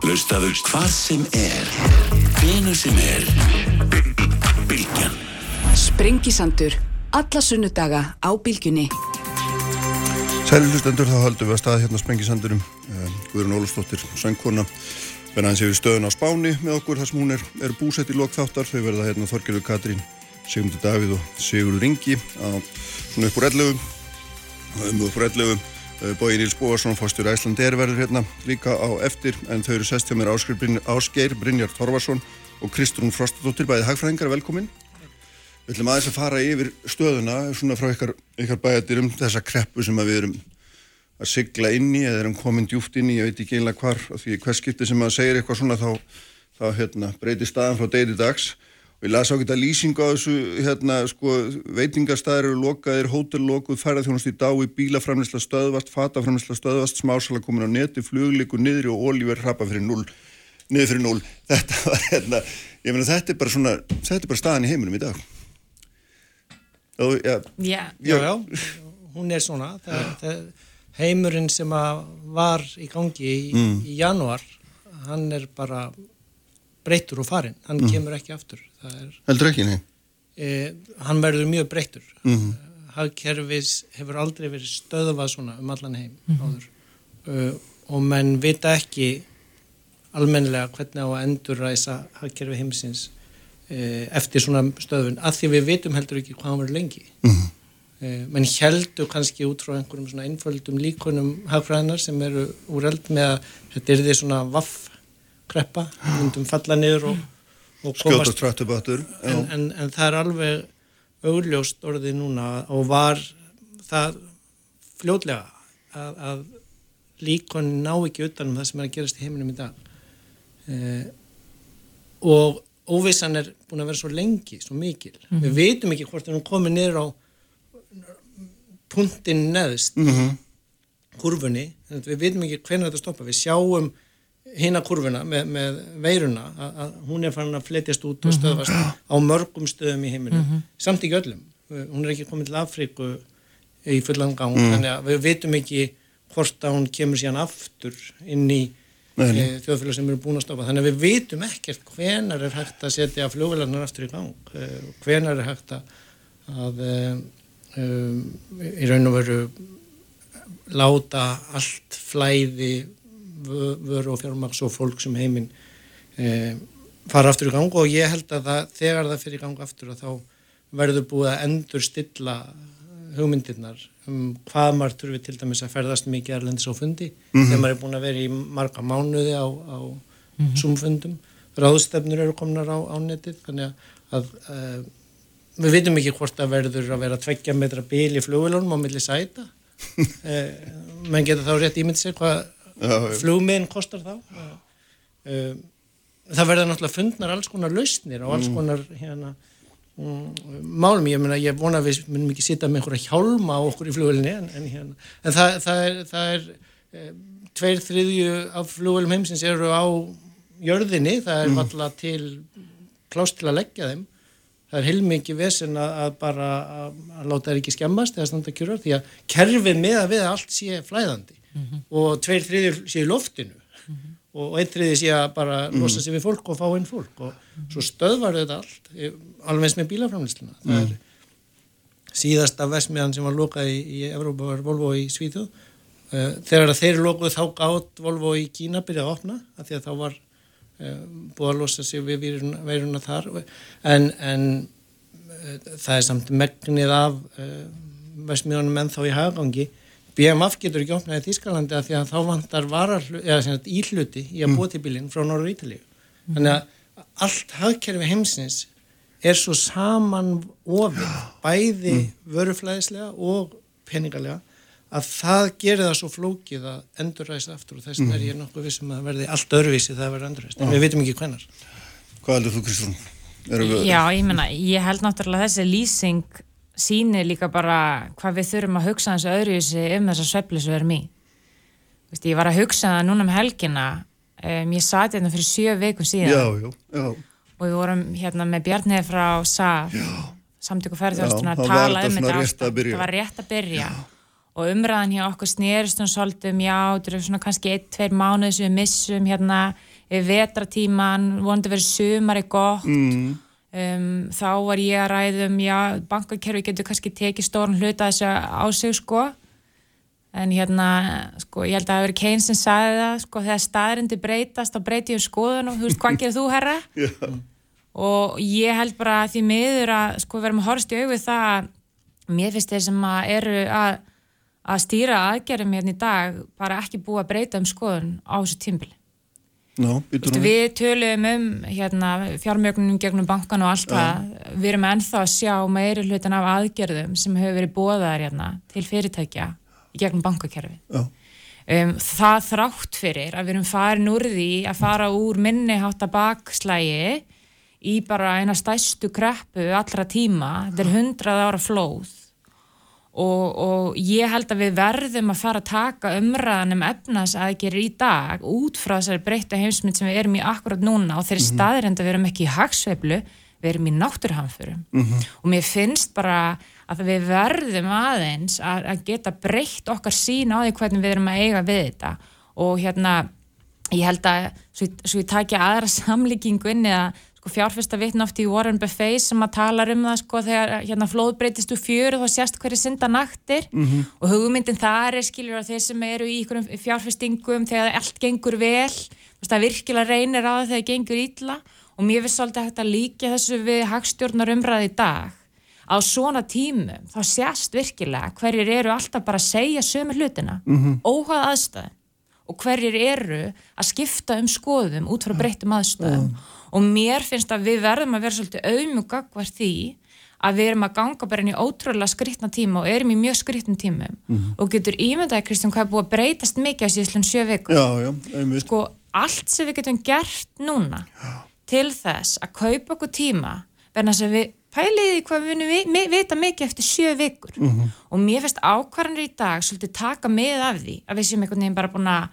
Hlustaðu hvað sem er, hvenu sem er, Bilgjan. Sprengisandur, alla sunnudaga á Bilginni. Sæli hlustendur, þá haldum við að staða hérna Sprengisandurum. Eh, Guðrun Ólafsdóttir, söngkona, verða hans yfir stöðun á Spáni með okkur þar sem hún er, er búsett í lokþáttar. Þau verða hérna Þorgjörður Katrín, Sigmundur Davíð og Sigurður Ringi á svona upp úr 11. Um upp úr 11. Bói Níls Bóarsson, fórstur Æslandeir verður hérna líka á eftir en þau eru sest hjá mér Ásgeir, Bryn, Ásgeir Brynjar Torvarsson og Kristrún Frostadóttir, bæði hagfræðingar, velkomin. Við ætlum aðeins að fara yfir stöðuna svona frá ykkar, ykkar bæjadir um þessa kreppu sem við erum að sigla inn í eða erum komin djúft inn í, ég veit ekki einlega hvar, því hvers skipti sem maður segir eitthvað svona þá, þá hérna, breytir staðan frá degi dags og ég las á geta lýsingu á þessu hérna, sko, veitingarstaðir eru lokaðir, hótel lokuð, ferðarþjónast í dái, bílaframlisla stöðvast, fataframlisla stöðvast, smásala komin á neti, flugliku niður og ólíver hrapa fyrir null, niður fyrir null. Þetta var hérna, ég meina þetta er bara svona, þetta er bara staðan í heiminum í dag. Og, ja, já, já, já, hún er svona, það, það, heimurinn sem var í gangi í, mm. í januar, hann er bara breytur og farinn, hann mm. kemur ekki aftur heldur ekki, nei eh, hann verður mjög breytur mm -hmm. hagkerfis hefur aldrei verið stöðvað svona um allan heim mm -hmm. uh, og menn vita ekki almenlega hvernig á að endurræsa hagkerfi heimsins uh, eftir svona stöðun, að því við vitum heldur ekki hvað hann verður lengi -hmm. uh, menn heldur kannski út frá einhverjum svona einföldum líkonum hagfræðinar sem eru úreld með að þetta er því svona vaff kreppa, myndum falla niður og, skjóta strættubötur en, en, en það er alveg augljóst orðið núna og var það fljóðlega að, að líkonni ná ekki utanum það sem er að gerast í heiminum í dag eh, og óvissan er búin að vera svo lengi, svo mikil mm -hmm. við veitum ekki hvort við komum niður á punktinn neðst mm -hmm. kurfunni, við veitum ekki hvernig þetta stoppa, við sjáum hina kurvuna með, með veiruna að, að hún er fann að fletjast út og mhm. stöðast mm -hmm. á mörgum stöðum í heiminu mm -hmm. samt ekki öllum, hún er ekki komið til Afríku í fullan gang mm. þannig að við veitum ekki hvort að hún kemur síðan aftur inn í e, þjóðfélag sem eru búin að stoppa þannig að við veitum ekkert hvenar er hægt að setja fljóðvelarnar aftur í gang e, hvenar er hægt að, að e, í raun og veru láta allt flæði vöru og fjármaks og fólk sem heiminn e, fara aftur í gang og ég held að það, þegar það fyrir í gang aftur að þá verður búið að endur stilla hugmyndirnar um hvað maður þurfi til dæmis að ferðast mikið erlendis á fundi mm -hmm. þegar maður er búin að vera í marga mánuði á, á mm -hmm. sumfundum ráðstefnur eru komnar á, á netið þannig að uh, við veitum ekki hvort það verður að vera tveggja metra bíl í flugilunum á milli sæta uh, menn geta þá rétt ímynd sér hvað flugmiðin kostar þá. Um, það verða náttúrulega fundnar alls konar lausnir og alls mm. konar hérna um, málum, ég meina ég vona að við munum ekki sitta með einhverja hjálma á okkur í flugvelinni en, en, hérna, en það, það er, það er e, tveir þriðju af flugvelum heimsins eru á jörðinni, það er mm. valla til klást til að leggja þeim. Það er heilmikið vesen að, að bara að, að láta það ekki skemmast eða standa kjörur því að kerfið með að við allt sé flæðandi mm -hmm. og tveir þriðir sé í loftinu. Mm -hmm. og einn þriðir sé að bara losa sig við fólk og fá einn fólk. Og svo stöðvar þetta allt alveg eins með bílaframlýsluna það er síðasta vesmiðan sem var lokað í, í Evrópa var Volvo í Svíþjóð. Uh, þegar þeir lokuð þá gátt Volvo í Kína byrjaði að opna að því að þá var uh, búið að losa sig við veiruna, þar. En, en það er samt megnið af vesmiðanum enn þá í hagagangi BMF getur ekki opnaði Þískalandi að því að þá vantar vararhlu, eða íhluti í að bóti bílinn frá Norður Ítalíu. Mm. Þannig að allt hagkerfi heimsins er svo saman ofið, bæði mm. vöruflæðislega og peningalega að það gerir það svo flókið að endurræsa aftur og þess vegna mm. er ég nokkuð vissum að verði allt öðruvísi það að verða endurræst, en við veitum ekki hvenar. Hvað heldur þú Kristjón? Já, ég menna, ég held náttúrulega þessi lýsing sýnir líka bara hvað við þurfum að hugsa þessu öðruvísi um þessa svepli sem við erum í. Vist, ég var að hugsa það núna um helgina um, ég sati hérna fyrir sjö veikum síðan. Já, já, já. og við vorum hérna með Bjarnið frá SAF samtöku ferðarstuna að tala um þetta það var rétt að byrja. Og umræðan hjá okkur snýrist um svolítum já, þetta eru svona kannski ein, tveir mánuð sem við missum hérna vetratíman, vonandi verið sumari gott. Mm. Um, þá var ég að ræðum já, bankakerfi getur kannski tekið stórn hluta þessu á sig sko en hérna, sko, ég held að það hefur Keynes sem sagði það, sko, þegar staðrindi breytast þá breyti ég um skoðun og þú veist, hvað gerir þú herra? Já. og ég held bara því miður að sko verðum að horfst í auðvið það að mér finnst þeir sem að eru að, að stýra aðgerðum hérna í dag bara ekki búið að breyta um skoðun á þessu tímbili. Hún. Við töluðum um hérna, fjármjögnum gegnum bankan og allt það. Við erum ennþá að sjá meiri hlutin af aðgerðum sem hefur verið bóðaðar hérna, til fyrirtækja gegnum bankakerfi. Já. Um, það þrátt fyrir að við erum farin úr því að fara úr minnihátta bakslægi í bara eina stæstu kreppu allra tíma, þetta er hundrað ára flóð og, og ég held að við verðum að fara að taka umræðan um efnasaðgerir í dag út frá þessari breytta heimsmynd sem við erum í akkurat núna og þeirri mm -hmm. staðirend að við erum ekki í hagsveiflu, við erum í náttúrhanfurum mm -hmm. og mér finnst bara að við verðum aðeins að, að geta breytt okkar sín á því hvernig við erum að eiga við þetta og hérna ég held að svo, svo ég takja aðra samlíkingu inn eða sko, fjárfesta vitn oft í Warren Buffett sem að tala um það sko, þegar hérna, flóð breytist úr fjöru þá sést hverju synda naktir mm -hmm. og hugmyndin þar er skiljur að þeir sem eru í fjárfestingum þegar allt gengur vel það virkilega reynir á það þegar gengur ítla og mér finnst svolítið hægt að líka þessu við hagstjórnar umræði í dag á svona tímum þá sést virkilega hverjir eru alltaf bara að segja sömu hlutina mm -hmm. óhvað aðstæðin og hverjir eru að skipta um skoðum út frá breyttum aðstæðum. Mm. Og mér finnst að við verðum að vera svolítið auðmugagvar því að við erum að ganga bara inn í ótrúlega skrittna tíma og erum í mjög skrittnum tímum. Mm. Og getur ímyndaði Kristján hvað er búið að breytast mikið að síðan sjö vikur já, já, sko allt sem við getum gert núna já. til þess að kaupa okkur tíma verðan þess að við pæliði hvað við vi, vita mikið eftir sjö vikur. Mm -hmm. og mér finnst ákvarðanir í dag svolítið taka með af því að við séum einhvern veginn bara búin að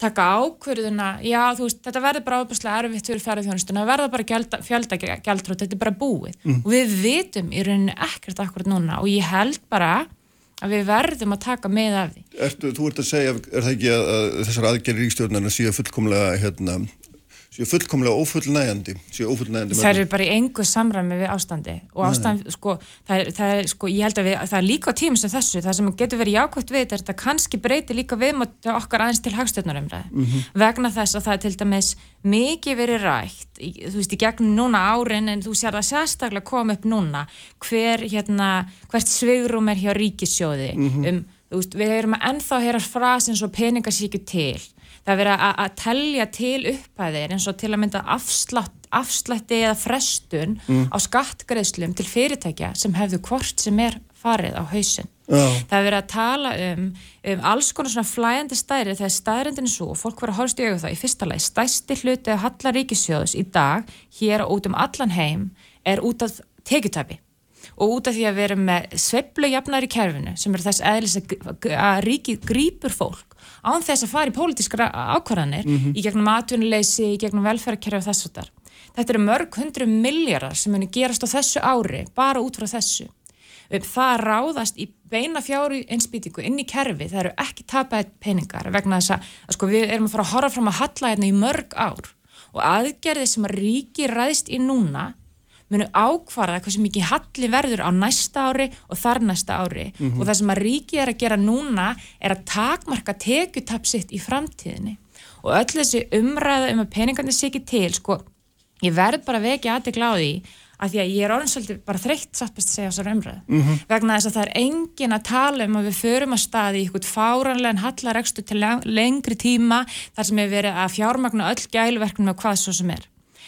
taka ákverðuna, já þú veist, þetta verður bara ábúrslega erfitt fyrir ferðarþjónustuna, það verður bara fjöldagjaldrótt, þetta er bara búið mm. og við vitum í rauninni ekkert akkurat núna og ég held bara að við verðum að taka með af því. Ertu, þú ert að segja, er það ekki að, að þessar aðgerri ríkstjórnarna síðan fullkomlega hérna, séu fullkomlega ófullnægandi séu ófullnægandi það eru bara í engu samræmi við ástandi og ástand, sko, það er, það er sko, ég held að við, það er líka á tímum sem þessu, það sem getur verið jákvæmt við þetta kannski breyti líka við okkar aðeins til hagstjórnarumræði mm -hmm. vegna þess að það er til dæmis mikið verið rætt, þú veist, í gegnum núna árin en þú sér það sérstaklega koma upp núna, hver hérna hvert svigrum er hjá ríkissjóði mm -hmm. um, veist, við erum að ennþá heyra frasins og peningarsíku til það er verið að telja til upphæðir eins og til að mynda afslátt, afslætti eða frestun mm. á skattgreðslum til fyrirtækja sem hefðu hvort sem er farið á hausin. Oh. Það er verið að tala um, um alls konar svona flæjandi stæri þegar stærindin er svo og fólk verið að horfst í auðvitað í fyrsta lagi stæsti hluti af Hallaríkisjóðus í dag hér og út um allan heim er út af tekjutöpi og út af því að við erum með sveplujafnar í kerfinu sem er þess eðlis að ríkið grýpur fólk án þess að fara í pólitískra ákvarðanir mm -hmm. í gegnum atvinnuleysi, í gegnum velferðarkerfi og þess og þar. Þetta eru mörg hundru miljardar sem muni gerast á þessu ári bara út frá þessu. Það ráðast í beina fjári einsbytingu inn í kerfi, það eru ekki tapæð peningar vegna þess að, að sko, við erum að fara að horfa fram að halla hérna í mörg ár og aðgerði sem að ríki ræðist í núna munu ákvarða hversu mikið halli verður á næsta ári og þar næsta ári mm -hmm. og það sem að ríkið er að gera núna er að takmarka tekutapsitt í framtíðinni og öll þessi umræða um að peningarnir sé ekki til sko, ég verð bara vekja aðtegla á því að því að ég er orðinsvöldi bara þreytt satt best að segja þessar umræðu mm -hmm. vegna þess að það er engin að tala um að við förum að staði í eitthvað fáranlegan hallarekstu til lengri tíma þar sem við verið að fjármagna öll gælverknum og hvað svo sem er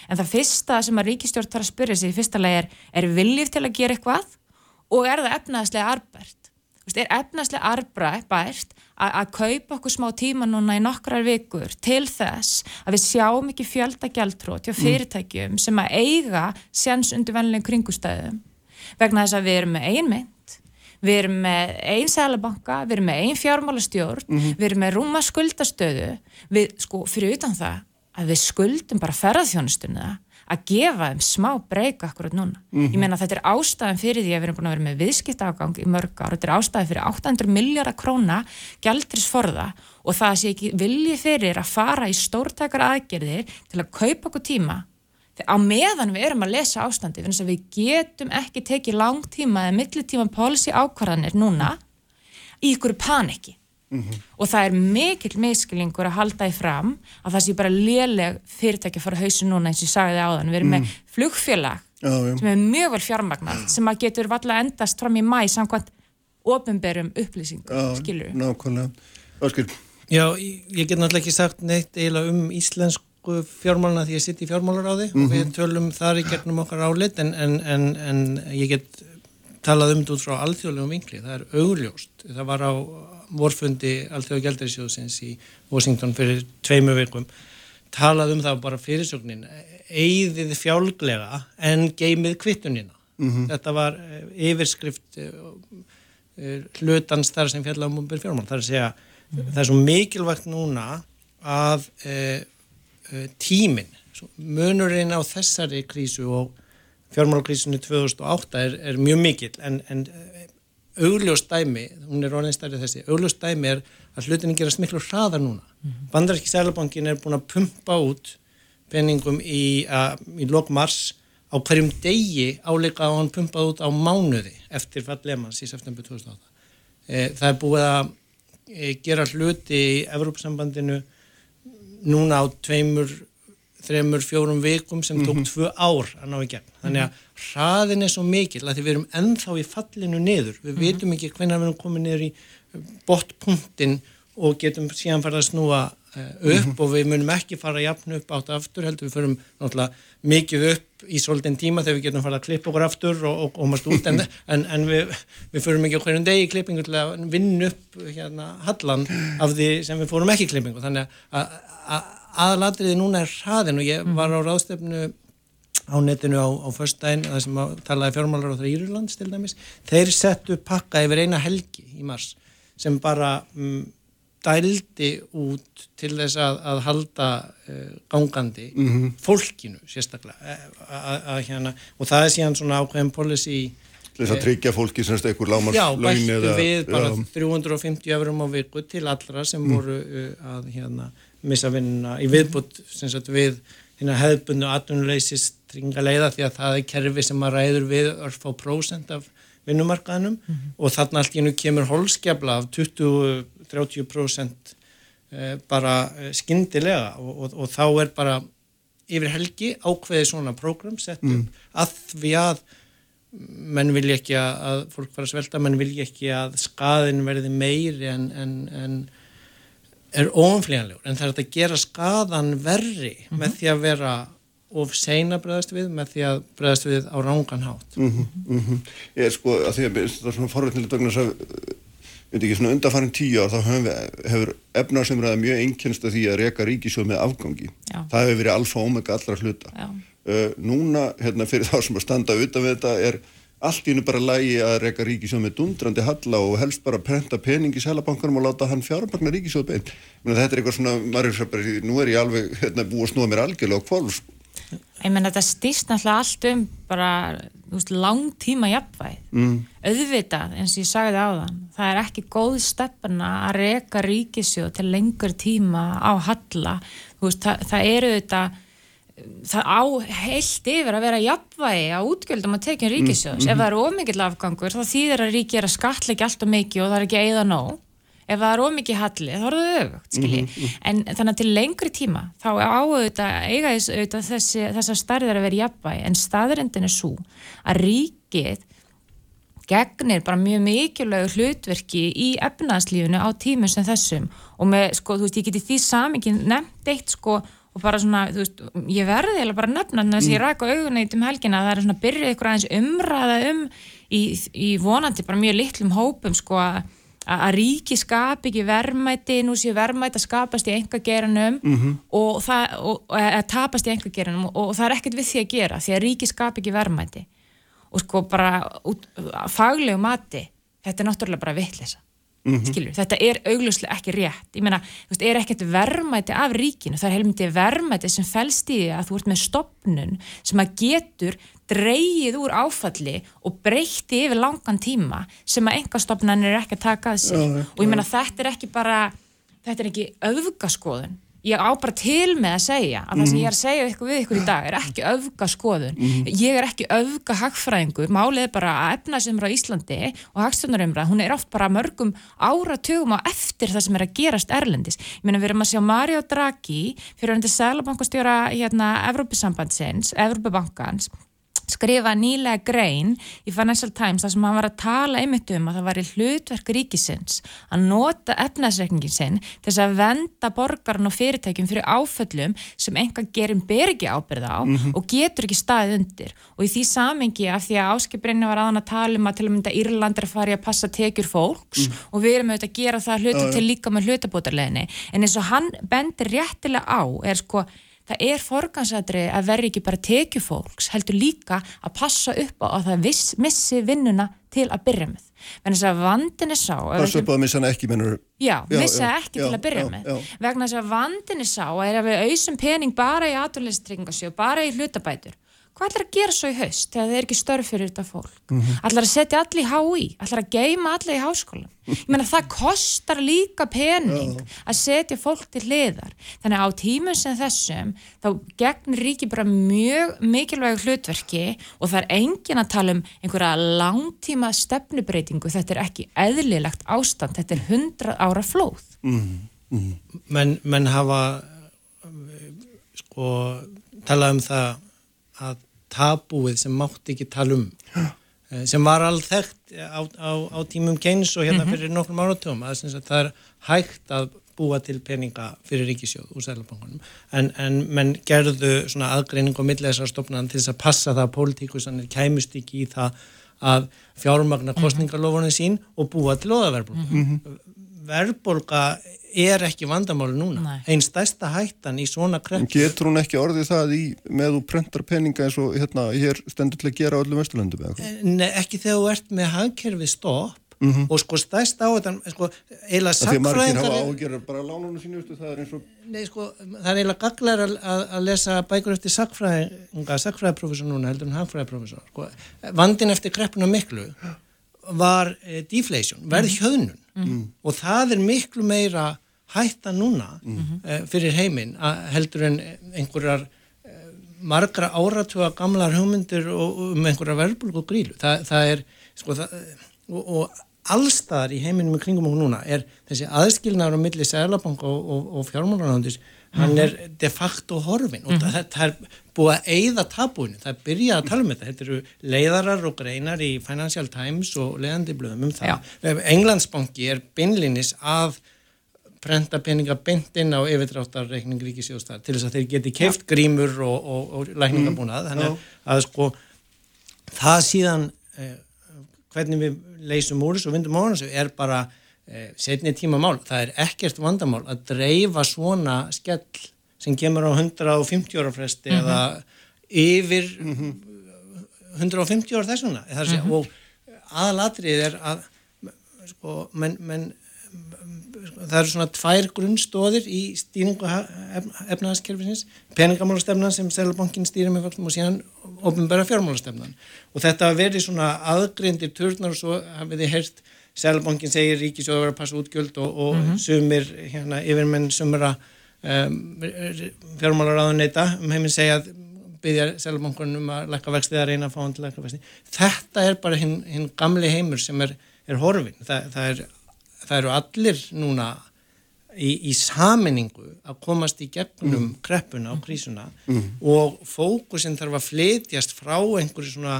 en það fyrsta sem að ríkistjórn þarf að spyrja sig í fyrsta lagi er, er viljið til að gera eitthvað og er það efnaðslega arbært er efnaðslega arbært að, kaupa okkur smá tíma núna í nokkrar vikur til þess að við sjáum ekki fjöldagjaldrót hjá mm. fyrirtækjum sem að eiga séns undir vennilegum kringustæðum vegna þess að við erum með einmynd við erum með einn sælabanka, við erum með einn fjármálastjórn, mm -hmm. við erum með rúma skuldastöðu, við, sko, fyrir utan það að við skuldum bara ferðarþjónustunni að gefa þeim smá breyka akkurat núna. Ég meina þetta er ástæðan fyrir því að við erum búin að vera með viðskiptafgang í mörg ár, þetta er ástæðan fyrir 800 miljardar króna gjaldrisforða og það sé ekki vilji fyrir að fara í stórtækar aðgerðir til að kaupa okkur tíma. Á meðan við erum að lesa ástandi fyrir þess að við getum ekki tekið langtíma eða millitíma policy ákvarðanir núna í ykkur paniki og það er mikill miskilingur að halda í fram að það sé bara léleg fyrirtæki að fara að hausa núna eins og ég sagði það áðan. Við erum með flugfélag Já, já. sem er mjög vel fjármagnað sem að getur valla endast fram í mæ samkvæmt ofinberum upplýsingum, skilur nákvæmlega. Áskil, Já, ég get náttúrulega ekki sagt neitt eiginlega um íslensku fjármáluna því ég sitt í fjármálaráði og við tölum þar í gegnum okkar álit en, en, en, en ég get talað um þetta út frá alþjóðlegum vinkli, það er augljóst, það var á vorfundi alþjóða gældarisjóðsins í Washington fyrir tveimu vikum talað um það bara fyrirsögnin eigðið fjálglega en geimið kvittunina. Þetta var eh, yfirskrift eh, eh, hlutans þar sem fjalla um umbyrð fjármál. Það er að segja, það er svo mikilvægt núna að e, e, tímin, munurinn á þessari krísu og fjármálkrísunni 2008 er, er mjög mikill en, en augljóst dæmi, hún er orðin stærri þessi augljóst dæmi er að hlutinni gerast miklu hraðar núna. Mm -hmm. Bandaríski Sælabankin er búin að pumpa út peningum í, í lok mars á hverjum degi áleika að hann pumpað út á mánuði eftir fall Lemans í september 2008. E, það er búið að e, gera hluti í Evrópsambandinu núna á tveimur þreymur, fjórum vikum sem tók tvö ár að ná í gegn. Þannig að hraðin er svo mikil að því við erum ennþá í fallinu niður. Við vitum ekki hvernig við erum komið niður í botpunktin og getum síðan fara að snúa uh, upp og við munum ekki fara jafn upp átt aftur heldur. Við förum náttúrulega mikið upp í svolítinn tíma þegar við getum fara að klippa okkur aftur og, og komast út. En, en, en við, við förum ekki okkur en degi klippingu til að vinna upp hérna hallan af því sem við fórum ekki klippingu. Þannig að, að aðalatriði núna er hraðin og ég var á ráðstefnu á netinu á, á förstæðin það sem að talaði fjármálar á það Írlands til dæmis, þeir settu pakka yfir eina helgi í mars sem bara um, dældi út til þess að, að halda uh, gangandi fólkinu sérstaklega uh, hérna, og það er síðan svona ákveðin policy þess að tryggja fólki semst einhver lámars Já, bættu við bara já. 350 eurum á viku til allra sem voru uh, að hérna, missa vinnuna í viðbútt sagt, við hefðbundu atvinnuleysist tringaleiða því að það er kerfi sem að ræður við örf á prósent af vinnumarkaðinum mm -hmm. og þarna allt í hennu kemur holskjabla af 20-30% bara skindilega og, og, og þá er bara yfir helgi ákveði svona prógram sett upp mm. að því að menn vilja ekki að, fólk fara að svelta, menn vilja ekki að skaðin verði meiri en, en, en er óumflíjanlegur en það er að gera skaðan verri mm -hmm. með því að vera of seina bregðast við með því að bregðast við á rángan hátt mm -hmm, mm -hmm. Ég er sko að því að það er svona forveitnilega dögnas að veit ekki svona undarfærin tíu ár þá við, hefur efnarsumræða mjög einkennst að því að reyka ríkisjóð með afgangi Já. það hefur verið alfa og omega allra hluta uh, núna hérna fyrir þá sem að standa utan við þetta er allt í hennu bara lægi að reyka ríkisjóð með dundrandi halla og helst bara prenta pening í selabankanum og láta hann fjármagna ríkisjóð beint. Þetta er eitthvað svona, maður er bara nú er ég alveg hérna, búið að snúa mér algjörlega á kvolv sko. Ég menn þetta stýst náttúrulega allt um bara veist, langtíma jafnvæg mm. auðvitað eins og ég sagði á þann það er ekki góð stefna að reka ríkisjóð til lengur tíma á halla. Veist, það, það eru þetta það á heilt yfir að vera jafnvægi á útgjöldum að tekja ríkisjóðs mm, mm, ef það eru ómikið afgangur þá þýðir að ríki er að skatleika allt og mikið og það er ekki eigða nóg. Ef það er ómikið hallið þá er það öfugt mm -hmm. en þannig að til lengri tíma þá áauðvitað eiga þessi, þessar starðir að vera jafnvægi. En staðrindin er svo að ríkið gegnir bara mjög mikilvægu hlutverki í efnaðslífunu á tímum sem þessum. Og með, sko, þú veist, ég geti því samingin nefnt eitt, sko, og bara svona, þú veist, ég verði eða bara nefna þess að ég ræk á augunni um helgina að það er svona byrjuð ykkur aðeins umræða um í, í vonandi bara mjög litlum hópum, sko, að að ríki skap ekki verðmæti nú séu verðmæti að skapast í enga geranum mm -hmm. og það og, að tapast í enga geranum og, og það er ekkert við því að gera því að ríki skap ekki verðmæti. Og sko bara út, faglegu mati þetta er náttúrulega bara vittlisa mm skilur, þetta er augljóslega ekki rétt. Ég meina, þú veist, er ekkert verðmæti af ríkinu, það er heilmyndi verðmæti sem fælst í því að þú ert með stopnun sem að getur dreyið úr áfalli og breytti yfir langan tíma sem að enga stopnan er ekki að taka að sig og ég meina, þetta er ekki bara þetta er ekki öfgaskoðun ég á bara til með að segja að það sem ég er að segja ykkur við ykkur í dag er ekki öfga skoðun, ég er ekki öfga hagfræðingur, málið er bara að efna sem er á Íslandi og hagstjórnarumræð hún er oft bara mörgum áratugum á eftir það sem er að gerast erlendis. Ég meina við erum að sjá Mario Draghi fyrir hundi Sælabankastjóra hérna Evrópisambandsins, Evrópibankans skrifa nýlega grein í Financial Times þar sem hann var að tala einmitt um að það var í hlutverk ríkisins að nota efnaðsreikningin sinn til þess að venda borgarn og fyrirtækjum fyrir áföllum sem enga gerin ber ekki ábyrða á og getur ekki staðið undir. Og í því samengi af því að áskiprinni var aðan að tala um að til að mynda Írland er að fara í að passa tekjur fólks og við erum auðvitað að gera það hlutu til líka með hlutabótarleginni en eins og hann bendir réttilega á er sko það er forgansadri að verði ekki bara tekju fólks, heldur líka að passa upp á að það viss, missi vinnuna til að byrja með. Vegna þess að vandin er sá... Það er söpað að missa hann ekki, mennur Já, Já, missa já, ekki já, til að byrja með. Vegna þess að vandin er sá að er að við auðsum pening bara í aturleystryggingasjóð, bara í hlutabætur. Hvað ætlar að gera svo í haust þegar það er ekki störf fyrir þetta fólk? Mhm. Ætlar að setja allir í HÍ? Ætlar að geima allir í háskólan? Ég meina það kostar líka pening að setja fólk til hliðar. Þannig að á tímum sem þessum þá gegnir ríki bara mjög mikilvæg hlutverki og það er engin að tala um einhverja langtíma stefnubreitingu. Þetta er ekki eðlilegt ástand. Þetta er 100 ára flóð. menn, menn hafa eh, sko talað um það að tabúið sem mátti ekki tala um eh, sem var alþekkt á, á, á tímum Keynes og hérna fyrir nokkrum áratugum. Að, það er hægt að búa til peninga fyrir ríkisjóð úr sælabankunum en, en menn gerðu svona aðgreining á milliðessar stofnan til þess að passa það að pólitíkusanir kæmust ekki í það að fjármagna kostningarlofunni sín og búa til óðaverðbólka. Verðbólka er ekki vandamáli núna. Nei. Einn stærsta hættan í svona krepp getur hún ekki orðið það í, með þú prentar peninga eins og hérna, hér stendur til að gera öllum vesturlöndum eða hvað? Nei, ekki þegar þú ert með hagkerfi stopp og sko stærst á þetta sko, eiginlega Það því að margir hafa sagfræðingar ágjör bara lánunum sínu, það er eins og Nei, sko, það er eiginlega gaglar að, að, lesa bækur eftir sagfræðinga, sagfræðiprofessor núna heldur en hagfræðiprofessor. Sko, vandin eftir kreppuna miklu var e, deflation, verð hjöðnun og það er miklu meira hætta núna e, fyrir heiminn að heldur en einhverjar e, margra áratuga gamlar hugmyndir og, um einhverja verðbólgu og grílu. Það, það er, sko, það, og, og allstaðar í heiminum í kringum okkur núna er þessi aðskilnaður á milli Sælabank og, og, og fjármálanándis hann er de facto horfin og það, það er búið að eyða tabúinu, það er byrjað að tala um þetta. Þetta eru leiðarar og greinar í Financial Times og leiðandi blöðum um það. Englandsbanki er beinlinis að prenta peninga beint inn á yfirdráttarreikning ríkisjóðstar til þess að þeir geti keift grímur og, og, og lækningabúnað. Þannig að, að sko það síðan eh, hvernig við leysum úr þessu og vindum á þessu er bara setni tíma mál. Það er ekkert vandamál að dreifa svona skell sem kemur á 150 ára fresti eða yfir 150 ára þessuna. Mm -hmm. Og aðalatrið er að sko, menn, menn það eru svona tvær grunnstóðir í stýringu efnaðaskerfisins, peningamálastefnan sem Sælabankin stýrir með vöxtum og síðan ofnbæra fjármálastefnan og þetta verið svona aðgrindir turnar og svo hafið þið heyrt Sælabankin segir ríkisjóður vera að passa útgjöld og, og sumir hérna yfirmenn sumra um, fjármálaráðuneyta um heiminn segja að byggja Sælabankin um að lækka vextið að reyna að fá hann til að lækka vextið. Þetta er bara hinn hin gamli heimur sem er, er horfin. Þa, það er það eru allir núna í, í saminningu að komast í gegnum kreppuna og krísuna og fókusin þarf að flytjast frá einhverju svona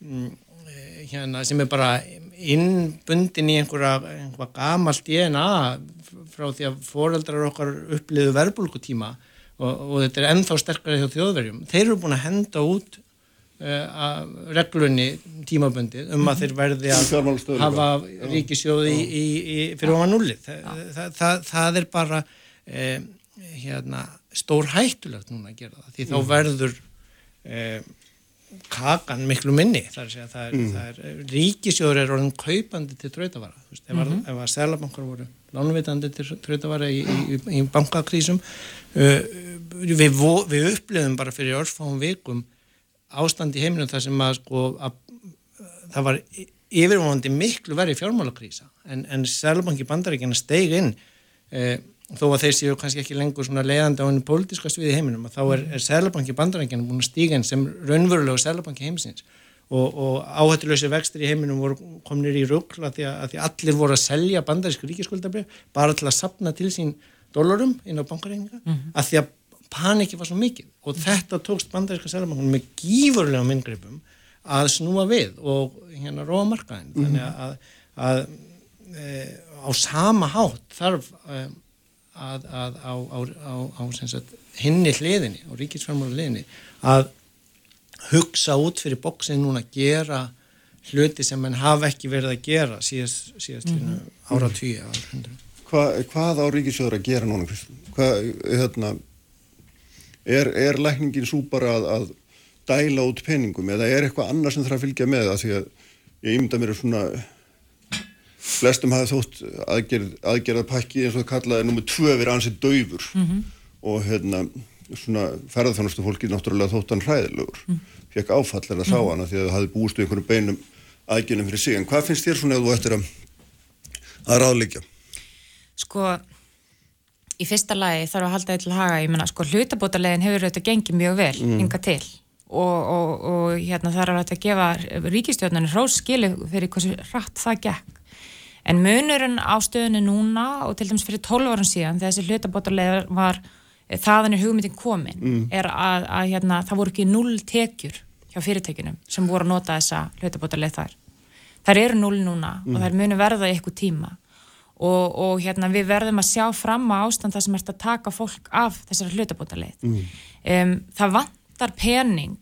mm, eh, hérna, sem er bara innbundin í einhverja, einhverja gamalt DNA frá því að foreldrar okkar uppliðu verbulgutíma og, og þetta er ennþá sterkari hjá þjóðverjum. Þeir eru búin að henda út uh, reglunni tímabundið um að þeir verði að hafa ríkisjóði í, í, í, fyrir ofan núli. Það, það, það, það er bara eh, hérna, stór hættulegt núna að gera það því þá verður eh, kakan miklu minni þar að segja það er, mm. er ríkisjóður er orðin kaupandi til veist, ef, mm -hmm. ef að selabankar voru lánvitandi til drautavara í, í, í, bankakrísum uh, við, við upplifum bara fyrir örfáum vikum ástand í heiminum þar sem að sko að, það var yfirvonandi miklu verið fjármálakrísa en, en selabanki bandaríkina steig inn uh, þó að þeir séu kannski ekki lengur leiðandi á henni pólitíska sviði heiminum þá er, er Sælabanki bandarækjana búin að stíga inn sem raunverulega Sælabanki heimsins. Og, og áhættilösi vextir í heiminum voru kominir í ruggla því, því allir voru að selja bandarísku ríkiskuldabrið bara til að sapna til sín dólarum inn á bankareininga mm -hmm. að því að paniki var svo mikið. Og þetta tókst bandaríska Sælabankunum með gífurlega myndgripum að snúa við og hérna róa markaðin þannig að, að, að e, á sama hátt þarf e, að, að á, á, á, á sagt, hinni hliðinni, á ríkisfjármála hliðinni að hugsa út fyrir bóksin núna að gera hluti sem mann hafa ekki verið að gera síðast, síðast mm ára tíu Hva, Hvað á ríkisfjármála að gera núna? Hvað, hérna er, er lækningin svo bara að, að dæla út peningum eða er eitthvað annars sem þarf að fylgja með? Það því að ég ymda mér svona flestum hafa þótt aðgerð, aðgerðapakki eins og það kallaði nummið tvö verið ansið döfur mm -hmm. og hérna svona ferðarþjónustu fólki náttúrulega þótt hann hræðilegur mm -hmm. fekk áfallar að sá mhm. hana því að það hafi búist við einhvern beinum aðgerðum fyrir sig en hvað finnst þér svona ef þú ættir að, að ráðleikja? Sko í fyrsta lagi þarf að halda eitthvað haga ég menna sko hlutabótalegin hefur auðvitað gengið mjög vel mm. hinga til og, og, og hérna þarf að gefa ríkistjóðnarnir hrós skilu fyrir hversu rætt það gekk En munurinn á stöðinu núna og til dæmis fyrir 12 árum síðan þegar þessi hlutabótarlega var eh, þaðan er hugmyndin komin mm. er að, að hérna, það voru ekki null tekjur hjá fyrirtækinum sem voru að nota þessa hlutabótarlega þar. Það eru null núna mm. og það er munu verða í eitthvað tíma og, og hérna, við verðum að sjá fram á ástand það sem ert að taka fólk af þessari hlutabótarlega. Mm. Um, það vantar pening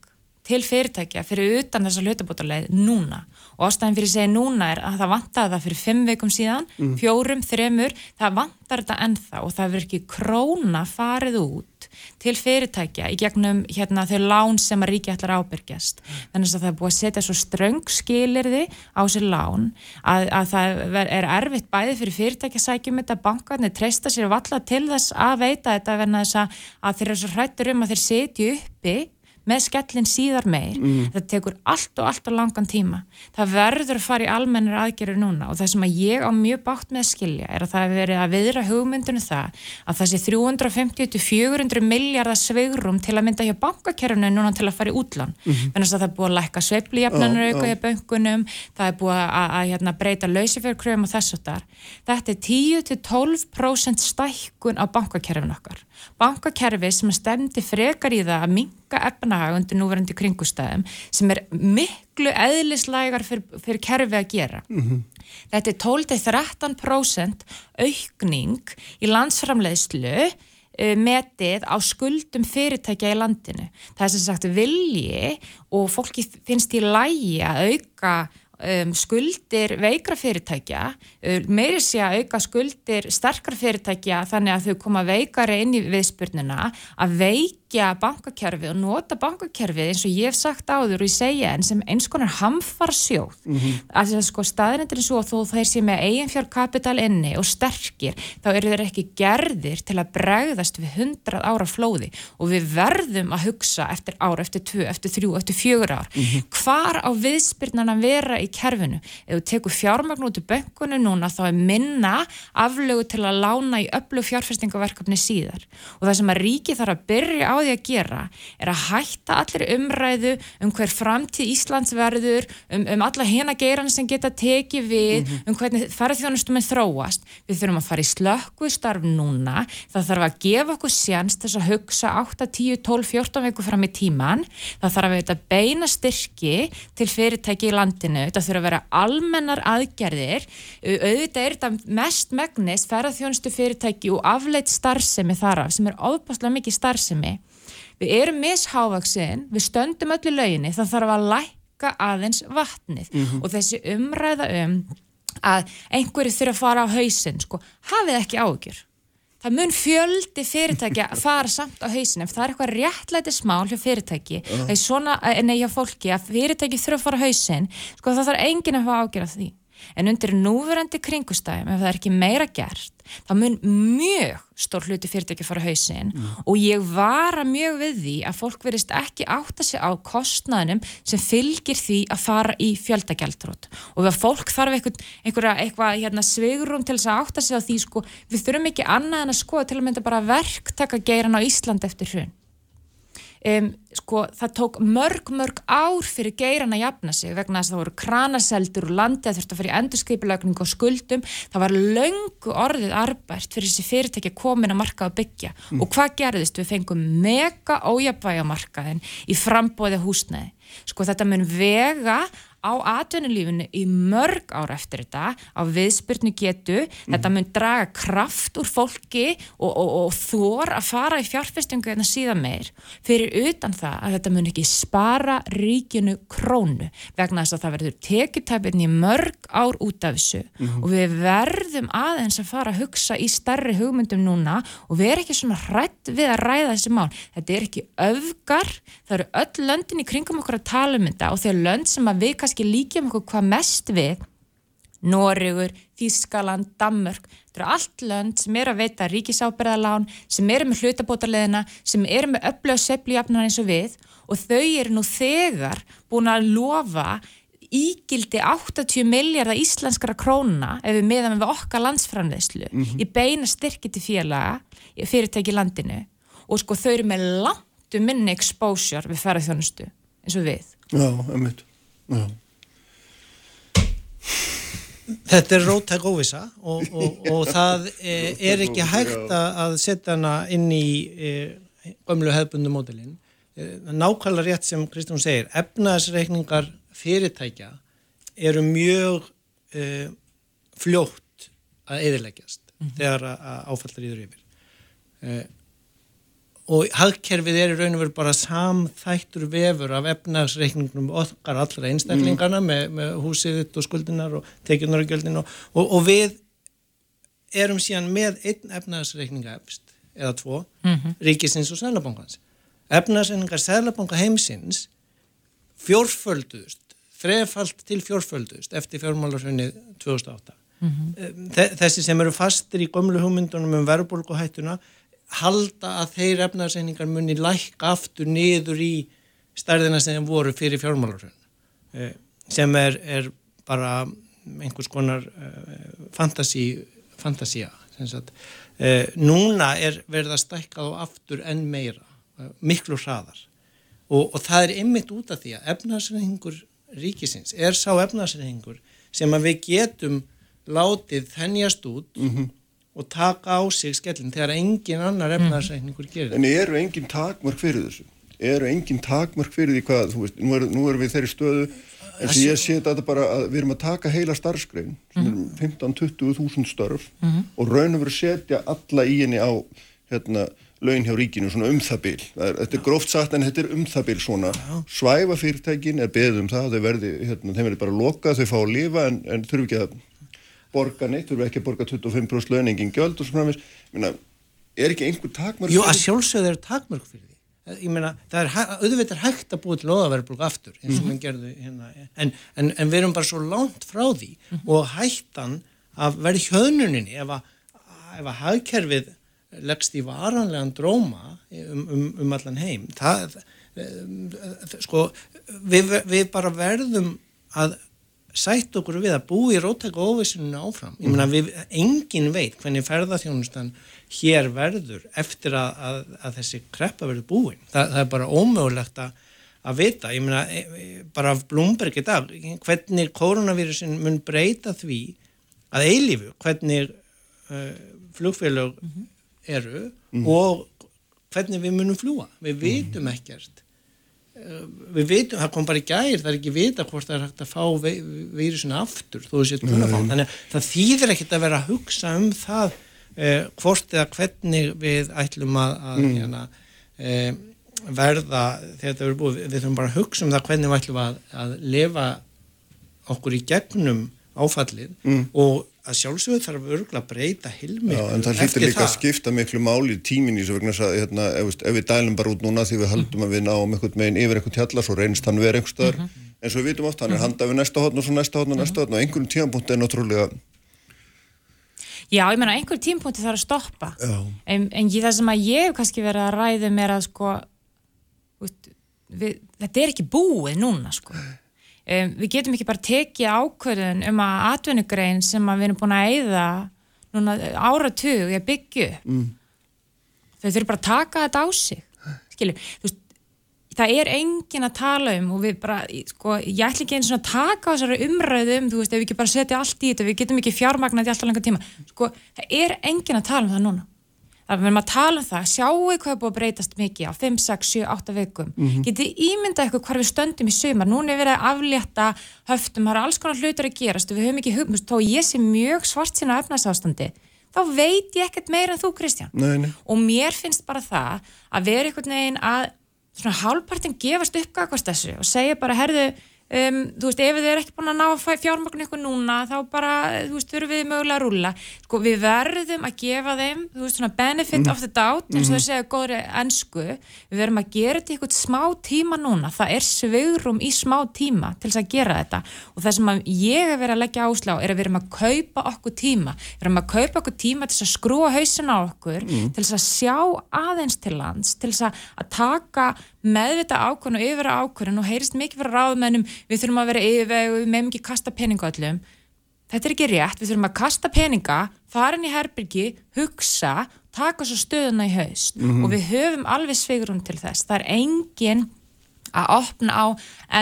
til fyrirtækja fyrir utan þessa hlutabótarlega núna og ástæðin fyrir að segja núna er að það vantar það fyrir fimm veikum síðan, mm. fjórum, þremur, það vantar þetta ennþá og það verður ekki króna farið út til fyrirtækja í gegnum hérna, þau lán sem að ríkja ætlar ábyrgjast. Þannig að það er búið að setja svo ströng skilirði á sér lán að, að það er erfitt bæði fyrir fyrirtækja sækjum þetta bankarnir treysta sér valla til þess að veita þetta að þeir eru svo hrættur um að þeir setju uppi með skellin síðar meir mm. þetta tekur allt og allt og langan tíma. Það verður að fara í almennir aðgerður núna og það sem að ég á mjög bátt með skilja er að það hefur verið að viðra hugmyndunum það að það sé 350-400 miljardar sveigrum til að mynda hjá bankakerfunu núna til að fara í útlan mm -hmm. þannig að það er búið að lækka sveiflijafnanur auka hjá bankunum, það er búið að, að, að hérna, breyta lausifjörgröfum og þess og þar. Þetta er 10-12% stækkun á bankakerfun okkar. Bankakerfi sem stemdi frekar í það að minga efnahag undir núverandi kringustæðum sem er miklu eðlislægar fyrir, fyrir kerfi að gera. Mm -hmm. Þetta er 12-13% aukning í landsframleiðslu uh, metið á skuldum fyrirtækja í landinu. Það er sem sagt vilji og fólki finnst í lægi að auka um, skuldir veikra fyrirtækja um, meiri sé að auka skuldir sterkar fyrirtækja þannig að þau koma veikari inn í viðspurnuna að veikja bankakerfið og nota bankakerfið eins og ég hef sagt áður og ég segja en sem eins konar hamfar sjóð mm -hmm. að þess að sko staðinendur er svo að þó þeir sé með eiginfjárkapital inni og sterkir þá eru þeir ekki gerðir til að bregðast við hundrað ára flóði og við verðum að hugsa eftir ára, eftir tvö, eftir þrjú, eftir fjögur ár mm -hmm. hvar á viðspyrnan að vera í kerfinu. Ef þú tekur fjármagn út í böngunum núna þá er minna aflögu til að lána í öllu fjárfestingaverkefni síðar. Og það sem að ríki þarf að byrja á því að gera er að hætta allir umræðu um hver framtíð Íslands verður, um, um alla hena geiran sem geta tekið við, mm -hmm. um hvernig ferðarþjónustum er þróast. Við þurfum að fara í slökkvistarf núna. Það þarf að gefa okkur séns þess að hugsa 8, 10, 12, 14 veiku fram í tíman. Það þarf að beina styrki til fyrirtæki í landinu. Þetta þurfa að vera almennar aðgerðir auðvitað er þetta mest megnis ferðarþjónustu fyrirtæki og afleitt starfsemi þaraf sem er ofbáslega mikið starfsemi við erum mishávaksinn, við stöndum öllu lauginni, það þarf að lækka aðeins vatnið. Mm -hmm. og þessi umræða um að einhverju þurfa að fara á hausin sko, hafið ekki ágjur það mun fjöldi fyrirtækja fara samt á hausin ef það er eitthvað réttlæti smál hjá fyrirtæki það er svona, eh, nei hjá fólki að fyrirtæki þurfa að fara á hausin sko það þarf enginn að hafa ágjörð því en undir núverandi kringustæðum ef það er ekki meira gert þá mun mjög stór hluti fyrirtæki fara hausin og ég vara mjög við því að fólk verist ekki átta sig á kostnaðinum sem fylgir því að fara í fjöldagjaldrót og ef fólk þarf eitthvað, eitthvað, eitthvað hérna, svigurum til þess að átta sig á því sko, við þurfum ekki annað en að skoða til að mynda bara verktaka geiran á Ísland eftir hrun um, sko, það tók mörg, mörg ár fyrir geiran að jafna sig vegna þess að það voru kranaseldur og landi að þurfti að fyrir endurskipilagning og skuldum. Það var löngu orðið arbært fyrir þessi fyrirtæki komin að marka og byggja. Og hvað gerðist? Við fengum mega ójabæja markaðin í frambóði húsnæði. Sko þetta mun vega á atvinnulífinu í mörg ára eftir þetta, á viðspyrnu getu, þetta mun draga kraft úr fólki og, og, og þór að fara í fjárfestingu en að síða meir, fyrir utan það að þetta mun ekki spara ríkinu krónu, vegna þess að það verður tekitæpirni í mörg ár út af þessu. Og við verðum aðeins að fara að hugsa í starri hugmyndum núna og við erum ekki svona hrætt við að ræða þessi mál, þetta er ekki öfgar, það eru öll löndin í kringum okkur að tala um þetta og þeir lönd sem að við kannski líkjum okkur hvað mest við Noregur, Þískaland, Danmörk. Þetta eru allt lönd sem eru að veita ríkisábyrðalán, sem eru með hlutabótarleðina, sem eru með öflög sveiflujafnar eins og við. Og þau eru nú þegar búin að lofa ígildi 80 miljardar íslenskara króna ef við meðan við okkar landsframleyslu í beina styrki til félaga fyrirtæki landinu. Og sko þau eru með langt um minni exposure við ferðarþjónustu eins og við. Já, emmitt. Já. Þetta er rótæk óvisa og, og, og það eh, er ekki hægt að setja hana inn í eh, gömlu hefbundu mótilinn. Eh, nákvæmlega rétt sem Kristján segir, efnaðsreikningar fyrirtækja eru mjög eh, fljótt að eðileggjast þegar að, að áfallar íður yfir. Eh, og hagkerfið er í raun og veru bara samþættur vefur af efnagsreikningum okkar allra einstaklingana með, með húsið þitt og skuldinar og tekjunar og gjöldin og, og, og við erum síðan með einn efnagsreikninga efst eða tvo, ríkisins og sælabankans. Efnagsreikningar sælabanka heimsins fjórfölduðust, þrefalt til fjórfölduðust eftir fjármálarhrunnið 2008. Þe- Þessi sem eru fastir í gömlu hugmyndunum um verðbólguhættuna halda að þeir efnarseiningar muni lækka aftur niður í stærðina sem voru fyrir fjármálarhraun sem er, er bara einhvers konar fantasi, sem sagt. Uh, núna er verið að stækka þá aftur enn meira miklu hraðar og, og það er ymmit út af því að efnarsreiningur ríkisins er sá efnarsreiningur sem að við getum látið þennjast út og taka á sig skellin þegar engin annar efnarsreiningur gerir En eru engin takmörk fyrir þessu? Eru engin takmörk fyrir því hvað, veist, nú, er, nú erum við þeirri stöðu en ég sé þetta bara að við erum að taka heila starfskrein sem er 15-20 þúsund störf og raun og veru setja alla í henni á hérna, laun hjá ríkinu svona um það bil. Það er, þetta er gróft sagt en þetta er um það bil svona. Svæfa fyrirtækin er beðið um það, þau verði, hérna, þeim verði bara lokað, þau fá að lifa en, en þurfi ekki að borga neitt, þurfi ekki að borga 25% laun, engin gjöld og svona. Ég meina, er ekki einhver takmörk Jú, að sjálfsögðu eru takmörk fyrir því. Ég meina, það er auðvitað hægt að búa til óðaverðbólgu aftur eins og mann gerði hérna en, en, en við erum bara svo langt frá því og hættan að verði hjöðnuninni ef að, ef að hagkerfið leggst í varanlegan dróma um, um, um allan heim það, um, sko við, við bara verðum að sætt okkur við að búa í rótæk og óvissuninu áfram. Ég meina, við, engin veit hvernig ferðarþjónustan hér verður eftir að, að, að þessi kreppa verður búin. Þa, það er bara ómögulegt að, að vita. Ég meina, e, e, bara af Bloomberg í dag, hvernig koronavírusin mun breyta því að eilífu, hvernig uh, flugfélög eru og hvernig við munum fljúa. Við vitum ekkert við veitum, það kom bara í gær það er ekki vita hvort það er hægt að fá vírusinu aftur, þú veist þannig að það þýðir ekkert að vera að hugsa um það eh, hvort eða hvernig við ætlum að, að hérna, eh, verða þegar þetta verður búið, við þurfum bara að hugsa um það hvernig við ætlum að, að lifa okkur í gegnum áfallið og að sjálfsögðu þarf örgulega að breyta hilmi Já, en það hlýttir líka að skipta miklu máli tímin í þessu vegna að hérna, ef, veist, ef við dælum bara út núna því við haldum að við náum einhvern meginn yfir einhvern tjallar svo reynst hann verið einhver staðar. En svo við vitum oft hann er handað við næsta hotn og svo næsta hotn og næsta hotn og einhverjum tímanpunkt er náttúrulega Já, ég meina, einhver tímpunkti þarf að stoppa. Já. en, en ég, það sem að ég hef kannski verið að ræða mér að sko út, við, þetta er ekki búið núna sko um, við getum ekki bara tekið ákvörðun um að atvinnugrein sem að við erum búin að eyða núna áratug að byggja mm. þau þurfum bara að taka þetta á sig skilju, þú veist það er engin að tala um og við bara, sko, ég ætla ekki eins og taka þessari umræðum, þú veist, ef við ekki bara setja allt í þetta, við getum ekki fjármagnað í alltaf langa tíma, sko, það er engin að tala um það núna. Það er verið að tala um það, sjáu hvað er búið að breytast mikið á 5, 6, 7, 8 vikum. Mm -hmm. Getið ímyndað eitthvað hvar við stöndum í sömar, núna er verið að aflétta höftum, það er alls konar hlutur að gerast við höfum ekki hugmust, þá ég sé mjög svart sína efnæsástandi, þá veit ég ekkert meira en þú Kristján. Nei, nei. Og mér finnst bara það að vera einhvern veginn að svona hálfpartin gefast uppgakast þessu og segja bara, herðu, um, þú veist, ef þið er ekki búin að ná fjármagn eitthvað núna, þá bara, þú veist, þurfum við mögulega að rúla. Sko, við verðum að gefa þeim, þú veist, svona benefit mm. of the doubt, eins og þau segja góðri ennsku, við verðum að gera þetta eitthvað smá tíma núna, það er svegrum í smá tíma til þess að gera þetta og það sem ég hef verið að leggja áslá er að við erum að kaupa okkur tíma, við erum að kaupa okkur tíma til þess að skrua hausin á okkur, mm. til þess að sjá aðeins til lands, til þess að taka meðvita ákvörn og yfir ákvörn og heyrist mikið fyrir ráðmennum við þurfum að vera yfirvegu, við meðum ekki kasta peninga öllum. Þetta er ekki rétt, við þurfum að kasta peninga, fara inn í herbyrgi, hugsa, taka svo stöðuna í haust mm -hmm. og við höfum alveg sveigurum til þess. Það er engin að opna á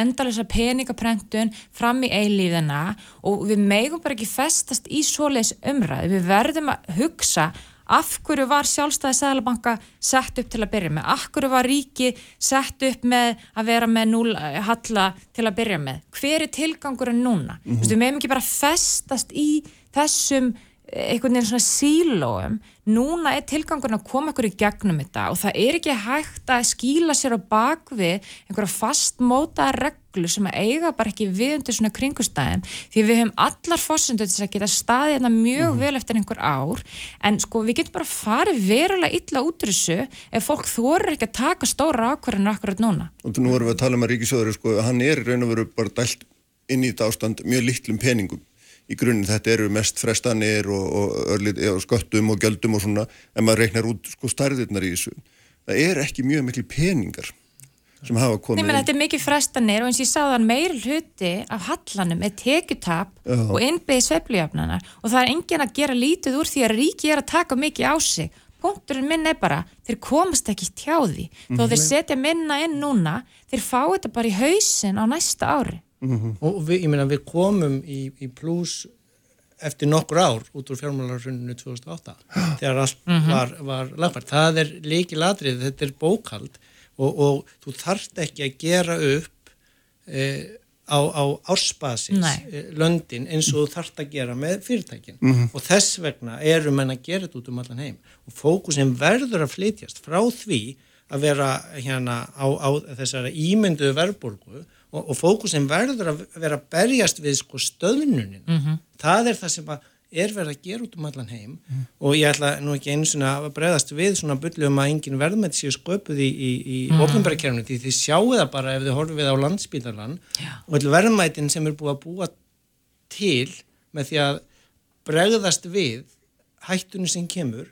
endalisa peningaprentun fram í eilíðina og við megum bara ekki festast í svoleiðs umræði. Við verðum að hugsa af hverju var sjálfstæði Sæðalabanka sett upp til að byrja með, af hverju var ríki sett upp með að vera með eh, halla til að byrja með? Hver er tilgangurinn núna? Mm -hmm. við meðum ekki bara festast í þessum einhvern veginn svona sílóum núna er tilgangun að koma okkur í gegnum þetta og það er ekki hægt að skýla sér á bakvið einhverja fastmóta reglu sem að eiga bara ekki við undir svona kringustæðin því við höfum allar fósundu til að geta staðið hérna mjög mm. vel eftir einhver ár en sko við getum bara farið verulega illa út úr þessu ef fólk þorir ekki að taka stóra ákvarðinu akkurat núna. Og nú erum við að tala um að Ríkisjóður sko, hann er raun og veru bara dælt inn í þetta ástand mjög litlum peningum í grunninn þetta eru mest frestanir og, og, örlít, og sköttum og gjöldum og svona en maður reiknar út sko starðirnar í þessu. Það er ekki mjög miklu peningar sem hafa komið Nei, þetta er mikið frestanir og eins og ég að meir hluti af hallanum er tekutap Já. og innbyggði sveiflujafnana og það er engin að gera lítið úr því að ríki er að taka mikið á sig. Punkturinn minn er bara, þeir komast ekki tjá því, þó mm -hmm. þeir setja minna inn núna, þeir fá þetta bara í hausin á næsta ári mm -hmm. og við, ég meina við komum í, í pluss eftir nokkur ár út úr fjármálaruninu 2008 þegar allt mm -hmm. var, var lagfært. Það er líki ladrið, þetta er bókald og, og þú þarft ekki að gera upp e, á, á ársbasis e, löndin eins og þú þarft að gera með fyrirtækin mm -hmm. og þess vegna erum en að gera þetta út um allan heim og fókusin verður að flytjast frá því að vera hérna á, á þessara ímynduðu verðbólgu og, og fókusin verður að vera að berjast við sko stöðnunin mm -hmm. það er það sem er verið að gera út um allan heim. Mm og ég ætla nú ekki eins og að bregðast við svona byllum að engin verðmætt séu sköpuð í, í, í mm ofnbærakerfni því þið sjáu það bara ef þið horfið við á landsbítarlan og verðmættin sem er búið að búa til með því að bregðast við hættunum sem kemur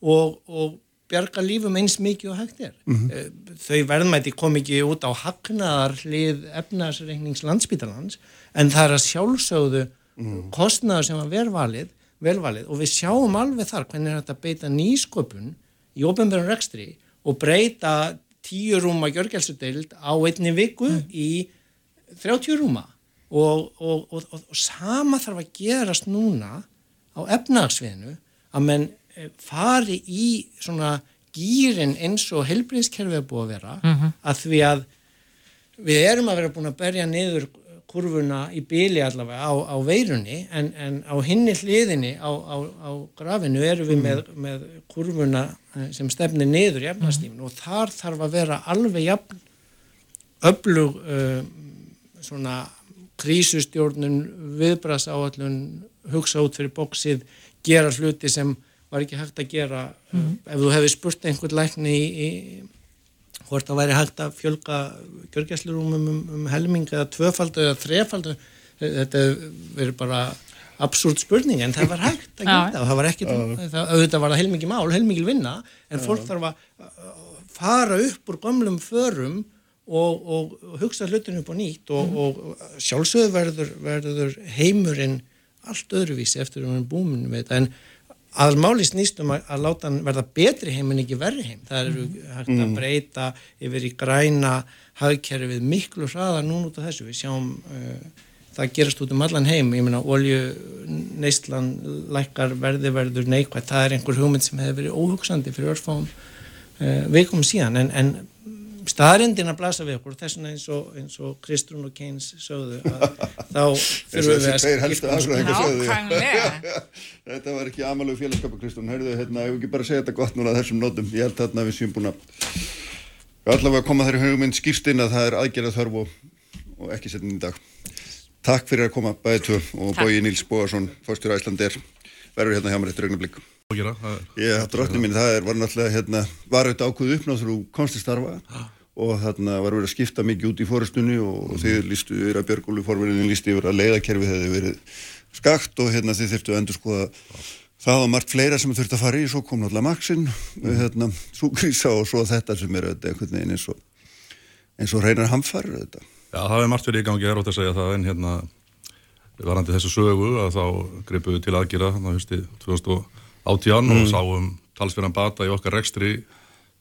og, og bjarga lífum eins mikið og hægt er. Mm -hmm. Þau verðmæti kom ekki út á hagnaðar hlið efnaðsreiknings landsbítalans en það er að sjálfsögðu mm kostnaður sem var velvalið, velvalið og við sjáum alveg þar hvernig þetta beita nýsköpun í ofenbjörn rekstri og breyta tíu rúma gjörgjelsudeild á einni viku mm. í 30 rúma og, og, og, og sama þarf að gerast núna á efnaðarsviðinu að menn fari í svona gýrin eins og helbriðskerfið er búið að vera mm -hmm. að því að við erum að vera búin að berja niður kurvuna í byli allavega á, á veirunni en, en á hinni hliðinni á, á, á grafinu erum við mm. með, með kurvuna eh, sem stefnir niður í efnastífinu mm. og þar þarf að vera alveg jafn öflug uh, svona krísustjórnun, viðbras áallun, hugsa út fyrir bóksið, gera hluti sem var ekki hægt að gera. Ef þú hefði spurt einhvern lækni í, í hvort það væri hægt að fjölga gjörgæslurúmum um, um helming eða tvöfaldu eða þrefaldu, þetta verður bara absúrt spurning en það var hægt að gera það. Og það var ekkit, það, auðvitað var það heilmikið mál, heilmikið vinna en fólk þarf að fara upp úr gömlum förum og, og, og hugsa hlutinu upp á nýtt og, og sjálfsögðu verður, verður heimurinn allt öðruvísi eftir erum búin með þetta. En að máli snýst um að, að láta hann verða betri heim en ekki verri heim. Það eru hægt að breyta yfir í græna hagkerfið miklu hraða núna út af þessu. Við sjáum uh, það gerast út um allan heim. Ég meina olju neistlan lækkar verði verður neikvægt það er einhver hugmynd sem hefur verið óhugsandi fyrir örfáum uh, vikum síðan. En, en staðarindin að blasa við okkur þess vegna eins og, eins og Kristrún og Keynes sögðu að þá þurfum við að skipta um. Þetta var ekki amalegu félagskapa Kristún, heyrðu, hérna, ég vil ekki bara segja þetta gott núna að þessum nótum, ég held þarna að við séum búin að allavega að koma þeirri hugmynd skýrst inn að það er aðgerað þörf og, og ekki setjum í dag. Takk fyrir að koma bæði tvö og Takk. Bói Níls Bóarsson, fórstur Æslandir, verður hérna hjá mér eftir augnablik. að gera það er- Ég, drottni mín, það er, var náttúrulega, hérna, var auðvitað ákveð uppnáð þegar þú komst til starfa og þarna var verið að skipta mikið út í fórustunni og, og þið lístu yfir að Björgólu forverðin lístu yfir að leiðakerfi hefði verið skakt og hérna þið þurftu að endur skoða það og margt fleira sem þurftu að fara í. Svo kom náttúrulega Maxin, hérna, svo krísa og svo þetta sem er auðvitað einhvern veginn eins og eins og reynar hamfar auðvitað. Já, það hefur margt verið í gangi, er ótt að segja það en hérna varandi þessu sögu að þá greipum við til aðgera þannig að hústi 2018 og sáum talsverðan bata í okkar rekstri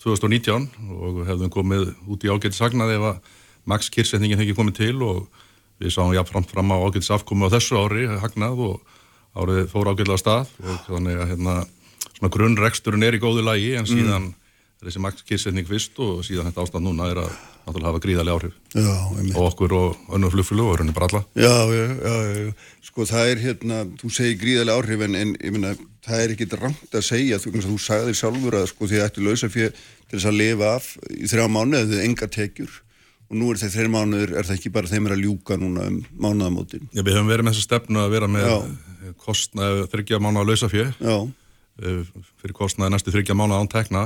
2019 og hefðum komið út í ágæti sagnaði ef að Max Kirsetningin hefði komið til og við sáum jáfnframt fram á ágætis afkomi á þessu ári hagnað og árið fór ágætilega af stað og þannig að hérna grunnreksturinn er í góðu lagi en síðan er þessi Max Kirsetning fyrst og síðan þetta ástand núna er að náttúrulega hafa gríðarlega áhrif. Já, og okkur og önnur flugfjölu og raunin bara alla. Já, já, já, sko það er hérna, þú segir gríðarlega áhrif en, en ég meina, það er ekkit rangt að segja, þú, þú sagðir sjálfur að sko þið ættu lausa fyrir til þess að lifa af í þrjá mánuði eða þið engar tekjur. Og nú er þeir þrjá mánuður, er það ekki bara þeim er að ljúka núna um mánuðamótin? Já, við höfum verið með þessa stefnu að vera með Já. kostnaði þryggja mánu að lausa fjö Já, fyrir kostnaði næstu þryggja mánu án tekna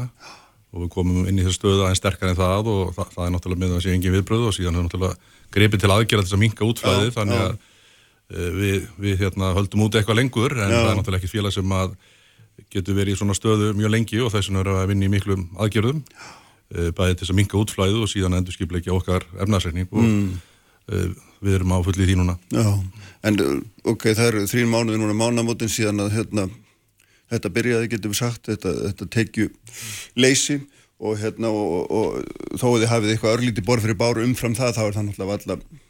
og við komum inn í þessu stöðu aðeins sterkar en það og það, það er náttúrulega með sé engin viðbröð og síðan er náttúrulega gripið til aðgerða þess að minka útflæði þannig að uh, við, við hérna, höldum út eitthvað lengur en Já. það er náttúrulega ekki félag sem að getur verið í svona stöðu mjög lengi og þess vegna við að vinna í miklum aðgerðum uh, bæði til þess að minka útflæðu og síðan endur skipleiki okkar efnarsreikning og mm. við erum á fulli í því núna já, en ok, það eru þrín mánuði núna mánuðamótin síðan að hérna, þetta byrjaði, getum við sagt, þetta, þetta tekju leysi og hérna, og, og, þó að þið hafið eitthvað örlíti borð fyrir báru umfram það, þá er það náttúrulega alla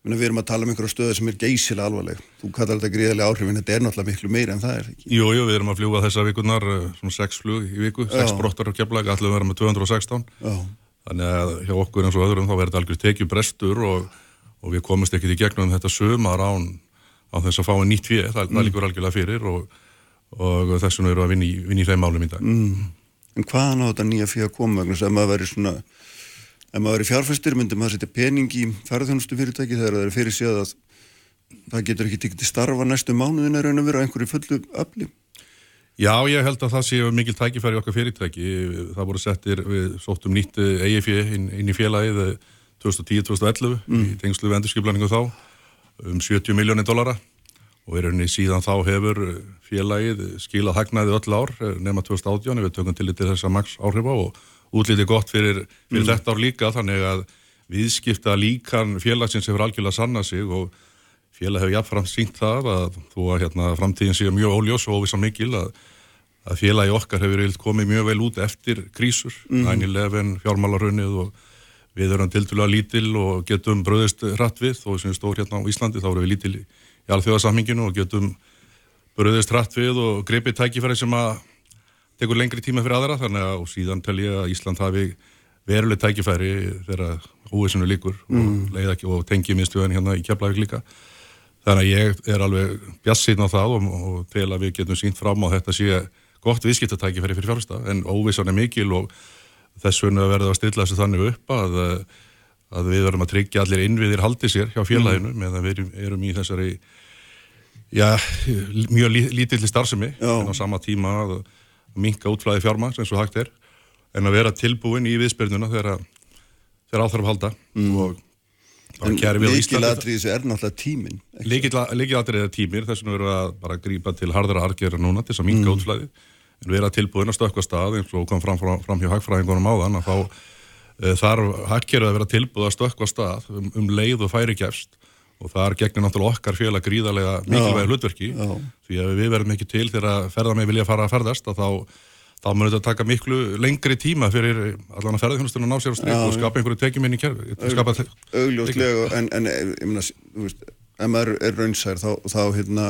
Minna, við erum að tala um einhverja stöðu sem er geysilega alvarleg. Þú kallar þetta gríðarlega áhrif en þetta er náttúrulega miklu meira en það er ekki. Jú, jú, við erum að fljúga þessar vikunar, eh, svona sex flug í viku, sex Já. brottar á keflag, allir vera með 216. Já, Þannig að hjá okkur eins og öðrum þá verður þetta algjör tekjubrestur og, og við komumst ekkert í gegnum þetta sömar án, án þess að fá einn nýtt fyrir, það, það líkur algjörlega fyrir og, og þess vegna við að vinna í, vinna í þeim málum í dag. en hvaðan á þetta nýja fyrir að koma vegna þess að veri svona ef maður veri fjárfæstir myndi maður setja pening í ferðjónustu fyrirtæki þegar það er fyrir séð að það getur ekki tekið til starfa næstu mánuðin er raun að vera einhverju fullu öfli. Já, ég held að það séu mikil tækifæri okkar fyrirtæki. Það voru settir, við sóttum nýtt EIF inn, inn í félagið eh, 2010-2011 í tengslu við endurskiplæningu þá um 70 miljónir dollara og í rauninni síðan þá hefur eh, félagið skilað hagnaði öll ár eh, nema 2018 ef við tökum til þess að max áhrifa og útlítið gott fyrir, fyrir þetta ár líka þannig að viðskipta líkan félagsins hefur algjörlega sanna sig og félag hefur jafnframt sínt það að þó að hérna, framtíðin sé mjög óljós og óvisa mikil að, að félagi okkar hefur komið mjög vel út eftir krísur, mm. 9-11, fjármálarunnið og við erum tildulega lítil og getum bröðist hratt við þó sem við stór hérna á Íslandi þá erum við lítil í, alþjóðasamhinginu og getum bröðist hratt við og greipið tækifæri sem að tekur lengri tíma fyrir aðra. Þannig að og síðan tel ég að Ísland hafi veruleg tækifæri þegar óvissinu líkur og leið ekki og tengi minnstjóðin hérna í Keflavík líka. Þannig að ég er alveg bjassinn á það og, og tel að við getum sínt fram á þetta sé gott viðskiptatækifæri fyrir fjárfesta. En óvissan er mikil og þess vegna verður að stilla þessu þannig upp að, að við verðum að tryggja allir innviðir haldi sér hjá félaginu meðan við erum í þessari já, mjög lí, lítilli starfsemi Já. en á sama tíma að minka útflæði fjármagns eins og hægt er en að vera tilbúin í viðspyrnuna þegar, þegar áþarf halda og bara kæri við á Íslandi Líkilatrið þessu er náttúrulega tíminn. Líkilatrið er tímir, þess vegna verðum við að bara grípa til harðara argjörða núna til þess að minka Mm. útflæði en vera tilbúin að stökkva stað eins og kom fram, fram, fram hjá hagfræðingunum áðan að þá uh, þarf haggjörða að vera tilbúið að stökkva stað um, um leið og færi gefst og þar gegnir náttúrulega okkar félag gríðarlega mikilvæg hlutverki. Já. því að við verðum ekki til þegar ferðarmið vilja fara að ferðast að þá þá mun þetta taka miklu lengri tíma fyrir allan að ferðarþjónustunum að ná sér á strik Já, og skapa einhverju tekjum inn í te- augljóslega en, en ég meina, þú veist, ef maður er raunsær þá, þá hérna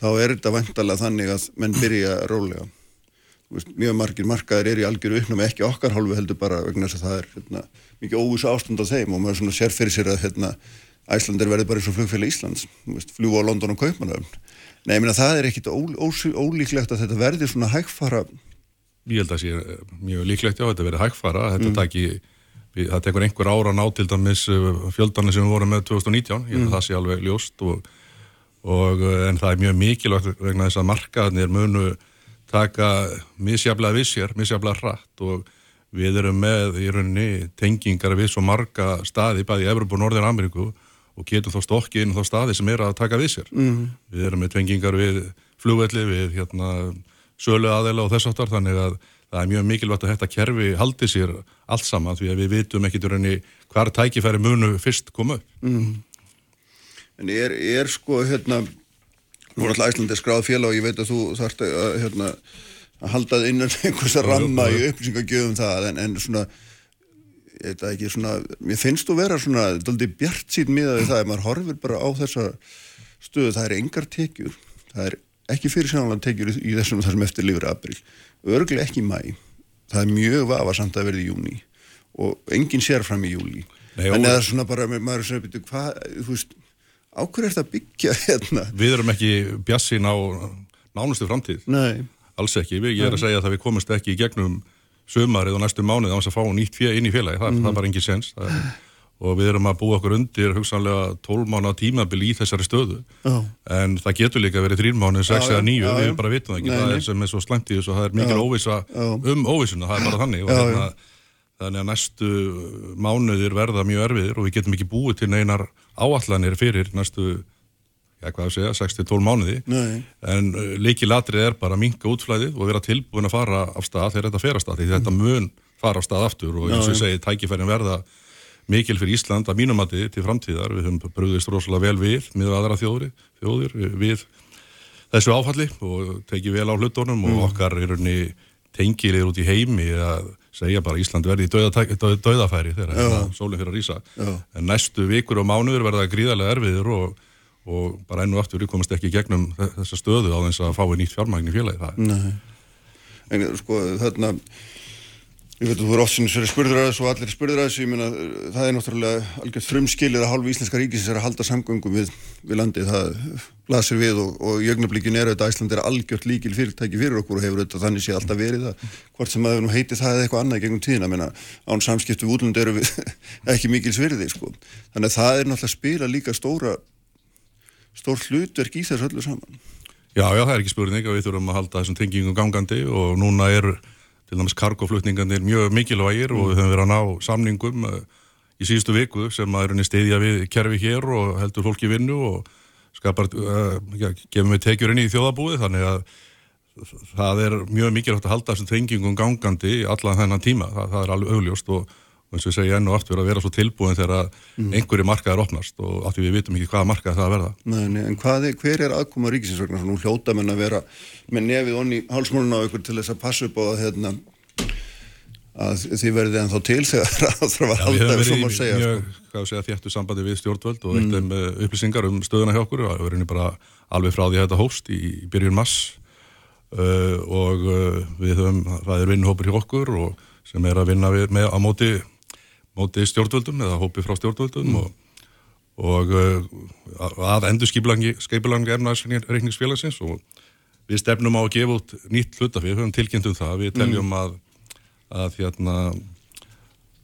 þá er þetta vantalega þannig að menn byrja rólega. Veist, mjög margir markaðir er í algjöru uppnum ekki okkar hálfu heldur bara vegna þess að það er hérna, mikið óvísu ástand á þeim og maður sér fyrir sér að hérna, Æslandir verði bara eins og flugfélag Íslands fljúa á London og Kaupmannöfn Nei, ég meina það er ekkit ól, ós, ólíklegt að þetta verði svona hægfara ég held að sé eh, mjög líklegt já, þetta verið hægfara, Mm. þetta taki við- það tekur einhver ára ná til dæmis fjöldanir sem við vorum með 2019 ég held Mm. að það sé alveg ljóst og, og, eh, en það er mjög mikilvægt vegna þess að markaðnir munu taka misjaflega við sér, misjaflega hratt og við erum með í rauninni tengingar við svo marga staði bæði í Evropa og Norður Ameríku og getum þá stokkið inn á þá staði sem er að taka við sér. Mm. Við erum með tengingar við flugvelli, við hérna, sölu aðeila og þess áttar þannig að það er mjög mikilvægt að þetta kerfi haldi sér allt saman því að við vitum ekki í rauninni hvar tækifæri munu fyrst koma upp. En er, er sko hérna nú er alltaf Æslandi skráð félag og ég veit að þú þarft að hérna að halda það innan einhversa ramma í upplýsingagjöfum það en, en svona það ekki svona, mér finnst þú vera svona daldið bjart sín miðað við það ef maður horfir bara á þessa stöðu. Það er engar tekjur, það er ekki fyrir sjónanlega tekjur í, þessum þessum eftir lifur april, örglega ekki mæ það er mjög vafasamt að verði í júni og enginn sér fram í júli en og- eða svona bara, maður er svona byrju, hvað, þú veist á hverju er þetta byggja hérna? Við erum ekki bjassin á nánustu framtíð. nei, Alls ekki, ég er að segja að við komumst ekki í gegnum sömarið og næstu mánuð á þess að fá nýtt fjö inn í félagi, það, það er bara engin sens það er, og við erum að búa okkur undir hugsanlega 12 mánu tímabil í þessari stöðu. Já. en það getur líka verið 3 mánu, 6 Já, já, eða 9 já, já. við bara vitum það ekki, Nei, það er sem er svo slæmt í þessu og það er mikil óvisa um óvisuna, það er bara þannig. Og hérna, þannig að næstu mánuðir verða mjög erfiðir og við getum ekki búið til neinar áallanir fyrir næstu já, hvað að segja, 6-12 mánuði. Nei. en uh, líkilatrið er bara að minka útflæðið og vera tilbúin að fara af stað þegar þetta fer af stað, því þetta mun fara af stað aftur og eins og ég segi, tækifærin verða mikil fyrir Ísland að mínumati til framtíðar, við höfum brugðist rosalega vel við með aðra þjóðri, þjóðir við þessu áfalli og tekið vel á hlutunum og okkar er rauninni tengilir út í heimi að segja bara Ísland verði í dauðatæk- dauð- dauðafæri þegar hérna sólinn fyrir að rísa. Já. en næstu vikur og mánuður verða gríðarlega erfiðir og, og bara enn og aftur við komast ekki gegnum þe- þessa stöðu á þess að fái nýtt fjármagn í félagi það. nei en sko þarna ég veit að þú er oft sinni spurður að þessu og allir spurður að þessu, ég meina það er náttúrulega algjört frumskilið að hálfu íslenska ríkisins er að halda samgöngum við, við landið, það blasir við og, og í augnablikin er auðvitað Æsland er algjört líkil fyrirtæki fyrir okkur og hefur auðvitað þannig sé alltaf verið það, hvort sem að heiti það eða eitthvað annað gegnum tíðina, menna án samskiptu útlund eru ekki mikil svirði sko, þannig að það er náttúrulega spila líka stóra stór hlutverk í þessu öllu saman. Já, já, það er ekki spurning að við þurfum að halda þessum tengingum gangandi og núna er til dæmis kargoflutningandir mjög mikilvægir og við höfum verið að ná samningum uh, í síðustu viku sem að er henni stiðja við kerfi hér og heldur fólki vinnu og skapar, uh, já, gefum við tekjur inn í þjóðabúið þannig að það er mjög mikilvægt að halda þessum tengingum gangandi allan þennan tíma, það, það er alveg augljóst og, og eins og ég segi enn og aftur að vera svo tilbúin þegar mm. einhverju markaðar opnast og því við vitum ekki hvaða markað það að verða. Nei, nei, en er, hver er aðkoma ríkisins vegna? Nú hljóta menn að vera með nefið onni hálsmáluna á ykkur til þess að passa upp á að, hérna, að þið verðið ennþá til þegar það að ef svo verið má í segja. mjög, Sko. hvað að segja, þéttu sambandi við stjórnvöld og veitt um mm. upplýsingar um stöðuna hjá okkur og það verður bara alveg frá því að þetta hóst í, í byrjun mass uh, og uh, við höfum, það er vinnhópur hjá okkur og sem er að vinna við, með, á móti, móti stjórnvöldum eða hópi frá stjórnvöldum og, og uh, að endur skeipilangi efnaðsreikningsfélagsins og við stefnum á að gefa út nýtt hlutafið, við höfum tilkynnt um það, við teljum að, að hérna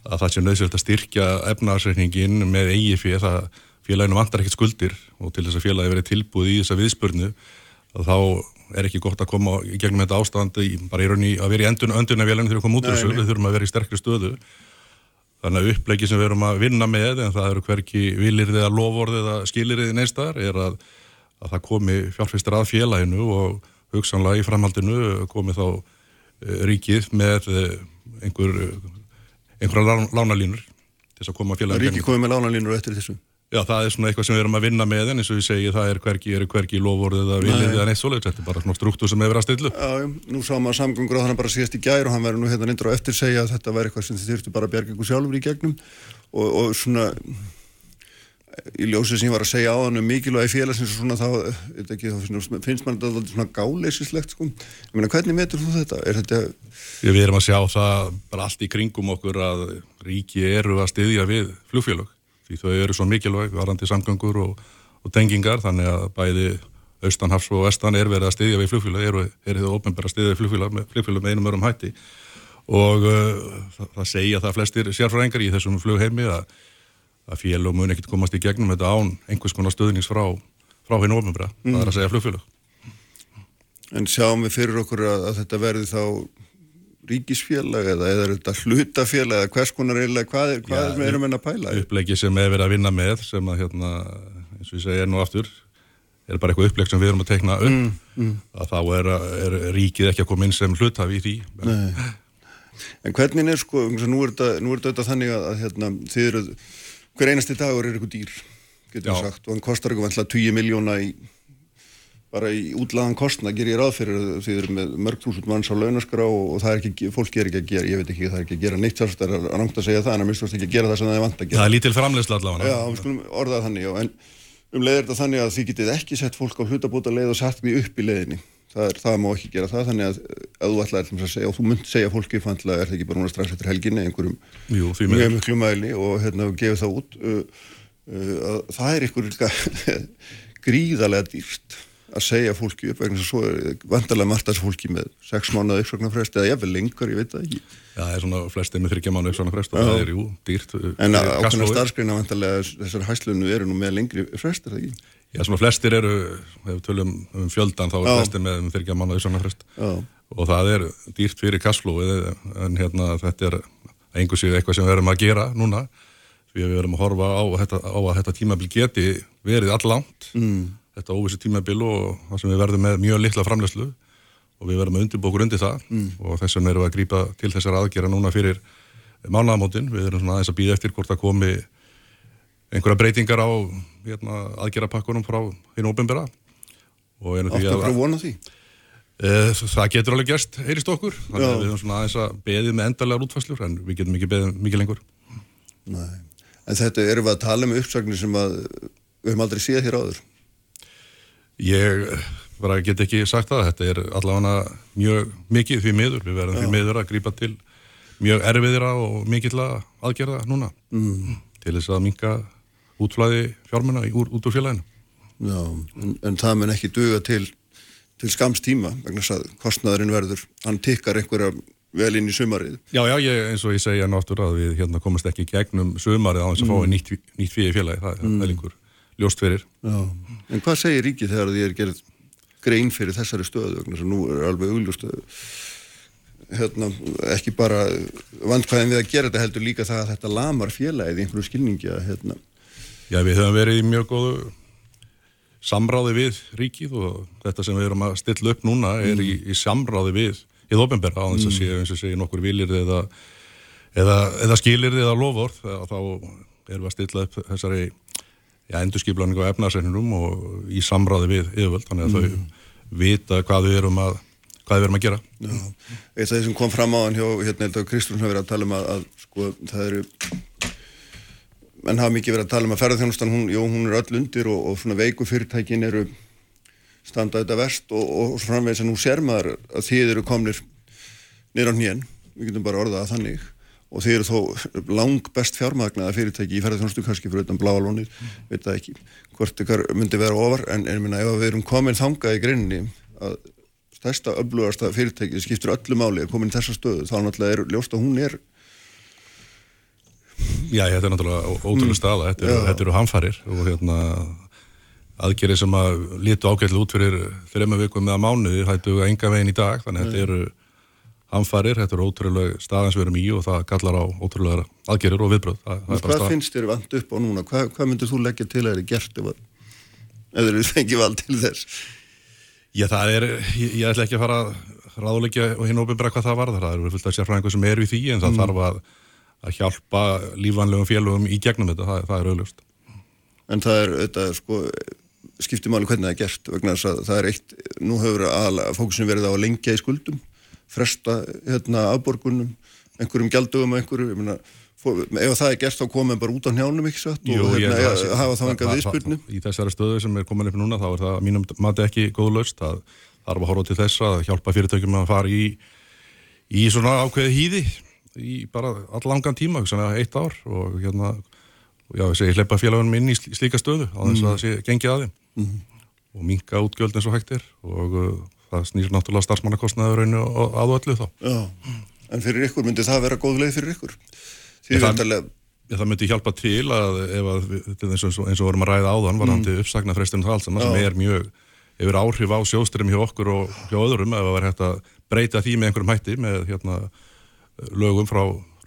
að það sé nöðsöld að styrkja efnarsreikningin með eigi fyrir það félaginu vantar ekkert skuldir og til þess að félagi verið tilbúið í þessa viðspurnu þá er ekki gott að koma gegnum þetta ástand í, bara í raunni að vera í endun, öndunavélaginu þegar við komum út úr þessu, við þurfum að vera í sterkri stöðu þannig að upplegi sem við erum að vinna með en það eru hverki vilirðið að lofórðið eða skilirðið neistar er að, að það komi fjárfæstir að félaginu og hugsanlega í framhaldinu komi þá uh, ríkið með uh, einhver einhverja lánalínur til þess að koma félaginu Ríkið komið með lánalínur eftir þessu Já, það er svona eitthvað sem við erum að vinna með en eins og ég segi það er hverki, er hverki lofórðið eða vilið eða neitt svoleiðs, þetta er bara svona struktúr sem hefur að stillu. Já, já, nú sá maður samgöngur á þannig bara síðast í gær og hann verður nú hérna nindur á eftir segja að þetta væri eitthvað sem þið þurftu bara að berga ykkur sjálfur í gegnum og, og svona í ljósið sem ég var að segja á hann um mikilvægi félagsins og svona þá, ekki, þá finnst mann þetta svona gáleisislegt sko. Ég meina, hvernig metur þú þetta? Er þetta... Við erum að sjá það bara allt í kringum okkur að ríki eru að styðja við flugfélag því þau eru svo mikilvæg, varandi samgöngur og, og tengingar, þannig að bæði austanhafs og vestan er verið að styðja við flugfélag, eru, þau ofnbæra að styðja við flugfélag með, flugfélag með einum örum hætti og uh, það, það segja það flestir sérfræðingar í þessum flugheimi að að félag mun ekkert komast í gegnum þetta án einhvers konar stöðnings frá, frá hennu ofnbæra, mm. það er að segja flugfélag. En sjáum við fyrir okkur að, að þetta verði þá ríkisfélag eða er þetta hlutafélag eða hvers konar eiginlega, hvað er, hvað Já, er erum en að pæla? Upplegi sem er verið að vinna með sem að hérna, eins og ég enn og aftur er bara eitthvað uppleg sem við erum að tekna upp mm, mm. að þá er, er ríkið ekki að koma inn sem hlutafi í því Nei. En hvernig er sko, nú er þetta, nú er þetta þannig að, að hérna, þið eru hver einasti dagur er eitthvað dýr getur við sagt og hann kostar eitthvað vantlega 20 miljóna í bara í útlaðan kostna ger ég ráð fyrir því þið eru með mörg þúsund manns á launaskrá og það er ekki, fólk er ekki að gera, ég veit ekki, það er ekki að gera neitt sérst, það er rangt að segja það, en að mistast ekki að gera það sem það er vant að gera. Það er lítil framlegsla allavega. Já, við skulum orðað þannig, já, en um leið er þetta þannig að þið getið ekki sett fólk á hlutabóta leið og satt því upp í leiðinni. Það, er, það má ekki gera það, þannig að að þú ætlaði að segja, og þú munt segja fólki fannlega er það ekki bara núna strax eftir helginni einhverjum Jú, mjög miklu mæli og hérna gefið það út uh, uh, það er einhver gríðarlega dýrst að segja fólki upp vegna svo er vantarlega margt að fólki með sex mánuða uppsöknarfrest eða ég vel lengur, ég veit það ekki. Já, það er svona flestið með þryggja mánuða uppsöknarfrest og það er jú dýrt uh, En ákveðna starfskreina vantarlega þessar hæslunu eru nú með lengri frest, er það ekki? Já, svona flestir eru, ef við tölum um fjöldan þá er flestir með um þryggja mánuða uppsöknarfrest og það er dýrt fyrir kassflóið en hérna þetta er einhversið eitthvað sem við erum að gera núna við erum að horfa á, á að þetta tímabil geti verið allangt mm þetta óvissi tímabil og það sem við verðum með mjög litla framlegslu og við verðum að undirbókur undir það mm. og þess vegna erum við að grýpa til þessar aðgera núna fyrir mánamótin, við erum svona aðeins að býða eftir hvort það komi einhverja breytingar á hérna, aðgerapakkunum frá hinn óbembera Áttu að pröfu vona því? E, það getur alveg gerst, heyrist okkur þannig að við erum svona aðeins að beðið með endarlegar útfæslur en við getum ekki beðið mikið lengur Nei. En þetta erum við að tala um uppsagnir sem að við höfum aldrei síðað hér áður Ég bara get ekki sagt það, þetta er allavega mjög mikið því miður, við verðum Já. því miður að grípa til mjög erfiðra og mikill aðgerða núna mm. til þess að minka útflæði fjármuna úr, út úr félaginu. Já, en, en það mun ekki duga til, til skamstíma vegna að kostnæðurinn verður, hann tikkar einhverja vel inn í sumarið. Já, já, ég, eins og ég segja náttúrulega að við hérna komast ekki gegnum sumarið á þess að mm. fá nýtt, nýtt fyrir félagi, það er mm. einhver ljóst fyrir. Já, en hvað segir ríkið þegar því er gerð grein fyrir þessari stöðu, að nú er alveg augljóst hérna, ekki bara vandkvæðin við að gera þetta heldur líka það að þetta lamar félagið í einhverju skilningi að hérna. Já, við höfum verið í mjög góðu samráði við ríkið og þetta sem við erum að stilla upp núna er mm. í, í samráði við í þópenberga á þess að mm. sé, eins og segja nokkur vilir eða, eða, eða skilir eða lofórð þá erum við að stilla upp þessari ja, endurskiplanning á efnarsreiknum og í samráði við yfirvöld, þannig að mm. þau vita hvað við erum að hvað við erum að gera. Já, eitt af því sem kom fram á hann hjá, hérna Kristjón hafi verið að tala um að, að sko, það eru menn hafa mikið verið að tala um að ferðarþjónustan, hún, jú, hún er öll undir og, og svona veiku fyrirtækin eru standað þetta verst og, og, og framvegis að nú sér maður að þið eru komnir nýra á hnjén, við getum bara orðað að þannig og þeir eru þó lang best fjármagnaða fyrirtæki í ferðarþjónustu kannski fyrir utan bláalónið, mm. veit það ekki hvort ykkar myndi vera ofar en, en minna, ef við erum komin þangað í grinni að stærsta öflugasta fyrirtæki skiptur öllu máli að komin í þessa stöðu þá náttúrulega er ljóst að hún er Já, þetta er náttúrulega ótrúlega staða, þetta eru, þetta eru hamfarir og hérna aðgerið sem að lítu ágætlega út fyrir þrema vikum eða mánuði, hættu enga veginn í dag, þannig að þetta eru hamfarir, þetta eru ótrúlega staðan sem við erum í og það kallar á ótrúlega aðgerir og viðbröð. Það, það er Hvað staðan. finnst þér vant upp á núna? Hvað, hvað myndir þú leggja til að þeir gert ef, að- ef þeir fengi vald til þess? Já, það er, ég, ég ætla ekki að fara að ráðleggja og hinn óbyrra hvað það varðar, það eru fullt af sérfræðingur sem eru í því en það þarf að, að hjálpa lífanlegum félögum í gegnum þetta, það, það er auðlust. En það er, þetta er sko, skiptir máli hvernig það er gert vegna þess að það er eitt, nú hefur aðalega fókusin verið á að lengja í skuldum, fresta hérna afborgunum, einhverjum gjaldugum einhverju, ég meina, ef það er gert þá komum bara út á njánum ekki satt og ég hérna, held að það hafa þá enga það- Í þessari stöðu sem er komin upp núna þá er það mínum mati ekki góð laust það þarf að horfa til þess að hjálpa fyrirtækjum að fara í, í svona ákveði hýði í bara allangan tíma, eitt ár og hérna og já, ég hleypa félagunum inn í sl- slíka stöðu á þess að það sé gengið að þeim. Og minka útgjöld eins og hægt er og það snýr náttúrulega starfsmannakostnaður og að öllu þá. Já, en fyrir ykkur myndi það vera góð leið fyrir ykkur? Því Ég, það, það myndi hjálpa til að ef að eins og, eins og vorum að ræða áðan varandi mm. uppsagnarfrestunum það allt saman sem er mjög hefur áhrif á sjóðstyrjum hjá okkur og hjá öðrum ef það var hægt að breyta því með einhverjum hætti með hérna, lögum frá,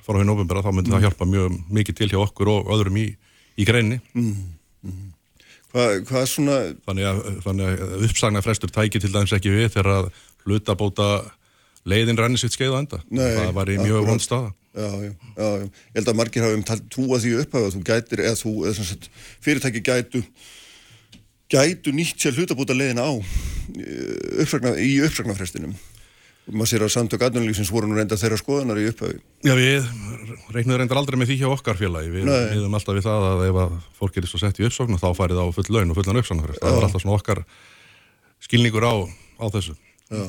frá hinn ofinbera þá myndi það hjálpa mjög mikið til hjá okkur og öðrum í, í greinni Hvað, hvað svona, þannig að, þannig að uppsagnarfrestur tæki til dæmis ekki við þegar að hlutabóta leiðin renni sitt skeið á enda. Nei, það var í mjög vond staða. Já, já, já, ég held að margir hafa um trúa því upp að þú gætir, eða þú, eða sem sagt, fyrirtæki gætu, gætu nýtt sér hlutabúta leiðina á eh, uppsagna, í uppsagnarfrestinum. Maður sér að samtök aðnumlífsins voru nú reynda þeirra skoðanar í upphafi. Já, við reiknum reyndar aldrei með því hjá okkar félagi. Við miðum alltaf við það að ef að fólk er svo sett í uppsókn þá farið á full laun og fullan uppsóknarfrest. Það var alltaf svona okkar skilningur á, á þessu. Já,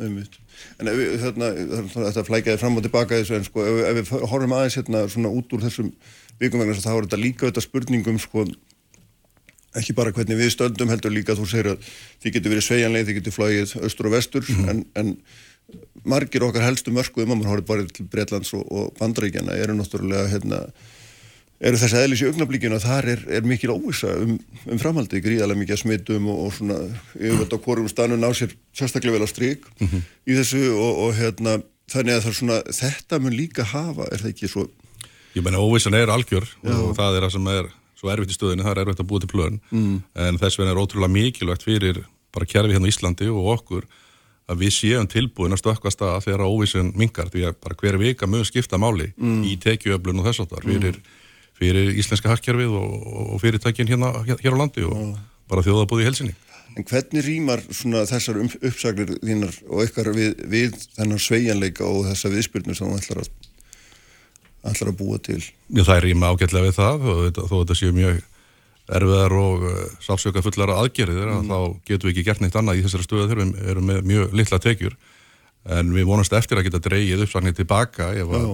einmitt. En við, þarna þetta flækjaði fram og tilbaka þessu, en sko, ef, ef við horfum aðeins hérna svona út úr þessum vikum vegna að þá er þetta líka þetta spurningum, sko, ekki bara hvernig við stöndum heldur líka þú segir að þið getur verið sveigjanlega, þið getur flóið austur og vestur, en, en margir okkar helstu mörkuðum, að mann horfið bara til Breitlands og, og Bandaríkjana, eru náttúrulega, hérna, eru þessi eðlis í augnablíkinu að þar er, er mikil óvisa um, um framhaldi, gríðarlega mikið að smitum og, og svona yfirvöld á hvorum stanu ná sér sérstaklega vel á strik í þessu og, og hérna þannig að það er svona, þetta mun líka hafa, er það ekki svo? Ég meina óvissan er algjör og það er það sem er svo erfitt í stöðinu, það er erfitt að búa til plön. Mm. en þess vegna er ótrúlega mikilvægt fyrir bara kerfi hérna Íslandi og okkur að við séum tilbúin að stökkva stað þegar óvissan mingar því að bara hver vika mun skipta máli í tekjuöflun og þess áttar fyrir, fyrir íslenska hakkerfið og, og fyrirtækin hérna hér á landi og bara þjóðabúði í helsinni. en hvernig rýmar þessar um, uppsagnir þínar og ykkar við, við þennan sveigjanleika og þessa viðspyrnu sem þú ætlar að ætlar að búa til? Já, það rýma ágætlega við það og þó þetta séu mjög erfiðar og uh, sálsöka fullara aðgerðir mm. þá getum við ekki gert neitt annað í þessari stöðu. Þegar við erum með mjög litla tekjur. En við vonast eftir að geta dreigið uppsagnir tilbaka ef að,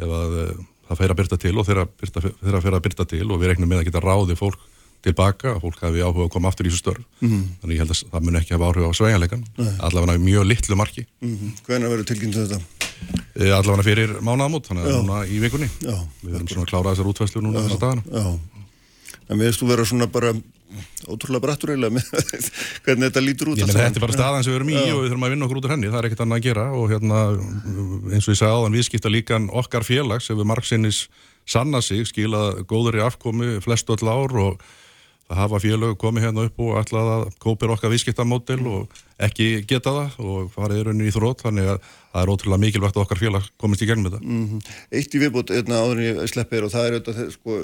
ef að uh, það fer að byrta til og þeirra fer að byrta til og við reiknum með að geta ráði fólk tilbaka, að fólk hafi áhuga að koma aftur í þessu störf. Mm. þannig ég held að það mun ekki hafa áhuga á sveigjanleikan allavega mjög litlu marki. Mm Hvenær verður tilkynnt um þetta? Eh, allavega fyrir mánaðamót, þannig að núna í vikunni. Já. við erum svona að klára þessar útfæslu núna þessar dagana. Já, en veist þú vera svona bara ótrúlega brattur eiginlega með hvernig þetta lítur út þetta er bara staðan sem við erum í og við þurfum að vinna okkur út úr henni, það er ekkert annað að gera og hérna, eins og ég sagði áðan viðskipta líkan okkar félags hefur margsinnis sanna sig, skilað góður í afkomi flest öll ár og það hafa félög komið hérna upp og ætlað að kópir okkar viðskiptamódel og ekki geta það og farið er rauninni í þrótt þannig að það er ótrúlega mikilvægt að okkar félag komist í gegnum þetta. Mhm. Eitt í viðbútt einna áður en ég sleppi er og það er auðvitað sko,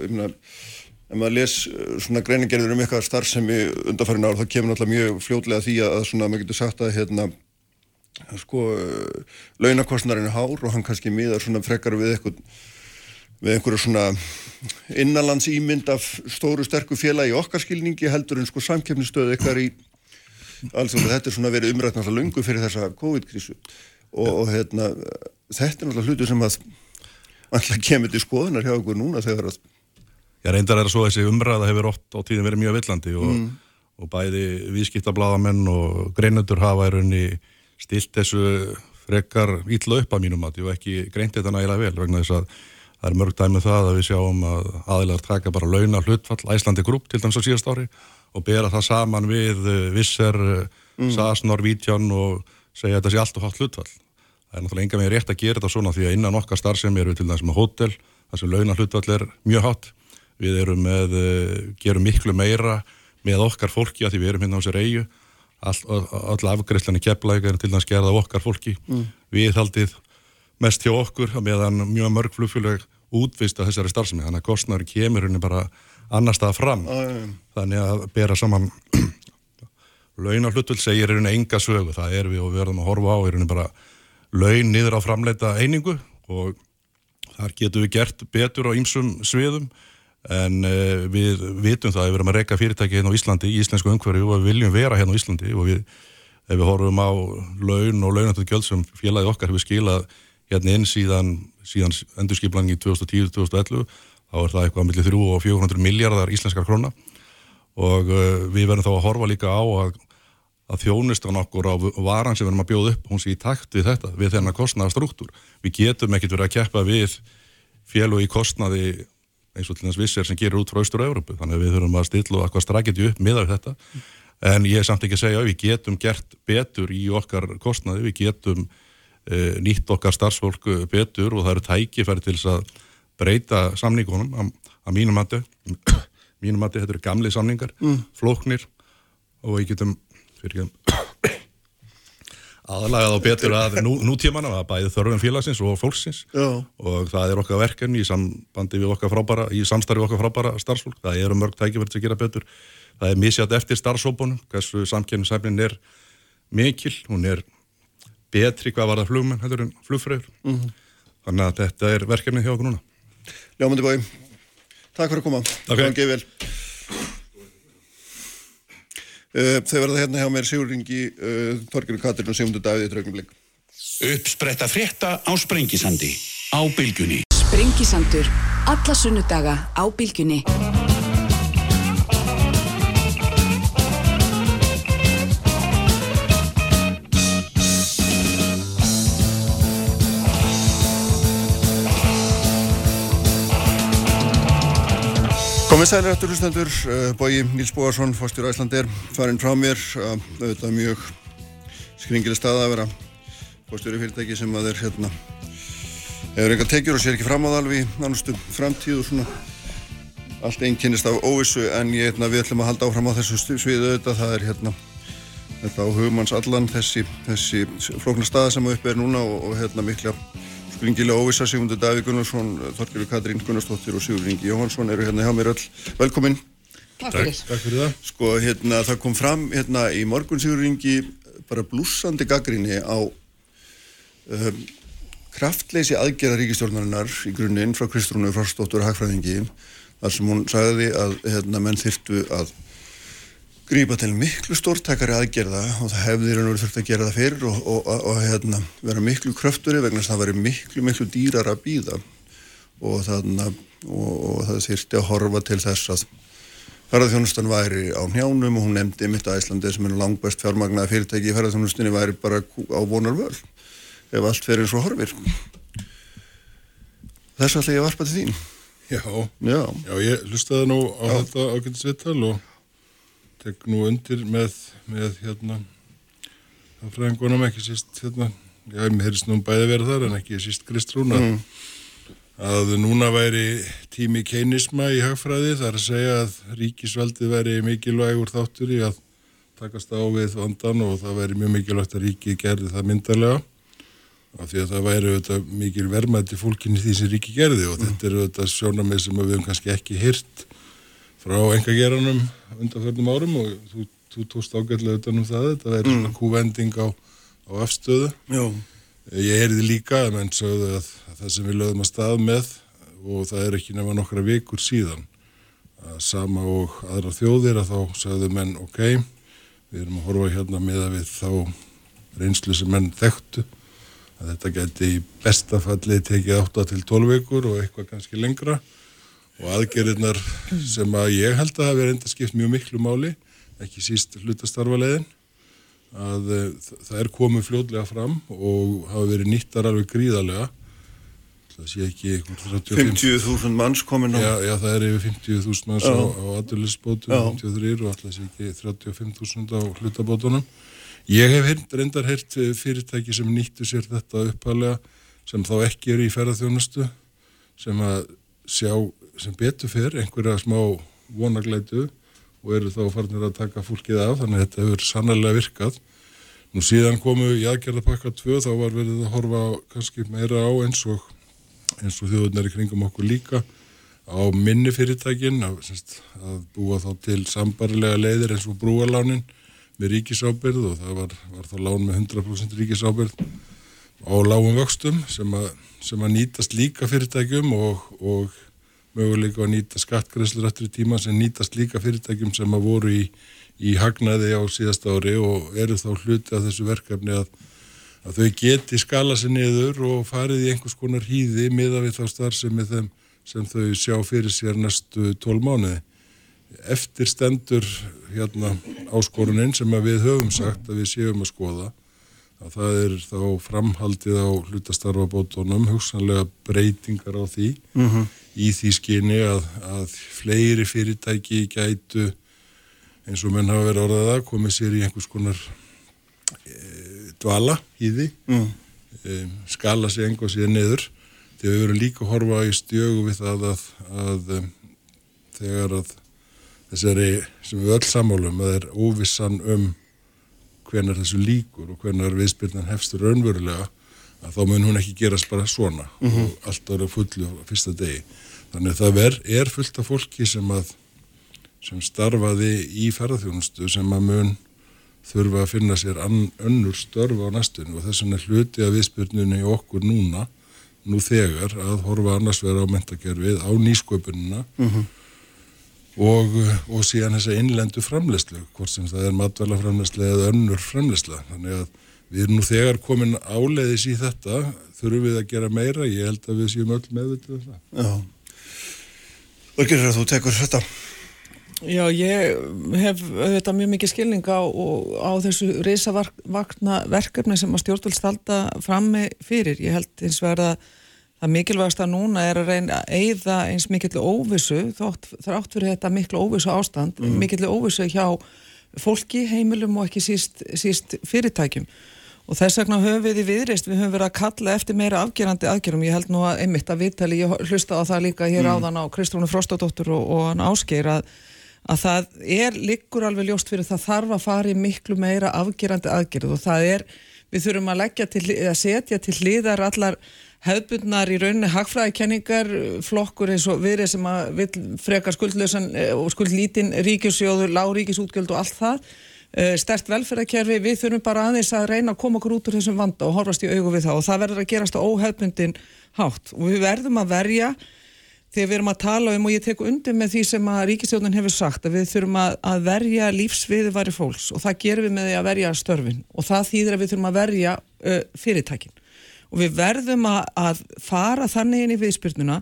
ef maður les uh, svona greinigerður um eitthvað starfsemi undanfærin ár þá kemur náttúrulega mjög fljótlega því að, svona maður getur sagt að hérna sko uh, launakostnarinn hár og hann kannski miðar svona frekar við eitthvað við einhverju svona innanlands ímynd af stóru sterku félagi í okkar skilningi heldur en sko samkeppnistöð eitthvað í alls og þetta er svona verið umrætt náttúrulega lungu fyrir þessa COVID-krísu. Og, og hérna þetta er náttúrulega hlutu sem að alltaf kemur til skoðunar hjá okkur núna þegar að Ég reyndar er að svo þessi umræða hefur oft á tíðin verið mjög villandi og, og bæði viðskiptablaðamenn og greinundur hafa í raunni stilt þessu frekar ítla upp að mínum að og ekki greint þetta nægilega vel vegna þess að það er mörg dæmið það að við sjáum að aðilar taka bara launa hlutfall Æslandi grúp til dæmis á síðast ári og bera það saman við uh, Visser, mm. SAS, Norvíðjan og segja að þetta sé allt og hátt hlutfall. Það er náttúrulega enga með rétt að gera þetta svona því að innan okkar starfsemi eru við til dæmis með hótel, þar sem launa hlutfall er mjög hátt. Við erum með, uh, gerum miklu meira með okkar fólki að því við erum hérna á sér eigu. All, all afgreifslan í kepplæk er til dæmis gerða okkar fólki. Mm. Við haldið mest hjá okkur meðan mjög mörg flugfélag útvista þessari starfsemi þannig að kostnari kemur henni bara annar stað fram Æ. þannig að bera saman laun á hlutvöld segir henni enga sögu það er við og við verðum að horfa á henni bara laun niður á framleita einingu og þar getum við gert betur á ýmsum sviðum en uh, við vitum það að við verum að reyka fyrirtæki hérna á Íslandi í íslensku umhverju og við viljum vera hérna á Íslandi og við, ef við horfum á laun og launandöld gjöld sem félagi okkar hefur skilað hérna inn síðan, síðan endurskiplangi 2010-2011 þá er það eitthvað millir 3 og 400 miljardar íslenskar krona og uh, við verðum þá að horfa líka á að, að þjónustan okkur á varan sem við erum að bjóða upp, hún sé í takt við þetta, við þennan kostnaða struktúr. Við getum ekkert verið að keppa við fjölu í kostnaði eins og til þess vissir sem gerir út frá Austur-Európu, þannig að við þurfum að stilla og eitthvað strakiti upp miða við þetta, en ég er samt ekki að segja að við getum gert betur í okkar kostnaði, við getum uh, nýtt okkar starfsfólk betur og það eru tækifæri til þess að breyta samningunum að, að mínum mati. Mínum mati, þetta eru gamli samningar mm. flóknir og við getum fyrir ekki aðalagað á betur að nú, nútíman að bæði þörfum félagsins og fólksins. Já. og það er okkar verkefni í sambandi við okkar frábara, í samstarfi okkar frábara starfsfólk, það eru mörg tækifæri sem gera betur. Það er misjátt eftir starfsópunum hversu samkynningshæfnin er mikil, hún er betri hvað var það flugmenn heldur en flugfröður mm -hmm. þannig að þetta er verkefni hjá okkur núna. Ljómandi bói, takk fyrir að koma. Takk fyrir Þau verða hérna hjá mér Sigur Ringi, uh, Torgir Katrin og Sigmundur Davíð í trögnum blik. Uppspretta frétta á Sprengisandi á Bilgunni Sprengisandur, alla sunnudaga á Bilgunni Komið sælir eftir hlustendur, uh, Bói Níls Bóarsson, fórstjóru Æslandir, farinn frá mér, uh, auðvitað mjög skringileg stað að vera fórstjóru fyrirtæki sem að er hérna, hefur enga tekjur og sér ekki fram á það alveg í nannustu framtíð og svona. Allt einn kynist af óvissu en ég, hérna, við ætlum að halda áfram á þessu sviðu auðvitað, það er hérna þetta á hugmanns allan þessi, þessi flókna staða sem upp er núna og, og hérna mikla Skringilega óvisa Sigmundur Davík Gunnarsson, Þorkjörður Katrín Gunnarsdóttir og Sigur Ringi Jóhansson eru hérna hjá mér öll. Velkomin. Takk fyrir. Takk fyrir það. Sko hérna það kom fram hérna í morgun Sigur Ringi bara blúsandi gaggrinni á um, kraftleysi aðgerða ríkistjórnarinnar í grunninn frá Kristrúnu Frostóttur Hagfræðingi þar sem hún sagði að hérna menn þyrtu að grípa til miklu stórtækari aðgerða og það hefði raun og verið þurft að gera það fyrir og, og, og, og hérna, vera miklu kröfturi vegna þess að það væri miklu, miklu dýrar að býða og það þyrti að horfa til þess að ferðarþjónustan væri á njánum og hún nefndi mitt að Íslandi sem er langbæst fjármagnaði fyrirtæki í ferðarþjónustinni væri bara á vonar völd ef allt fer eins og horfir. Þess að ég varpa til þín. Já, já, já ég lustaði nú á já. þetta ágættisvittal og tek nú undir með, með hérna það fræðingunum ekki síst hérna, já, mér heyrðist nú bæði verið þar en ekki síst Kristrúna mm. að núna væri tími keinisma í hagfræði þar að segja að ríkisveldið væri mikilvægur þáttur í að takast á við vandan og það væri mjög mikilvægt að ríki gerði það myndarlega af því að það væri auðvitað mikil vermaði fólkinni því sem ríki gerði og mm. þetta er auðvitað sjónamið sem við hefum kannski ekki hyrt frá engageranum undanförnum árum og þú, þú tóst ágætlega utanum það, þetta er mm. kúvending á, á afstöðu. Já. Ég heyrði líka að menn sögðu að það sem við lögum að stað með og það er ekki nefna nokkra vikur síðan að sama og aðra þjóðir að þá sögðu menn ok, við erum að horfa hérna með að við þá reynslu sem menn þekktu að þetta geti í bestafalli tekið 8 til 12 vikur og eitthvað kannski lengra og aðgerðirnar sem að ég held að hafi reynda skipt mjög miklu máli, ekki síst hlutastarfaleiðin, að eh, það er komið fljóðlega fram og hafa verið nýttar alveg gríðarlega. Það sé ekki 50.000 manns komin á já, já, það er yfir 50.000 manns já. á, á aðurlisbótum 53 og alltaf sé ekki 35.000 á hlutabótunum. Ég hef heyrt, reyndar heyrt fyrirtæki sem nýttu sér þetta uppalega sem þá ekki eru í ferðarþjónustu sem að sjá sem betur fyrr einhverja smá vonagleitu og eru þá farnir að taka fólkið af þannig að þetta hefur sannlega virkað. Nú síðan komu í aðgerðapakka 2 þá var verið að horfa kannski meira á eins og, eins og þjóðunar í kringum okkur líka á minni fyrirtækin að, að búa þá til sambarilega leiðir eins og brúalánin með ríkisábyrð og það var, var þá lán með 100% ríkisábyrð á lágum vöxtum sem að, sem að nýtast líka fyrirtækjum og, og möguleika að nýta skattgreðslur eftir tíma sem nýtast líka fyrirtækjum sem að voru í í hagnaði á síðast ári og eru þá hluti af þessu verkefni að, að þau geti skala sér niður og farið í einhvers konar hýði miða við þá starfsemi þeim sem þau sjá fyrir sér næstu tól mánuði. Eftir stendur hérna áskoruninn sem við höfum sagt að við séum að skoða að það er þá framhaldið á hlutastarfabótonum, hugsanlega breytingar á því mm -hmm. Í því skyni að, að fleiri fyrirtæki gætu eins og menn hafa verið orðað að komið sér í einhvers konar e, dvala í því mm. e, skala sér einhvað sér niður þegar við verum líka að horfa í stjögu við það að, að um, þegar að þessari sem við öll samálum að það er óvissan um hvenar þessu líkur og hvenar viðspilnan hefstur raunverulega að þá mun hún ekki gerast bara svona mm -hmm. og allt ára fullu á fyrsta degi þannig að það ver, er fullt af fólki sem að sem starfaði í ferðarþjónustu sem að mun þurfa að finna sér önnur störf á næstunni og þess vegna hluti að viðspyrnunni í okkur núna, nú þegar að horfa annars vera á mentakerfið á nýsköpunina mm -hmm. og, og síðan þessa innlendu framlegslu, hvort sem það er matvæla framlegsla eða önnur framlegsla þannig að við erum nú þegar komin áleiðis í þetta, þurfum við að gera meira ég held að við séum öll meðvitið um það. Já Örgir, þú tekur þetta Já, ég hef þetta mjög mikið skilning á, á þessu reysavakna verkefni sem að stjórnvöld stalda frammi fyrir. Ég held eins og verða það mikilvægast að núna er að reyna að eigða eins mikilvæg óvissu, þátt, þrátt fyrir þetta miklu óvissu ástand, mm. mikilvæg óvissu hjá fólki, heimilum og ekki síst, síst fyrirtækjum. Og þess vegna höfum við í viðreist, við höfum verið að kalla eftir meira afgerandi aðgerum. Ég held nú að einmitt að viðtali, ég hlusta á það líka hér mm. áðan á Kristrónu Frostadóttur og, og hann ásker að að það er liggur alveg ljóst fyrir það þarf að fara í miklu meira afgerandi aðgerð og það er, við þurfum að til, að setja til hliðar allar hefðbundnar í rauninni hagfræðikenningar, flokkur eins og viðrið sem að vil freka skuldlösan eh, og skuldlítinn ríkisjóður, láríkisútgjöld og allt það, stert velferðarkerfi, við þurfum bara aðeins að reyna að koma okkur út úr þessum vanda og horfast í augu við það og það verður að gerast á óhefbundin hátt. Og við verðum að verja þegar við erum að tala um og ég tek undir með því sem að ríkistjóðun hefur sagt að við þurfum að, að verja lífsviði varu fólks og það gerum við með því að verja störfin. Og það þýðir að við þurfum að verja uh, fyrirtækin. Og við verðum að, að fara þannig inn í viðspyrnuna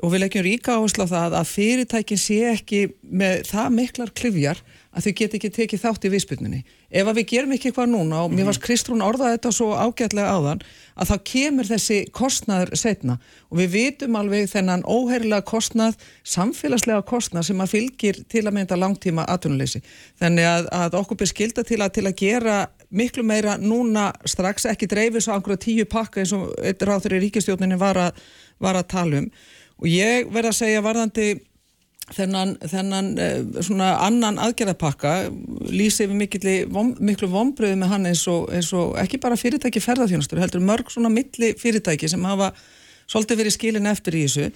og við leggjum ríka áherslu á það að fyrirtækin sé ekki með það miklar klifjar að þau get ekki tekið þátt í viðspyrnunni. Ef að við gerum ekki eitthvað núna og mér varst Kristrún orðað þetta svo ágætlega áðan að þá kemur þessi kostnaður setna og við vitum alveg þennan óheirilega kostnað, samfélagslega kostnað sem að fylgir til að mynda langtíma atvinnuleysi. Þannig að, að okkur ber skilda til að, til að gera miklu meira núna strax ekki dreifis á einhverja tíu pakka eins og á þeirri ríkistjóninni var var að tala um. Og ég verða að segja varðandi þennan, þennan eh, svona annan aðgerðapakka lýsi við miklu, miklu vonbröðu með hann eins og, eins og ekki bara fyrirtæki ferðarþjónastur, heldur mörg svona milli fyrirtæki sem hafa svolítið verið skilin eftir í þessu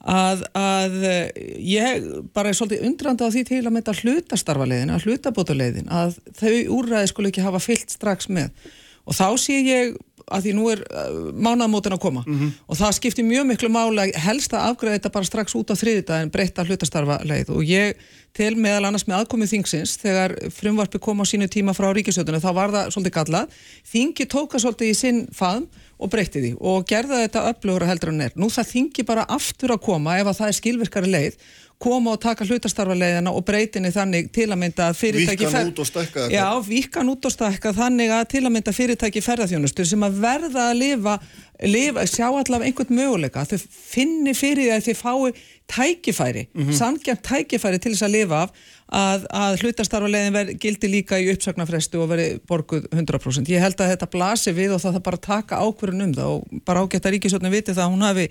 að, að eh, ég bara er svolítið undrandi á því til að mynda hlutastarfaleiðin, að hlutabótaleiðin að þau úrræði skul ekki hafa fyllt strax með. Og þá sé ég að því nú er uh, mánaðmótin að koma mm -hmm. og það skiptir mjög miklu mála helst að afgræða þetta bara strax út á þriðdæðin breytta hlutastarfa leið og ég til meðal annars með aðkomið þingsins þegar frumvarpi kom á sínu tíma frá ríkisjóðunum þá var það svolítið gallað þingi tóka svolítið í sinn faðum og breytti því og gerða þetta öflugur að heldur en er. Nú það þingi bara aftur að koma ef að það er skilvirkari leið koma og taka hlutastarfarleiðina og breytinni þannig til að mynda fyrirtæki Víkan út og stekka Já, víkan út og stekka þannig að til að mynda fyrirtæki ferðarþjónustur sem að verða að lifa lifa, sjá allavega einhvern möguleika þau finni fyrir því að þau fái tækifæri, mm -hmm. samkjönd tækifæri til þess að lifa af að, að hlutastarfalegin verði gildi líka í uppsagnarfrestu og verði borguð 100%. Ég held að þetta blasi við og það þarf bara taka ákvörðun um það og bara ágætt að Ríkisjónin viti það að hún hafi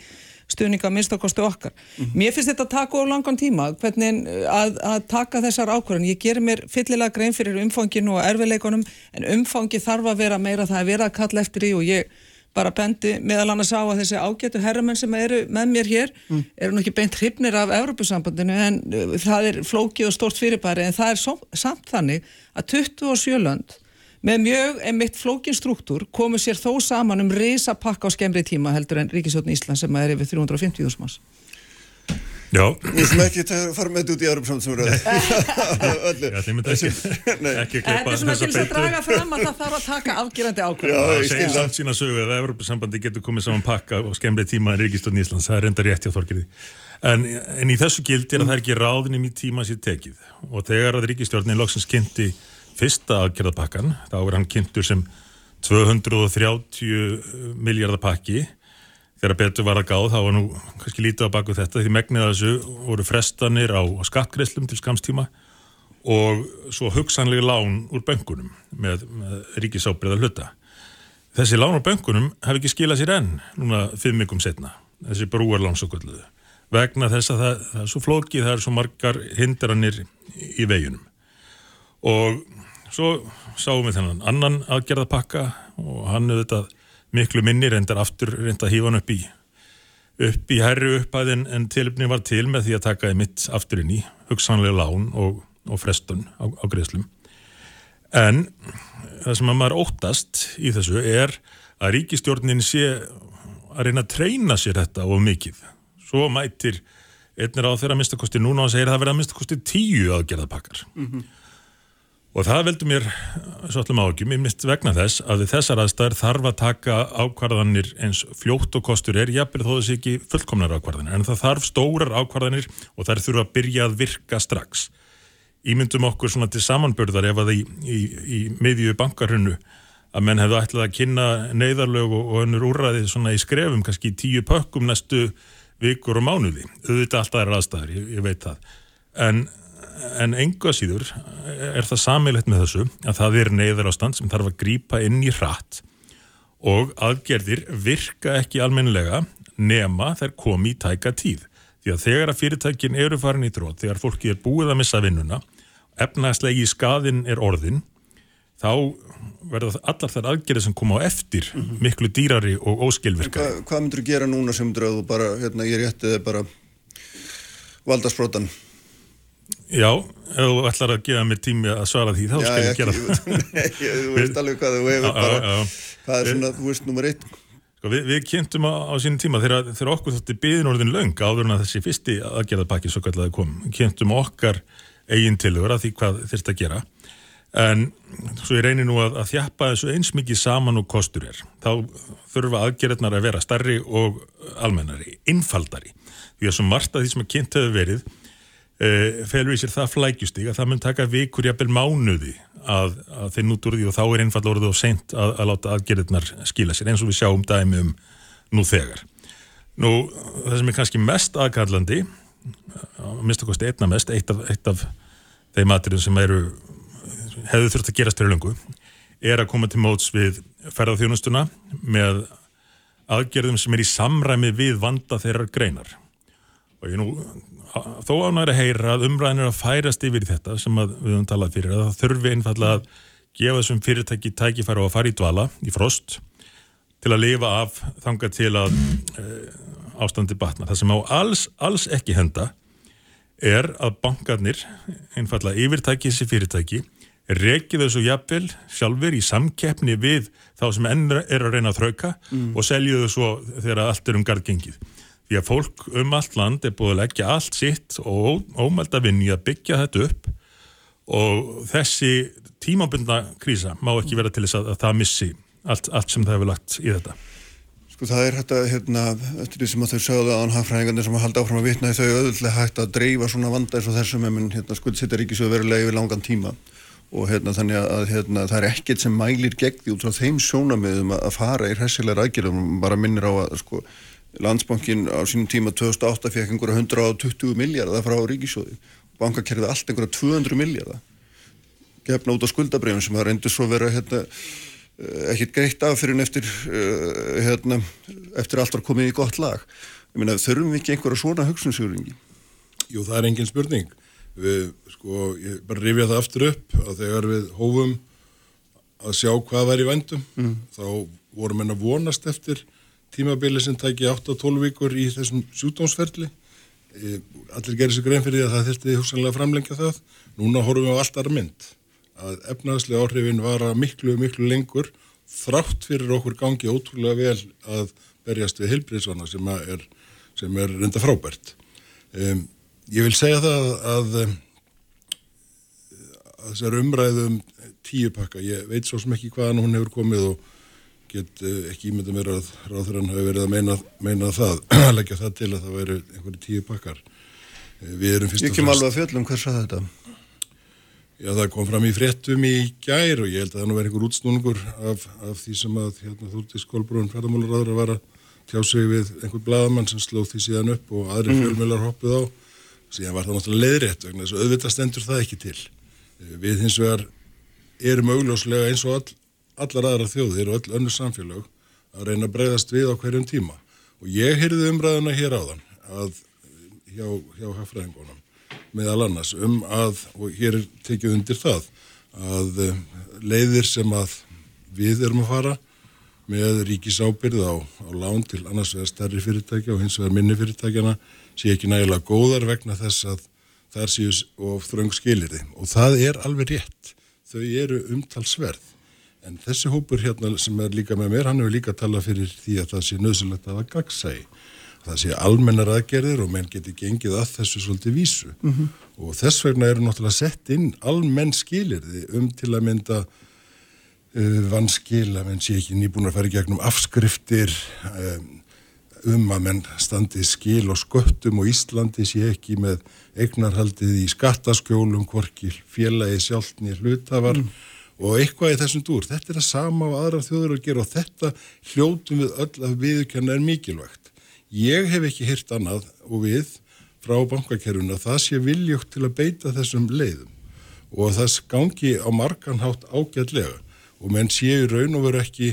stuðninga minnstakostu okkar. Mm -hmm. Mér finnst þetta að taka á langan tíma hvernig að, að taka þessar ákvörðun. Ég gerir mér fyllilega grein fyrir umfanginu og erfileikunum en umfangi þarf að vera meira það að vera að kalla eftir í og ég bara bendi meðal annars á að þessi ágætu herramenn sem eru með mér hér mm. eru nú ekki beint hrifnir af Európusambandinu en uh, það er flókið og stort fyrirbæri en það er samt þannig að 27 lönd með mjög emitt flókin struktúr komur sér þó saman um reysa pakka á skemmri tíma heldur en Ríkisjótin Ísland sem er yfir 350.000 manns Já. Við sem ekki fara með þetta út í þeim er þetta er svona til þess að draga fram að það þarf að taka afgjörandi ákveð. Já, það segir samt sína sögu að Európa-sambandi getur komið saman pakka og skemmri tíma en Ríkistóðin Íslands. Það er enda rétt hjá Þorgirði. En, en í þessu gildir að það er ekki ráðinni mjög tíma sér tekið. Og þegar að Ríkistjórnin loksins kynnti fyrsta aðgerðapakkan, þá er hann kynntur sem 230 miljardar pakki. Þegar betur var að gáð þá var nú kannski lítið á baku þetta því megnið að þessu voru frestanir á skattgreslum til skamstíma og svo hugsanlega lán úr böngunum með, með ríkisábreða hluta. Þessi lán úr böngunum hef ekki skilað sér enn núna fimm ykkum setna, þessi brúarlánsokvölduðu vegna þess að það, það er svo flókið, það er svo margar hindranir í veginum. Og svo sáum við þennan annan aðgerðapakka og hann auðvitað miklu minni reyndar aftur reynda að hífa hann upp í upp í herru upphæðin en tilöfni var til með því að taka þið mitt aftur inn í hugsanlega lán og, og frestun á, á greiðslum. En það sem að maður óttast í þessu er að ríkistjórnin sé að reyna að treyna sér þetta of mikið. Svo mætir einnir á þeirra minnstakosti núna og segir að það verða minnstakosti tíu aðgerðapakkar. Mm -hmm. Og það veldur mér svo allum ágjum, ég mist vegna þess að þessar aðstæðar þarf að taka ákvarðanir eins fljótt og kostur er, jafnveg þó þessi ekki fullkomnar ákvarðanir, en það þarf stórar ákvarðanir og þær þurfa að byrja að virka strax. Ímyndum okkur svona til samanbörðar ef að í, í, í miðju bankarhunnu að menn hefðu ætlað að kynna neyðarlög og önnur úrraðið svona í skrefum, kannski í tíu pökkum næstu vikur og mánuði. Auðvitað alltaf er aðstæðar, ég, ég veit það. En en enga síður er það samilegt með þessu að það er neyðar ástand sem þarf að grýpa inn í hratt og aðgerðir virka ekki almenlega nema þær komi í tæka tíð. Því að þegar að fyrirtækin eru farin í drót, þegar fólki er búið að missa vinnuna efnaðslegi skadin er orðin þá verða allar þær aðgerðir sem koma á eftir -hmm. miklu dýrari og óskilvirkari. Hva, Hvað myndur þú gera núna sem dröðu bara, hérna, ég réttið bara valdarsprotan Já, ef þú ætlar að gefa mér tími að svara því, þá já, skal ég gera það. Nei, þú veist alveg hvað þú hefur bara, já, já. hvað er svona, þú veist, nummer eitt. Sko, við, við kynntum á, á sínum tíma þegar, þegar okkur þótti byðin orðin löng áður en að þessi fyrsti aðgerðarpakki svo kallega kom, kynntum okkar eigin tilögur að því hvað þurft að gera. En svo ég reynir nú að, að þjappa þessu eins mikið saman og kostur er. Þá þurfa aðgerðarnar að vera starri og almennari, innfaldari. Því að svo margt að því sem að kynnt hefur verið uh, felur í sér það flækjustík að það mun taka vikur jafnvel mánuði að, að þeir nút úr því og þá er einfall orðið og seint að, að láta aðgerðirnar skila sér eins og við sjáum dæmi um nú þegar. Nú það sem er kannski mest aðkallandi að mista kosti einna mest eitt af, eitt af þeim aðgerðin sem eru hefðu þurft að gerast fyrir lungu er að koma til móts við ferðarþjónustuna með aðgerðum sem er í samræmi við vanda þeirrar greinar og ég nú þó ánægur að heyra að umræðin er að færast yfir þetta sem við höfum talað fyrir að það þurfi einfalla að gefa þessum fyrirtæki tækifæra og að fara í dvala í frost til að lifa af þanga til að e, ástandi batna. Það sem á alls, alls ekki henda er að bankarnir einfalla yfirtæki þessi fyrirtæki rekið þessu jafnvel sjálfur í samkeppni við þá sem enn er að reyna að þrauka mm. og selju svo þegar allt er um gardgengið. Því að fólk um allt land er búið að leggja allt sitt og ómælda vinni að byggja þetta upp. Og þessi tímabundna krísa má ekki vera til þess að, að það missi allt, allt sem það hefur lagt í þetta. Sko það er þetta, hérna, eftir því sem þau sögðu að anhagfræðingarnir sem að halda áfram að vitna þau auðvitað hægt að dreifa svona vanda eins og þessum mann hérna, skuldsittar ekki svo verulega yfir langan tíma. Og hérna þannig að hérna, það er ekkert sem mælir gegn því út frá þeim sjónamöðum að fara í hressilega rækjum bara minnir á að sko landsbankin á sínum tíma 2008 fekk einhverja 120 miljardar frá ríkisjóði bankakerfið allt einhverja 200 miljardar gefna út á skuldabrefum sem það reyndur svo vera hérna, eh, ekkit greitt af fyrir eftir, uh, hérna, eftir allt var komið í gott lag. Ég meina þurfum við ekki einhverja svona hugsunnsjóringi Jú það er engin spurning. Við, sko, ég bara rifja það aftur upp að þegar við hófum að sjá hvað var í vendum mm. þá vorum við að vonast eftir tímabili sem tæki 8-12 vikur í þessum sjúdómsferli e, allir gerir sér grein fyrir því að það þurfti hugsanlega framlengja það. Núna horfum við á alltaf mynd. Að efnaðslega áhrifin var að miklu, miklu lengur þrátt fyrir okkur gangi ótrúlega vel að berjast við heilbríðsvana sem er, sem er reynda frábært. Um, Ég vil segja það að, að, að þessar umræðum tíu pakka, ég veit svo sem ekki hvaðan hún hefur komið og get eh, ekki ímynda mér að ráðurinn hafi verið að meina, meina það, að leggja það til að það væri einhverju tíu pakkar. Eh, við erum fyrst og fremst... Ég kem alveg að fjöllum hvers að þetta. Já, það kom fram í fréttum í gær og ég held að það nú verið einhver útsnúningur af, af því sem að hérna, Þúrtís Kolbrún ferðamólaráður að vara tjá sig við einhver bladamann sem slóð því síðan upp og aðri mm. fjölmjölar hoppið á síðan var það náttúrulega leiðrétt vegna þess að auðvitað stendur það ekki til eh, við hins vegar erum augljóslega eins og all, allar aðra þjóðir og öll önnu samfélag að reyna að breyðast við á hverjum tíma. Og ég heyrði umræðuna hér áðan að hjá, hjá hafraðingunum meðal annars um að og hér er tekið undir það að eh, leiðir sem að við erum að fara með ríkisábyrð á, á lán til annars vegar stærri fyrirtækja og hins vegar minni fyrirtækjana sé ekki nægilega góðar vegna þess að það séu of þröng skilirði og það er alveg rétt. Þau eru umtalsverð en þessi hópur hérna sem er líka með mér hann hefur líka talað fyrir því að það sé nöðsulegt að það gagsægi það sé almennar aðgerðir og menn geti gengið að þessu svolítið vísu mm -hmm. og þess vegna eru náttúrulega sett inn almenn skilirði um til að mynda uh, vanskil að menn sé ekki nýbúin að fara í gegnum afskriftir um, um að menn standi skil og sköttum og Íslandi sé ekki með eignarhaldið í skattaskjólum hvorki félagi sjálfni hlutafar mm. Og eitthvað í þessum dúr þetta er að sama á aðra þjóður að gera og þetta hljótum við öll að viðkjanna er mikilvægt. Ég hef ekki hirt annað og við frá bankakerfuna það sé viljótt til að beita þessum leiðum og það gangi á marganhátt ágætlega og menn séu raun og veru ekki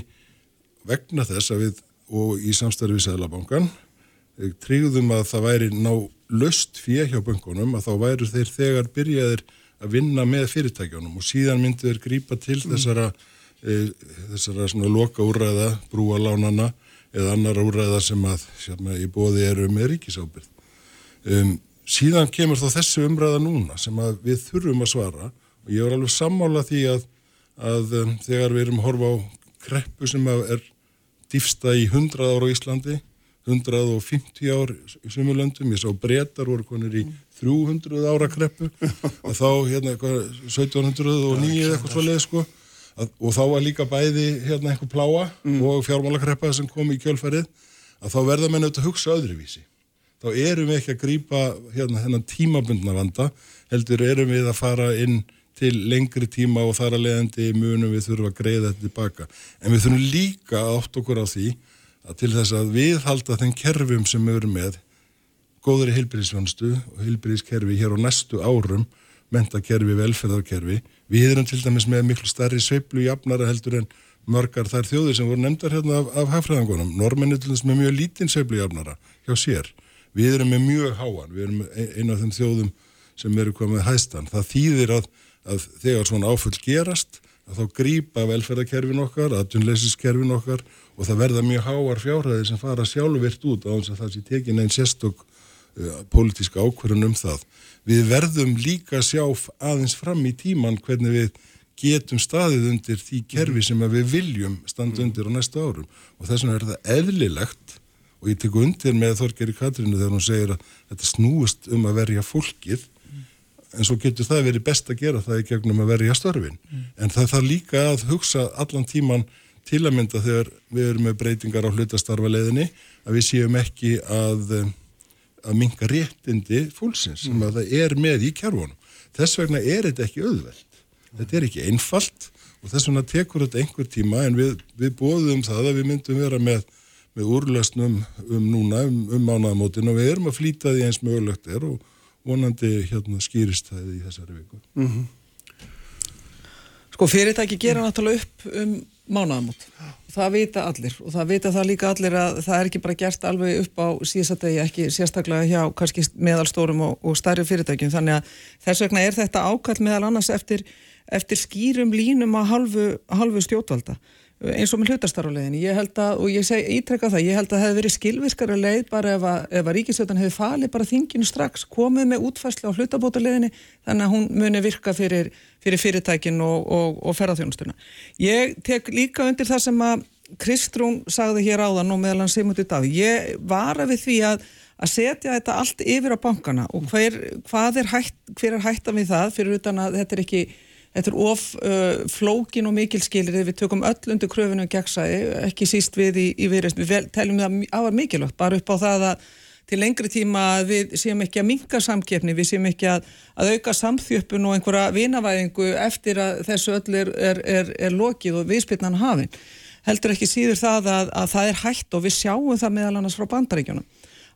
vegna þess að við og í samstarfi Sælabankan eh, tryggðum að það væri ná löst fyrir hjá bankunum að þá væru þeir þegar byrjaðir að vinna með fyrirtækjunum og síðan myndu þeir grípa til mm. þessara, e, þessara svona loka úræða, brúa lánana eða annar úræða sem að að í bóði eru með ríkisábyrð. Um, síðan kemur þá þessu umræða núna sem við þurfum að svara og ég var alveg sammála því að, að um, þegar við erum að horfa á kreppu sem er dýfsta í 100 ára á Íslandi 150 ár í sumulöndum, ég sá breytar voru konir í 300 ára kreppu og þá hérna eitthvað 1709 eða eitthvað svo leið sko að, og þá var líka bæði hérna eitthvað pláa mm. og fjármálakreppa sem kom í kjölfarið að þá verða menn auðvitað að hugsa öðruvísi þá erum við ekki að grýpa hérna þennan tímabundna vanda heldur erum við að fara inn til lengri tíma og þar að leiðandi munum við þurfum að greiða þetta tilbaka. En við þurfum líka að átt okkur á því að til þess að við halda þenn kerfum sem við erum með, góður í heilbyrðisvönstu og heilbyrðiskerfi hér á næstu árum, mentakerfi, velferðarkerfi, við erum til dæmis með miklu starri sveiplu jafnara heldur en mörgar þær þjóðir sem voru nefndar hérna af, af hafræðangunum. Normenni til þess með mjög lítinn sveiplu jafnara hjá sér. Við erum með mjög háan, við erum eina af þeim þjóðum sem eru komið hæstan. Það þýðir að að þegar svona áfull gerast að þá grýpa velferðarkerfin okkar, aðtunleysiskerfin okkar og það verða mjög háar fjárhæðir sem fara sjálfvirt út á þess að það sé tekin einn sérstokk pólitíska ákverðun um það. Við verðum líka sjá aðeins fram í tíman hvernig við getum staðið undir því kerfi sem við viljum standa undir á næsta árum og þess vegna er það eðlilegt og ég tek undir með Þorgeri Katrinu þegar hún segir að þetta snúist um að verja fólkið en svo getur það verið best að gera það í gegnum að verja störfin mm. en það þarf líka að hugsa allan tíman til að mynda þegar við erum með breytingar á hlutastarfa leiðinni að við séum ekki að að minga réttindi fólksins sem að það er með í kjárvonum þess vegna er þetta ekki auðveld þetta er ekki einfalt og þess vegna tekur þetta einhver tíma en við, við bóðum það að við myndum vera með, með úrlösnum um núna, um, um mánaðamótin og við erum að flýta því eins mögulegt er og vonandi hérna skýrist það í þessari viku. Mm -hmm. Sko fyrirtæki gera náttúrulega upp um mánaðamót. Það vita allir og það vita það líka allir að það er ekki bara gert alveg upp á síðsategi, ekki sérstaklega hjá kannski meðalstórum og, og stærri fyrirtækjum. Þannig að þess vegna er þetta ákall meðal annars eftir eftir skýrum línum að halvu, halvu stjórnvalda eins og með hlutastarfuleginni, ég held að og ég seg ítrekka það, ég held að það hefði verið skilvirkara leið bara ef að, ef að ríkistöðan hefði falið bara þinginu strax, komið með útfæslu á hlutabótaleginni, þannig að hún muni virka fyrir, fyrir fyrirtækin og, og, og ferðarþjónustuna. Ég tek líka undir það sem að Kristrún sagði hér áðan og meðal hann Simundi Daví, ég vara við því að að setja þetta allt yfir á bankana og hver, er hætt, hver er hættan við það? Fyrir utan að þetta er ekki Þetta er of uh, flókin og mikil skilir við tökum öll undir kröfunum gegnsæði, ekki síst við í, í viðreist. Við teljum það ávar mikilvægt, bara upp á það að til lengri tíma við séum ekki að minga samkefni, við séum ekki að, að auka samþjöppun og einhverja vinavæðingu eftir að þessu öll er, er, er, er lokið og viðspilnan hafinn. Heldur ekki síður það að, að það er hægt og við sjáum það meðal annars frá bandaríkjunum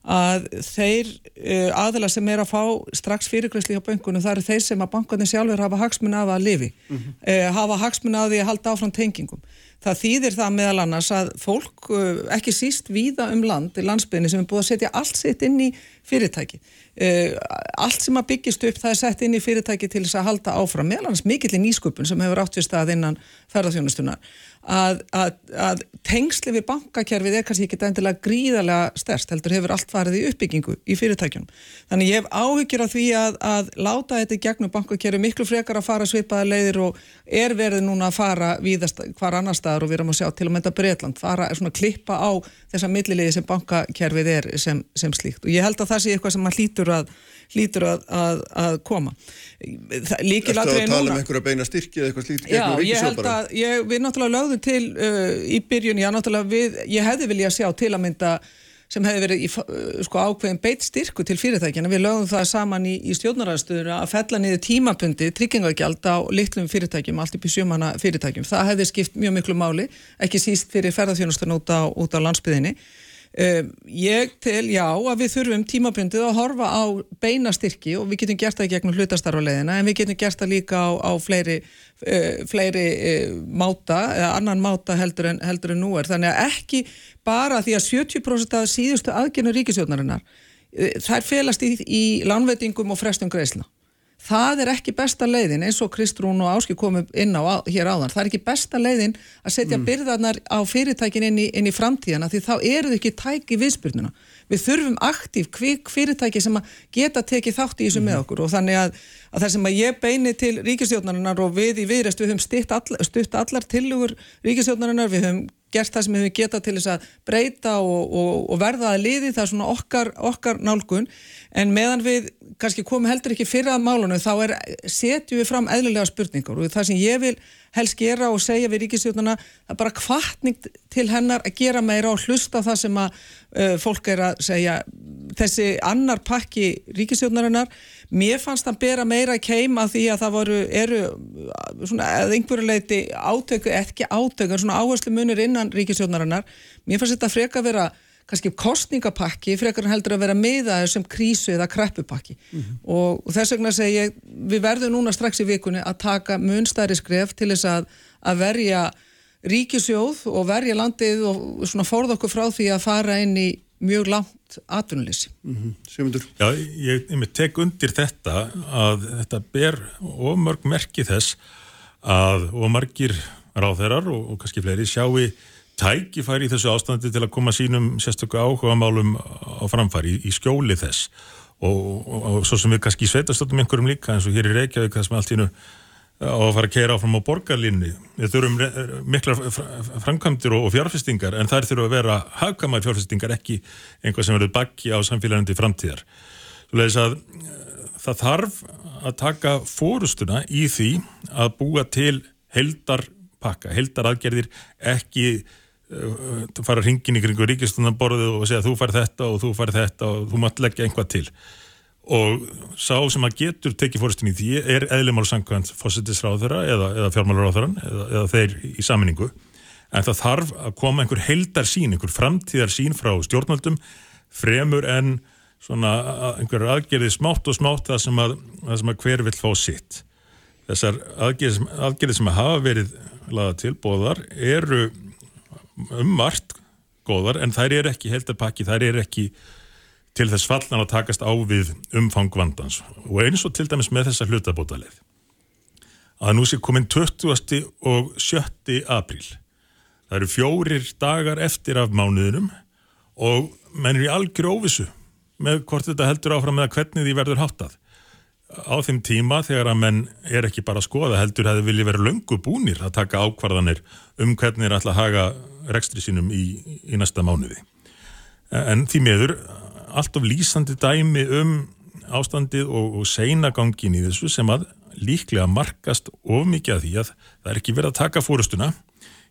að þeir uh, aðila sem er að fá strax fyrirgræsli á bankunum það eru þeir sem að bankunni sjálfur hafa hagsmun af að lifi, mm -hmm. uh, hafa hagsmun af því að halda áfram tengingum. Það þýðir það meðal annars að fólk uh, ekki síst víða um land í landsbygðinni sem er búið að setja allt sitt inn í fyrirtæki. Allt sem að byggjast upp það er sett inn í fyrirtæki til þess að halda áfram meðal annars mikill í nýsköpun sem hefur átt við stað innan ferðarþjónustunar að, að, að tengsli við bankakerfið er kannski ekki endilega gríðarlega stærst, heldur hefur allt farið í uppbyggingu í fyrirtækjunum. Þannig ég hef áhyggjur af því að, að láta þetta gegnum bankakerfið miklu frekar að fara svipaða leiðir og er verið núna að fara víðast hvar annar staðar og við erum að sjá til að mynda Breitland, fara svona að klippa á þessa milliliði sem bankakerfið er sem, sem slíkt og ég held að það sé eitthvað sem maður hlýtur að hlýtur að, að, að koma Líkil að tala um einhverja beina styrki eða eitthvað slíkt Já, ég held að ég, við náttúrulega lögðum til uh, í byrjun, já náttúrulega við, ég hefði viljað sjá til að mynda sem hefði verið í uh, sko, ákveðin beitt styrku til fyrirtækjana, við lögum það saman í, í stjórnararstuður að fella niður tímapundi tryggingagjald á litlum fyrirtækjum allt upp í sjömanna fyrirtækjum, það hefði skipt mjög miklu máli, ekki síst fyrir ferðarþjónustan út á, út á landsbyðinni Um, ég tel, já, að við þurfum tímabundið að horfa á beina styrki og við getum gert það gegnum hlutastarfulegina en við getum gert það líka á, á fleiri, uh, fleiri uh, máta, eða annan máta heldur en, heldur en nú er. Þannig að ekki bara því að 70% af síðustu aðgjörnu ríkisjónarinnar, uh, þær felast í, í lánveitingum og frestum greiðsla það er ekki besta leiðin eins og Kristrún og Áski komum inn á hér áðan, það er ekki besta leiðin að setja mm. byrðarnar á fyrirtækin inn í, inn í framtíðana því þá eru þau ekki tæk í viðspyrnuna. Við þurfum aktív kvik fyrirtæki sem að geta tekið þátt í þessu mm. með okkur og þannig að, að það sem að ég beini til ríkistjórnarinnar og við í viðrest við höfum stutt, all, stutt allar tilugur ríkistjórnarinnar, við höfum gert það sem við geta til þess að breyta og, og, og verða að liði, það svona okkar, okkar nálgun en meðan við kannski komum heldur ekki fyrir að málunum þá er, setjum við fram eðlilega spurningar. Og það sem ég vil helst gera og segja við ríkistjóðuna það er bara kvartning til hennar að gera meira og hlusta það sem að uh, fólk er að segja. Þessi annar pakki ríkistjóðnarinnar mér fannst það bera meira keim að því að það voru, eru svona, eða einhverju leiti átöku, ekki átöku, svona áherslu munir innan ríkistjóðnarinnar mér fannst þetta freka vera kannski kostningapakki frekar heldur að vera meðaður sem krísu eða kreppupakki mm -hmm. og, og þess vegna segi ég við verðum núna strax í vikunni að taka munstæri skref til þess að, að verja ríkisjóð og verja landið og svona forða okkur frá því að fara inn í mjög langt atvinnuleysi mm -hmm. Já, ég, ég tek undir þetta að þetta ber ómörg merki þess að ómargir ráþeirar og, og kannski fleiri sjáu tækifæri í þessu ástandi til að koma sínum sérstöku áhuga málum á framfæri í, í skjóli þess. Og, og, og svo sem við kannski sveitastöldum einhverjum líka eins og hér í Reykjavík það sem allt ínu á að fara að keira áfram á borgarlinni við þurfum mikla framkvæmdir og fjárfestingar en þær þurfum að vera hafkamæð fjárfestingar ekki einhvað sem verður bakki á samfélagandi framtíðar. Að það þarf að taka fórustuna í því að búa til heldar pakka, heldar aðgerðir ekki fara hringin í kringu ríkistunarborðu og segja þú fær þetta og þú fær þetta og þú mátt leggja einhvað til. Og sá sem að getur tekið fóristin í því er eðlimál samkvæmt fósittisráðara eða, eða fjármálaráðaran eða, eða þeir í saminningu en það þarf að koma einhver heldar sín, einhver framtíðar sín frá stjórnvöldum fremur en svona einhver aðgerði smátt og smátt það sem að, það sem að hver vill fá sitt. Þessar aðgerði, aðgerði sem að hafa verið laða til bóðar eru um margt góðar en þær eru ekki heldarpakki, þær eru ekki til þess fallnar að takast á við umfang vandans og eins og til dæmis með þessa hlutabótaleið að nú sé komin 20. og 7. apríl það eru fjórir dagar eftir af mánuðinum og menn er í algjör óvissu með hvort þetta heldur áfram með að hvernig því verður háttað á þeim tíma þegar að menn er ekki bara að skoða heldur hefði vilja verið löngu búnir að taka ákvarðanir um hvernig er alltaf að haga rekstri sínum í, í næsta mánuði en því meður allt of lýsandi dæmi um ástandið og, og seinagangin í þessu sem að líklega markast of mikið að því að það er ekki verið að taka fórustuna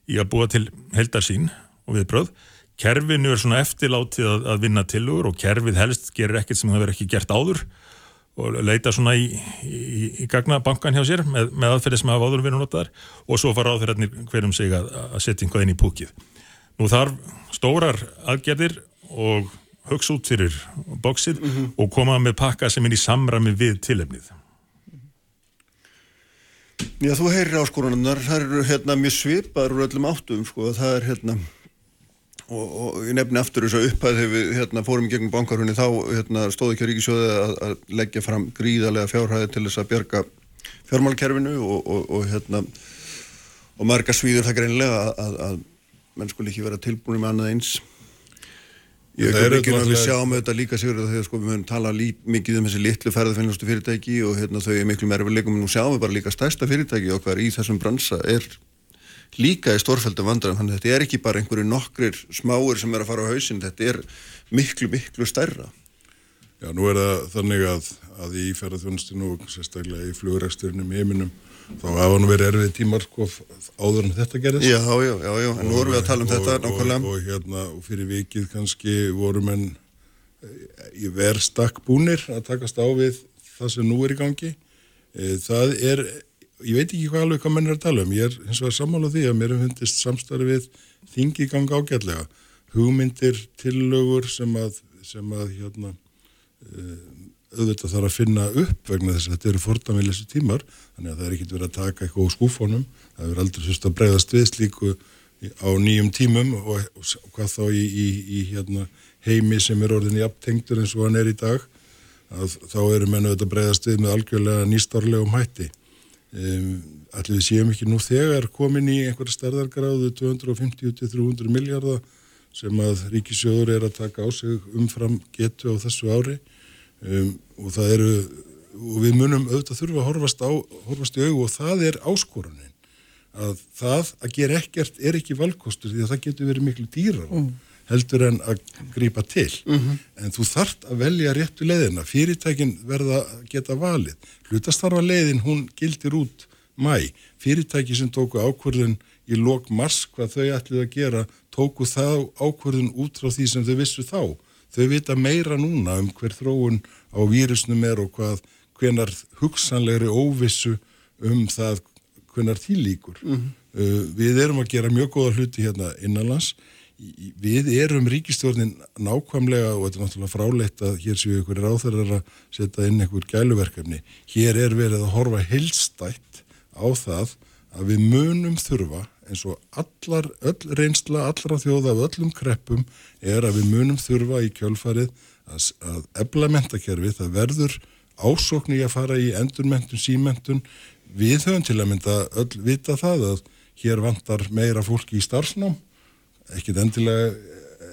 í að búa til heldarsín og viðbröð. Kerfinu er svona eftirlátið að, að vinna tilur og kerfið helst gerir ekkert sem það verið ekki gert áður og leita svona í, í, í gagna bankan hjá sér með, með aðferði sem hafa áður verið notaðar og svo fara áþurðarnir hverjum sig að, að setja einhvað inn í púkið. Nú þarf stórar aðgerðir og hugsa út fyrir bóksið mm -hmm. og koma með pakka sem er í samrami við tilefnið. Já, þú heyrir áskorunar, það eru hérna mjög svipaður úr öllum áttum, sko, það er hérna, og, og ég nefni aftur þess að upphæð þegar við hérna, fórum gegnum bankarhunni, þá hérna, stóð ekki að Ríkisjóði að, að leggja fram gríðarlega fjárhæði til þess að bjarga fjármálkerfinu og, og, og hérna, og marga svíður það greinlega að, að menn skul ekki vera tilbúin með annað eins. Ég er ekki náttúrulega að sjá með þetta líka sigur þegar sko, við höfum talað mikið um þessi litlu ferðarfinnlustu fyrirtæki og hérna, þau er miklu meira við leikum en nú sjáum við bara líka stærsta fyrirtæki okkar í þessum bransa er líka í stórfældum vandræðum þannig að þetta er ekki bara einhverju nokkrir smáir sem er að fara á hausin, þetta er miklu, miklu stærra. Já, nú er það þannig að, að í ferðarfinnlustinu og sérstaklega í flugræksturinn í heiminum þá hafa nú verið erfið tímar sko, áður en þetta gerðist Já, já, já, já. en nú vorum við að tala um og, þetta nákvæmlega og, og, hérna, og fyrir vikið kannski vorum en eh, í verðstakk búnir að takast á við það sem nú er í gangi eh, það er, ég veit ekki hvað alveg hvað menn er að tala um, ég er hins vegar sammála því að mér hef hundist samstarfi við þingi ganga ágætlega. Hugmyndir, tillögur sem að, sem að hérna uh, auðvitað þarf að finna upp vegna þess að þetta eru fordamillisir tímar þannig að það er ekkert verið að taka eitthvað úr skúfónum það er aldrei sérst að breyðast við slíku á nýjum tímum og, og, hvað þá í, í, í hérna, heimi sem er orðin í aptengtur eins og hann er í dag að þá eru mennu þetta breyðast við með algjörlega nýstarlegum hætti um, allir við séum ekki nú þegar komin í einhverja stærðargráðu 250-300 miljardar sem að ríkisjóður er að taka á sig umfram getu á þessu ári. Um, og það eru og við munum auðvitað þurfa að horfast, á, horfast í augu og það er áskorunin. Að það að gera ekkert er ekki valkostur því að það getur verið miklu dýrar mm. Heldur en að grýpa til mm -hmm. en þú þart að velja réttu leiðina fyrirtækin verða geta valið hlutastarfa leiðin hún gildir út mæ, fyrirtæki sem tóku ákvörðun í lok mars hvað þau ætlið að gera tóku þá ákvörðun út frá því sem þau vissu þá þau vita meira núna um hver þróun á vírusnum er og hvað hvenar hugsanlegri óvissu um það hvenar því líkur. Mm -hmm. uh, við erum að gera mjög góða hluti hérna innanlands. Við erum ríkistjórnin nákvæmlega og þetta er náttúrulega frálegt að hér séu ykkur ráþærar að setja inn einhver gæluverkefni. Hér er verið að horfa heilstætt á það að við munum þurfa eins og allar, öll reynsla, allra þjóða af öllum kreppum er að við munum þurfa í kjölfarið að, að ebla mentakerfi, það verður ásókn í að fara í endurmentun, símentun, við höfum til að mynda öll vita það að hér vantar meira fólki í starfsnám, ekkit endilega,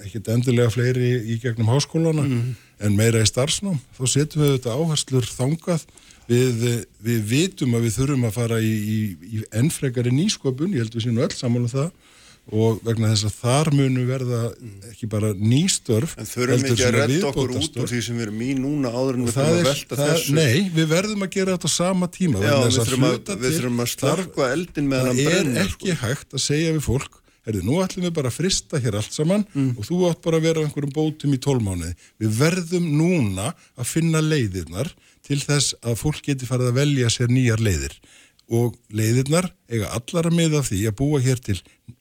ekkit endilega fleiri í gegnum háskólana mm. en meira í starfsnám, þá setjum við þetta áherslur þangað. Við, við vitum að við þurfum að fara í, í, í ennfregari nýsköpun, ég held við sínum öll saman um það og vegna þess að þar munu verða ekki bara nýstörf En þurfum ekki að redda okkur út úr því sem við erum í núna áður en við þurfum að velta það, þessu? Nei, við verðum að gera þetta á sama tíma Já, við þurfum að, við þurfum að starfa eldin með hann að brenna Það er ekki sko. hægt að segja við fólk herðu, nú ætlum við bara að frista hér allt saman og þú átt bara að vera á einhverjum bótum í tólmánuði. Við verðum núna að finna leiðirnar til þess að fólk geti farið að velja sér nýjar leiðir og leiðirnar eiga allar að miða því að búa hér til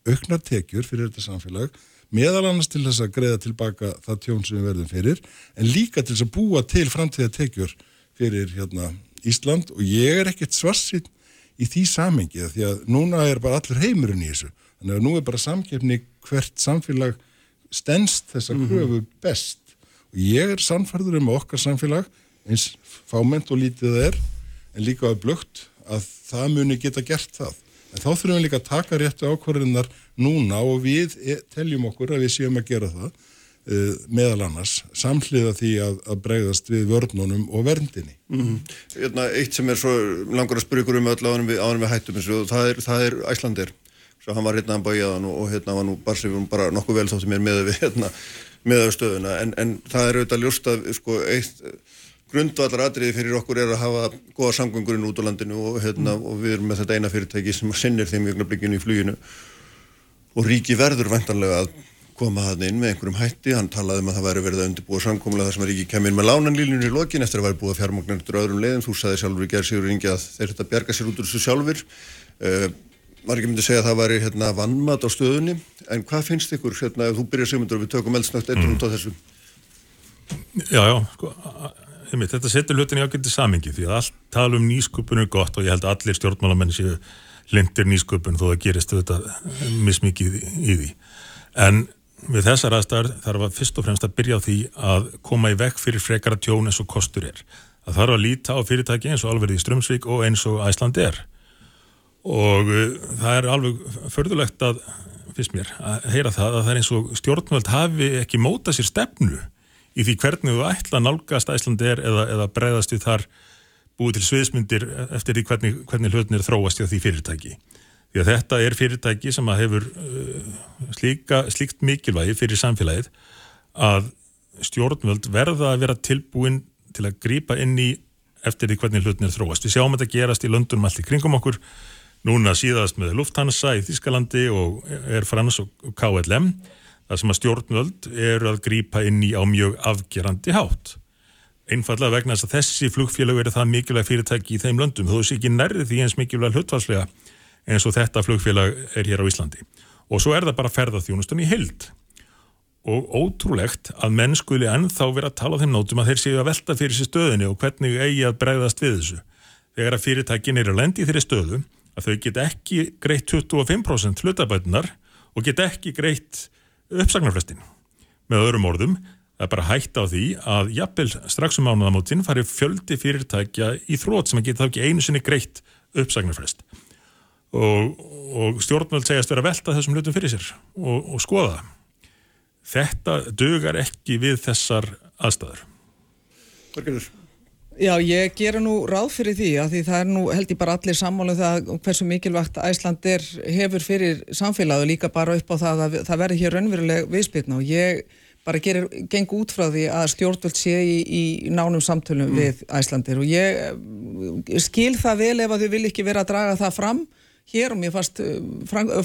auknar tekjur fyrir þetta samfélag meðal annars til þess að greiða tilbaka það tjón sem við verðum fyrir en líka til þess að búa til framtíða tekjur fyrir hérna, Ísland og ég er ekkert svarsitt í því samengi því að núna er bara allur heimurinn í þessu. Þannig að nú er bara samkeppni hvert samfélag stennst þessa kröfu best. Og ég er samfærður um okkar samfélag eins fáment og lítið það er en líka að blögt að það muni geta gert það. En þá þurfum við líka að taka réttu ákvarðinnar núna og við e- teljum okkur að við séum að gera það meðal annars samhliða því að, að bregðast við vörnunum og verndinni. Mm hérna, eitt sem er svo langar að ykkur um öll áðurum við, áðurum við hættum þessu og það er, það er Æslandir svo hann var hérna að bæja þann og, og hérna var nú barsifum bara nokkuð vel þótti mér með við hérna, með stöðuna. En, en það er auðvitað ljóst að sko, eitt grundvallar atriði fyrir okkur er að hafa góða samgöngurinn út á landinu og, hérna, og við erum með þetta eina fyrirtæki sem sinnir þeim í fluginu. Og ríki verður vendanlega að koma það inn með einhverjum hætti, hann talaði um að það væri verið að undirbúa samkomlega þar sem að ríki kemur með lánanlílunni í lokin eftir að væri búið eftir öðrum leiðum, þú sagði sjálfur í gerð sigur ringi að þeir þetta bjarga sér út úr þessu sjálfur uh, ekki myndið að segja að það væri hérna vannmat á stöðunni. En hvað finnst ykkur, hérna, ef þú byrjar sigmundur og við tökum eldsnögt eitt út á þessu? Já, já, sko, einmitt, þetta setur hlutin í ágætti samingi því að allt tala um nýsköpun er gott og ég held að allir stjórnmálamenn séu lindir nýsköpun þó það gerist þetta mismikið í því. En við þessar aðstæðar þarf að fyrst og fremst að byrja á því að koma í vekk fyrir frekara tjón eins og kostur er. Það þarf að líta á fyrirtæki eins og alveg í Strömsvík og eins og Æsland er. Og uh, það er alveg förðulegt að, fyrst mér, að heyra það að það er eins og stjórnvöld hafi ekki mótað sér stefnu í því hvernig þú ætla að nálgast Æslandi er eða, eða breyðast við þar búið til sviðsmyndir eftir því hvernig, hvernig hlutin er þróast í því fyrirtæki. Því að þetta er fyrirtæki sem að hefur uh, slíka, slíkt mikilvægi fyrir samfélagið að stjórnvöld verða að vera tilbúin til að grípa inn í eftir því hvernig hlutin er þróast. Við sjáum þetta gerast í löndunum allt í kringum okkur, núna síðast með Lufthansa í Þískalandi og Air France og KLM þar sem að stjórnvöld eru að grípa inn í á mjög afgerandi hátt. Einfallega vegna þess að þessi flugfélag eru það mikilvæg fyrirtæki í þeim löndum, þó þessi ekki nærði því eins mikilvæg hlutvarslega eins og þetta flugfélag er hér á Íslandi. Og svo er það bara ferðarþjónustan í held. Og ótrúlegt að menn skuli ennþá vera að tala á þeim nótum að þeir séu að velta fyrir sér stöðinni og hvernig eigi að bregðast við þessu. Þegar að fyrirtækin eru að lendi í þeirri stöðu að þau get ekki greitt 25% hlutabætunar og get ekki greitt uppsagnarfrestin. Með öðrum orðum, það er bara hægt á því að jafnvel strax um mánuðamótin fari fjöldi fyrirtækja í þrótt sem að geta þá ekki einu sinni greitt uppsagnarfrest. Og, og stjórnvöld segjast vera að velta þessum hlutum fyrir sér og, og skoða. Þetta dugar ekki við þessar aðstæður. Þorgerður Já, ég gera nú ráð fyrir því að því það er nú held ég bara allir sammálu um það hversu mikilvægt Æslandir hefur fyrir samfélagi og líka bara upp á það að það verði hér raunveruleg viðspilna og ég bara gerir, geng út frá því að stjórnvöld sé í, í nánum samtölum mm. við Æslandir og ég skil það vel ef að þau vil ekki vera að draga það fram hér og mér fannst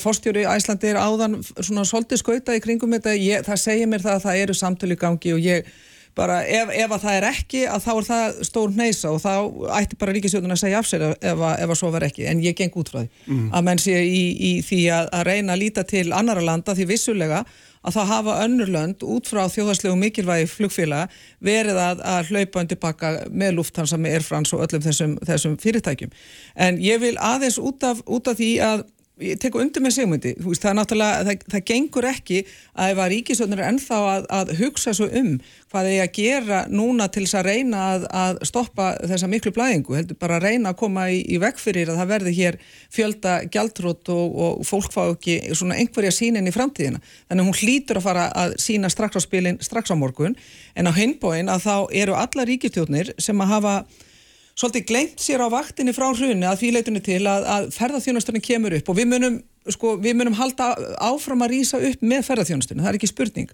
fórstjóri Æslandir áðan svona svolítið skauta í kringum þetta, ég, það segir mér það að það eru samtölu í gangi og ég bara ef, ef að það er ekki að þá er það stór neysa og þá ætti bara ríkisjóðun að segja af sér ef, að, ef að svo verð ekki en ég geng út frá því mm. að menn sé í, í því að, að reyna að líta til annara landa því vissulega að það hafa önnur lönd út frá þjóðarslegu mikilvægi flugfélag verið að, að hlaupa undir pakka með lufthansa með Air France og öllum þessum, þessum fyrirtækjum. En ég vil aðeins út af, út af því að ég tek undir með segmundi, veist, það er náttúrulega, það, það gengur ekki að ef að ríkisöndar er ennþá að, að hugsa svo um hvað er að gera núna til þess að reyna að, að stoppa þessa miklu blæðingu, heldur bara að reyna að koma í, í vekk fyrir að það verði hér fjölda gjaldrótt og, og fólk fá ekki svona einhverja sínin í framtíðina, þannig að hún hlýtur að fara að sína strax á spilin, strax á morgun, en á hinbóin að þá eru alla ríkistjóknir sem að hafa svolítið glemt sér á vaktinni frá hrunni að því leitunni til að, að ferðarþjónastunni kemur upp og við munum, sko, við munum halda áfram að rýsa upp með ferðarþjónastunni, það er ekki spurning.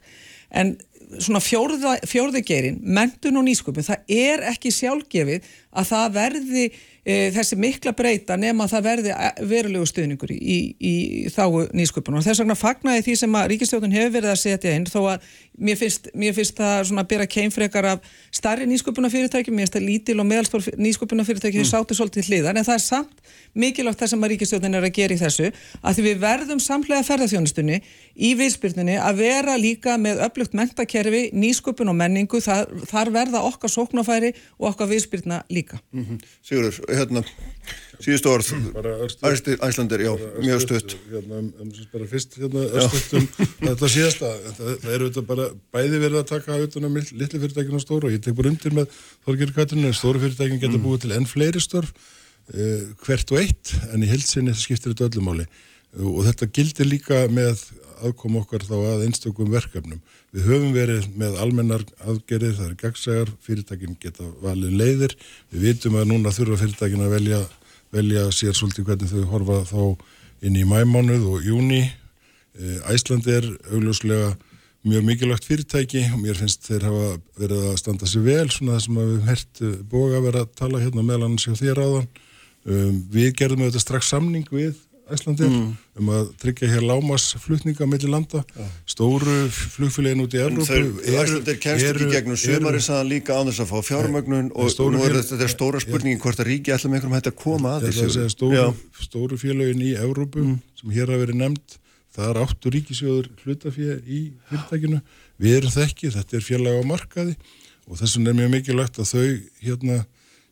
En svona fjórða, fjórði gerin, mentun og nýsköpun, það er ekki sjálfgefið að það verði e, þessi mikla breyta nema að það verði e, verulegu stuðningur í, í, þá nýsköpun og þess vegna fagnaði því sem að ríkistjóðun hefur verið að setja inn þó að mér finnst, mér finnst það svona að byrja keimfrekar af starri nýsköpunafyrirtækjum, mér finnst það lítil og meðalstór nýsköpunafyrirtæki mm. sátu svolítið hliðar en það er samt mikilvægt það sem að ríkistjóðin er að gera í þessu að því við verðum samlega ferðarþjónustunni í viðspyrnunni að vera líka með öflugt mentakerfi, nýsköpun og menningu, þar, þar verða okkar sóknafæri og okkar viðspyrna líka. Mm -hmm. Sigurður, hérna, síðustu orð, Æslandir, já, mjög stutt. Hérna, um, um, bara fyrst, hérna, östutum, þetta síðasta, það, það eru þetta bara bæði verið að taka auðvitað um litli fyrirtækinu og stóru. Og ég tek bara undir með Þorgir Katrinu, stóru fyrirtækin geta mm. búið til enn fleiri störf uh, hvert og eitt en í hilsinni skiptir þetta öllumáli og þetta gildir líka með aðkoma okkar þá að einstökum verkefnum. Við höfum verið með almennar aðgerðir, það er gagsægar, fyrirtækin geta valið leiðir, við vitum að núna þurfa fyrirtækin að velja, velja sér svolítið hvernig þau horfa þá inn í mæmánuð og júni. Æslandi er augljóslega mjög mikilvægt fyrirtæki og mér finnst þeir hafa verið að standa sér vel, svona það sem við hefum hert boga verið að tala hérna meðlan sér þér áðan. Um, við gerðum auðvitað strax samning við Æslandir mm. um að tryggja hér lámasflutninga mellir landa, ja. stóru flugfélagin út í Európu Æslandir kemst ekki gegnum. Sömari saðan líka á þess að fá fjármögnun og nú er þetta stóra spurningi hvort að ríki ætla með einhverjum hætti að koma að þessu. stóru, stóru félagin í Európu mm. sem hér hafa verið nefnd það er áttu ríkisjóður hlutafér í fyrirtækinu, við erum þekki þetta er félag á markaði og þess vegna er mjög mikilvægt að þau hérna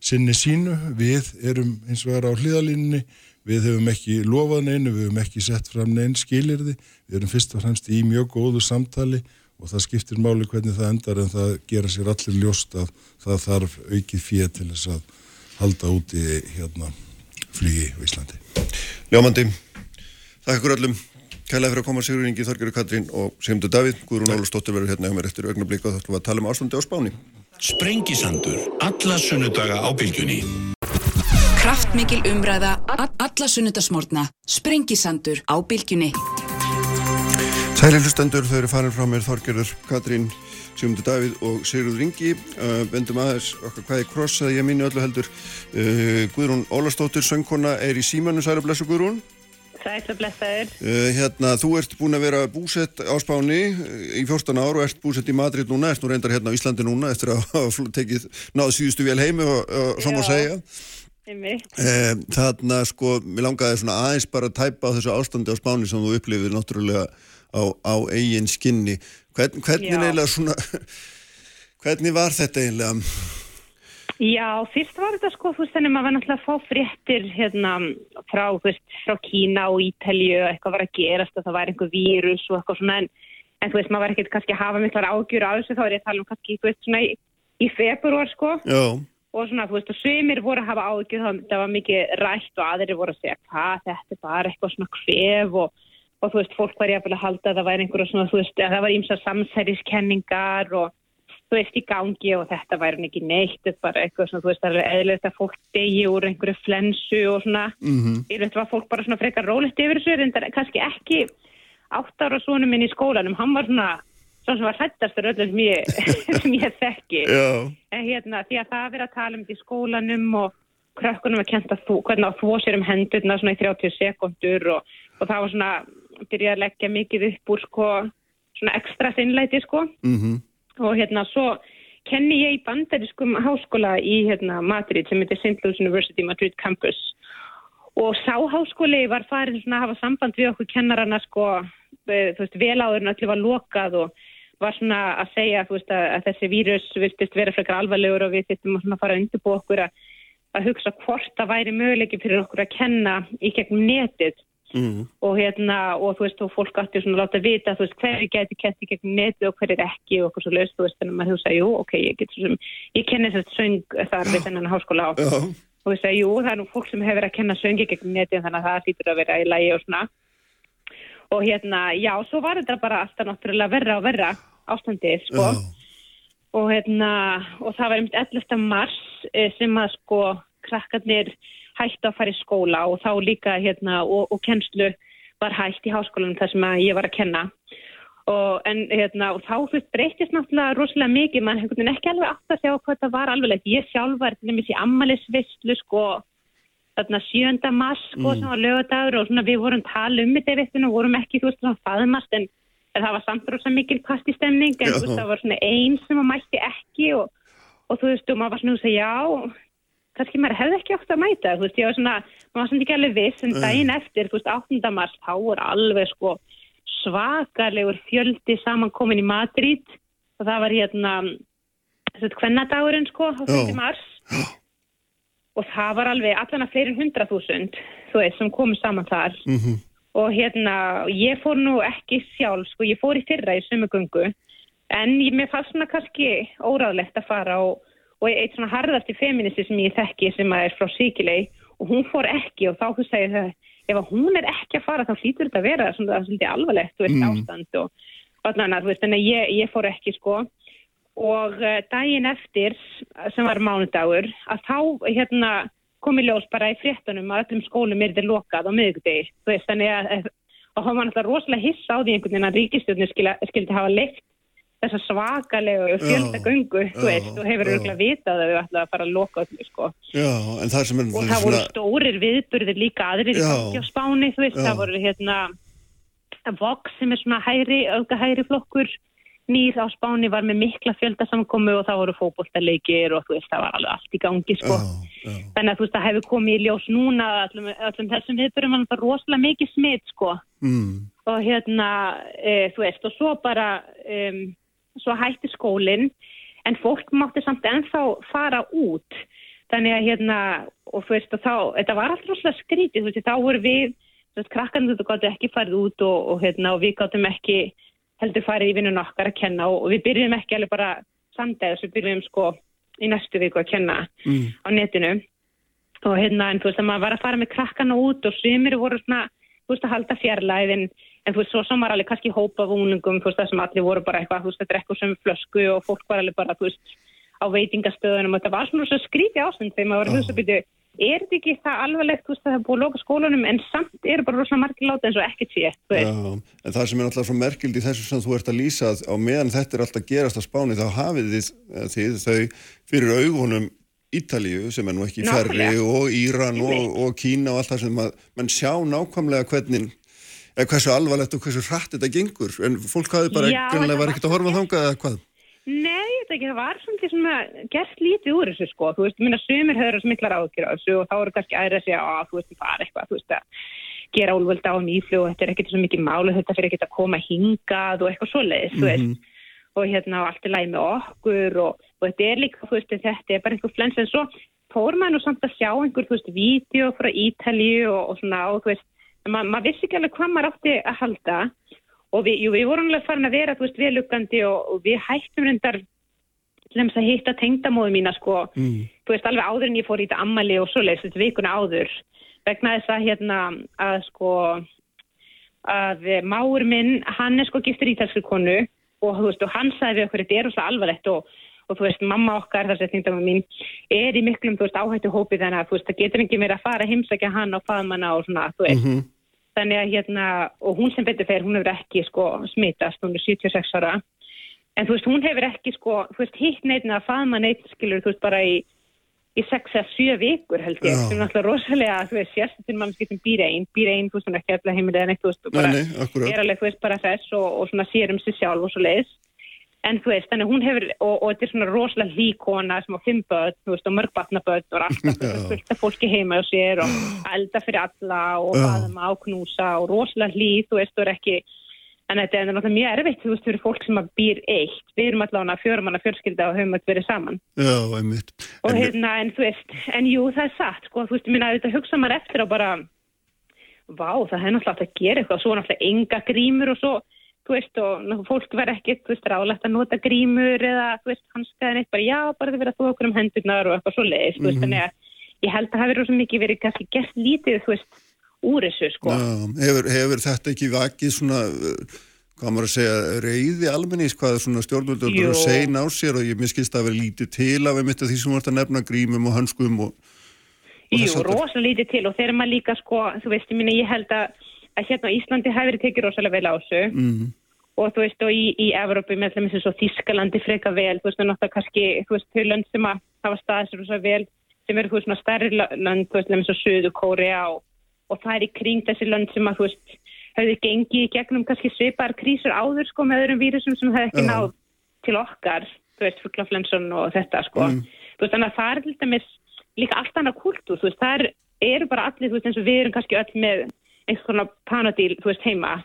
sinni sínu, við erum eins og vera á hlýðalínunni Við hefum ekki lofað neinu, við hefum ekki sett fram neinn skilirði, við erum fyrst og fremst í mjög góðu samtali og það skiptir máli hvernig það endar en það gera sér allir ljóst að það þarf aukið fyrir til þess að halda úti hérna flygi í Íslandi. Ljómandi, þakka ykkur öllum. Kælega fyrir að koma Sigur Ingi, Þorgjörður Katrín og Sigmundur Davíð. Guðrún Ólustóttir verður hérna hjá mér eftir augnablík og þá ætlum við að tala um ástandi á spáni. Sprengisandur, alla sunnudaga á bylgjunni. Kraftmikil umræða, alla sunnudasmórna, sprengisandur á bylgjunni. Sæli hlustendur, þau eru farin frá mér Þorgerður, Katrín, Sigmundur Davíð og Sigurður Ringi. Uh, vendum aðeins okkar hvaði kross að ég minni öllu heldur. Uh, Guðrún Ólastóttir, söngkona, er í símanu, særi blessu Guðrún. Sæl og blessaður. Uh, hérna, þú ert búin að vera búsett á Spáni í 14 ár og ert búsett í Madrid núna, ert nú reyndar hérna á Íslandi núna eftir að hafa tekið náðu síðustu vel heimi og, og svona að segja. Eh, þarna sko, mér langaði svona aðeins bara að tæpa á þessu ástandi á spáni sem þú upplifir náttúrulega á, á eigin skinni. Hvern, hvernig eiginlega svona, hvernig var þetta eiginlega? Já, fyrst var þetta sko, þú veist, þannig að maður var náttúrulega að fá fréttir hérna frá, þú veist, frá Kína og Ítalju og eitthvað var að gerast og það var einhver vírus og eitthvað svona en, en þú veist, maður var ekkert kannski að hafa miklar ágjur á þessu, þá er ég að tala um kannski, þú veist, svona í, í februar sko. Já og svona, þú veist, og svimir voru að hafa ágjur það var mikið rætt og aðri voru að segja hvað, þetta er bara eitthvað svona kvef og, og þú veist, fólk var ég að halda að það væri einhverja svona, þú veist, að það var ímsa samsæriskenningar og þú veist, í gangi og þetta væri ekki neitt þetta er bara eitthvað svona, þú veist, það er eðlilegt að fólk degi úr einhverju flensu og svona, mm -hmm. ég veit, var fólk bara svona frekar rólegt yfir þessu, en það er kannski ekki átt ára svonum minn í skólanum, hann var svona svona sem var hrættastur öllum sem ég, sem ég þekki en hérna því að það að vera að tala um því skólanum og krökkunum að kenta þú, hvernig að þvó sér um hendurna svona í 30 sekundur og, og það var svona, byrjaði að leggja mikið upp úr sko, svona ekstra sinnleiti sko mm -hmm. og hérna svo kenni ég í bandariskum háskóla í hérna Madrid sem heitir St. Louis University Madrid Campus og sáháskóli var farin svona að hafa samband við okkur kennarana sko, þú veist, vel áður en allir var lokað og var svona að segja veist, að, að þessi vírus viltist vera frekar alvarlegur og við þittum að fara að undirbú okkur að, að hugsa hvort það væri möguleikin fyrir okkur að kenna í gegnum netið. Mm. og hérna og þú veist og fólk átti svona að láta vita veist hverju getur kent í gegnum netið og hverju ekki og okkur svo löst þú veist þannig að maður hugsa jú ok ég get svo sem ég kenni þess söng þar við þennan háskóla á. Og þú veist að jú það er nú fólk sem hefur að kenna söngi gegnum netið þannig að það að og hérna, já, svo var þetta bara alltaf náttúrulega verra og verra ástandið, sko oh. og hérna, og það var einmitt 11. mars eh, sem að sko krakkarnir hætti að fara í skóla og þá líka hérna og, og kennslu var hætt í háskólanum þar sem ég var að kenna og, en, hérna, og þá veist breytist náttúrulega rosalega mikið, mann hefði ekki alveg átt að sjá hvað það var alveg ég sjálf var til dæmis í ammælisvislu sko, þarna 7. mars sko, Mm. sem var lögadagur og svona við vorum tala um þetta og vorum ekki þú veist svona faðmast en, en það var samt rosa mikil pastistemning en veist það var svona einn sem að mætti ekki og, og þú veist og maður var svona að segja já kannski maður hefði ekki átt að mæta þú veist ég var svona, maður var svona ekki alveg viss en daginn eftir, þú veist 8. mars þá voru alveg sko svakalegur fjöldi samankomin í Madrid og það var hérna þessi kvennadagurinn sko á 5. Já. mars og það var alveg allan að fleirin hundra þúsund þú veist sem komu saman þar Mhm. Og hérna ég fór nú ekki sjálf sko ég fór í fyrra í sumugöngu en ég, mér fannst svona kannski óráðlegt að fara og, og eitt svona harðasti feministi sem ég þekki sem að er frá Sikilei og hún fór ekki. Og þá þú segir það ef að hún er ekki að fara þá hlýtur þetta að vera svona svolítið alvarlegt þú veist Mm. ástand og þú veist en ég, ég fór ekki sko. Og uh, daginn eftir sem var mánudagur að þá hérna kom í ljós bara í fréttunum að öllum skólum er þetta lokað á miðugdegi þú þannig að og hann var náttúrulega rosalega hissa á því einhvern veginn að ríkistjórnir skildi, hafa leikt þessa svakalegu fjöldagöngu þú veist og hefur auðvitað vitað að við ætlaði að fara að loka öllu sko. Já, það og það voru stórir viðburðir líka aðrir í Já. á Spáni þú veist, Já. það voru hérna Vox sem er svona hægri, auka hægri flokkur nýr á Spáni var með mikla fjöldasamkomu og það voru fótboltaleikir og þú veist, það var alveg allt í gangi sko. þannig að þú veist, það hefur komið í ljós núna öllum, öllum þessum viðburðum var rosalega mikið smitt sko mm. og hérna, e, þú veist, og svo bara um, svo hætti skólinn en fólk mátti samt ennþá fara út þannig að hérna, og þú veist, og þá þetta var alltaf rosalega skrítið, þú veist, þá voru við þú veist, krakkan þetta gáttu ekki farið út og, og hérna, og við gáttum ekki heldur farið í vinnun okkar að kenna og, við byrjum ekki alveg bara samdæðis, við byrjum sko í næstu viku að kenna Mm. á netinu. Og hérna, en þú veist, að maður var að fara með krakkana út og sumir voru svona, þú veist, að halda fjarlæðin en þú veist, svo sem var alveg kannski hópa af unglingum, þú veist, það sem allir voru bara eitthvað, þú veist, að drekka sömu flösku og fólk var alveg bara, þú veist, á veitingastöðunum. Og þetta var svona svo skríti ástand þegar maður var að hugsa byrju, er þetta ekki það alvarlegt, að það er búið að loka skólanum en samt eru bara rosalega margir láta eins og ekkert sé, en það sem er alltaf svo merkild í þessu sem þú ert að lýsa að á meðan þetta er alltaf gerast á spáni þá hafið þið, eh, þið þau fyrir augunum Ítalíu sem er nú ekki færri Nákvæmlega. og Íran og, og Kína og allt það sem að mann sjá nákvæmlega hvernig eða hversu alvarlegt og hversu hratt þetta gengur. En fólk hafði bara ekkert að horfa þangað eða hvað Nei, þetta var svona svona gert lítið úr þessu sko, þú veist, minna sumir höfður svo miklar ágjur á þessu og þá eru kannski aðra að segja að þú veist, það er eitthvað, þú veist, að gera úlvölda á nýflug og þetta er ekkert svo mikið málu, þetta fyrir ekkert að koma hingað og eitthvað svoleiðis, þú veist, og hérna og allt er læg með okkur og, og þetta er líka, þú veist, þetta er bara einhver flens en svo fór maður nú samt að sjá einhver, þú veist, vídeo frá Ítalíu og, og svona, og þú veist, ma maður vissi ekki alveg hvað maður átti að halda og við, jú, við vorum alveg farin að vera, veist, veluggandi og, og við hættum reyndar þess að hitta tengdamóðu mína, sko, mm. þú veist, alveg áður en ég fór í þetta ammali og svoleiðis, þetta vikuna áður, vegna þess að, hérna, að, sko, að máur minn, hann er sko giftur ítalskri konu og, þú veist, og hann sagði við okkur, þetta er svo alvarlegt og, og, þú veist, mamma okkar, þess að tengdamóðu mín, er í miklum, þú veist, áhættu hópi þannig að, þú veist, það getur ekki verið að fara heimsækja hann og faðmanna og svona, þú veist, Mhm. Þannig að hérna, og hún sem betur fer, hún hefur ekki sko smitast, hún er 76 ára. En þú veist, hún hefur ekki sko þú veist, hitt neitt að faðma neitt skilur, þú veist, bara í, í 6 eða 7 vikur held ég, sem er náttúrulega rosalega þú veist, sérstaklega mannski sem býr einn býr einn, þú veist, hún er ekki allavega heimilega neitt, þú veist, og Nei, bara nei, akkurat. er alveg, þú veist, bara þess og, og svona sér um sig sjálf og svo leiðis en þú veist, þannig hún hefur, og, og þetta er svona rosalega líkona sem á fimm börn, þú veist, og mörg batnabörn og alltaf þú veist, fullt af fólki heima og sér og elda fyrir alla og Já. faðma og knúsa og rosalega hlýð, þú veist, og er ekki en þetta er náttúrulega mjög erfitt, þú veist, fyrir fólk sem að býr eitt, við erum allavega fjörumanna fjölskylda og höfum að verið saman. Já, einmitt. Og hérna, en þú veist, en jú, það er satt, sko, þú veist, minna, þetta hugsa maður eftir á bara, vá, það er náttúrulega átt að gera eitthvað, svo náttúrulega enga grímur og svo, þú veist, og fólk verð ekki, þú veist, ráðlegt að nota grímur eða, þú veist, hanskaðin eitt, bara, já, bara þið verið að þú okkur um hendurnar og eitthvað svo leiðis, þú veist, Mhm. þannig að ég held að það hafi rosa mikið verið kannski gert lítið, þú veist, úr þessu, sko. Já, hefur, hefur þetta ekki vakið svona, hvað maður að segja, reyði almennings, hvað svona stjórnvöldur eru sein á sér og ég miskist að vera lítið til af einmitt af því sem vart að nefna grímum og hanskum og, og Jú, rosalega lítið til og þegar maður líka, sko, þú veist, ég minna, ég held að, að hérna Íslandi hafi verið tekið rosalega vel á þessu mm. og þú veist, og í, í Evrópu með þeim eins og Þískalandi freka vel, þú veist, og náttúrulega kannski, þú veist, þau lönd sem að hafa staðið sér svo vel, sem eru, þú veist, svona stærri lö- lönd, þú veist, eins og Suðu Kórea og, og það er í kring þessi lönd sem að, þú veist, höfðu gengið gegnum kannski svipar krísur áður, sko, með öðrum vírusum sem hefði ekki náð til okkar, þú veist, fuglaflensun og þetta, sko. Þú veist, þannig að það er líka allt annað kultúr, þú veist, það er, eru bara allir, þú veist, eins og við erum kannski öll með einhvers konar panodíl, þú veist, heima,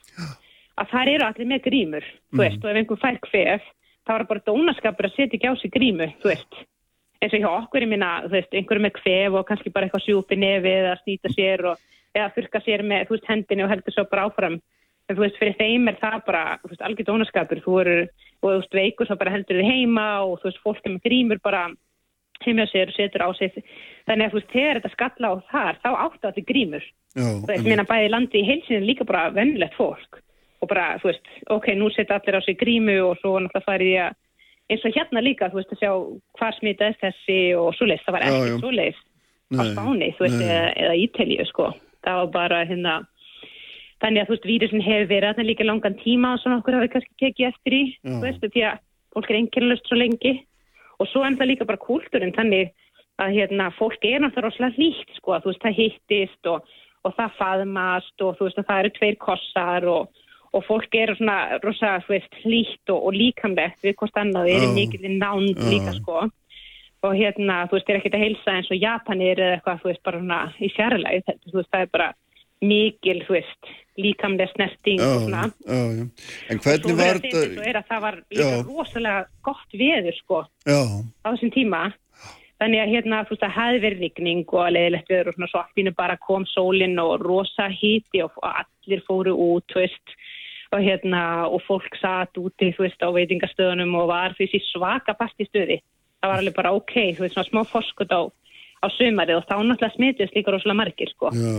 að það eru allir með grímur, þú veist, og ef einhver fær kvef, þá er bara dónaskapur að setja ekki á sig grímu, þú veist, eins og hjá okkur, ég minna, þú veist, einhverju með kvef og kannski bara eitthvað sjúpi nefið eða snýta sér og, eða þurka sér með, þú veist, hendinni og heldur svo bara áfram. En þú veist, fyrir þeim er það bara, þú veist, algjör dónaskapur, þú eru, og þú veist, veikur svo bara heldur þið heima og þú veist, fólk er með grímur bara heima á sér og setur á sig. Þannig að þú veist, þegar þetta skalla á þar, þá áttu allir grímur. Já, Þú veist, minna bæði landi í heilsinu líka bara vennilegt fólk. Og bara, þú veist, ok, nú setja allir á sig grímu og svo náttúrulega farið í að eins og hérna líka, þú veist, að sjá hvað smitaðist þessi og svoleiðis, það var ekki já. svoleiðis á Spáni, þú veist, eða, eða Ítalíu, sko, það var bara hérna, þannig að þú veist, vírusin hefur verið þarna líka langan tíma og svona okkur hafi kannski tekið eftir í, þú veist, því að fólk er einkennlust svo lengi og svo er það líka bara kúltúrin, þannig að hérna, fólk er náttúrulega rosalega hlýtt, sko, að þú veist, það hittist og, og það faðmast og þú veist, að það eru tveir kossar og, og fólk er svona rosalega, þú veist, hlýtt og, og líkamlegt við hvort annað, er í Já. mikil nánd Já. líka, sko og hérna, þú veist, er ekkert að heilsa eins og Japanir eða eitthvað, þú veist, bara svona í þetta, þú veist, það er bara mikil, þú veist, líkamlega snerting og svona. já, já. En hvernig var þetta þetta? er að það var líka Já. rosalega gott veður, sko, Já, á þessum tíma. Þannig að hérna, þú veist, það hefði verið rigning og leiðilegt veður og svona svo allt einu bara kom sólinn og rosa híti og allir fóru út, þú veist, og hérna, og fólk satt úti, þú veist, á veitingastöðunum og var þessi svaka partistöði. Það var alveg bara ok, þú veist, svona smá forskut á, á sumarið og þá náttúrulega smitist líka rosalega margir, sko. já.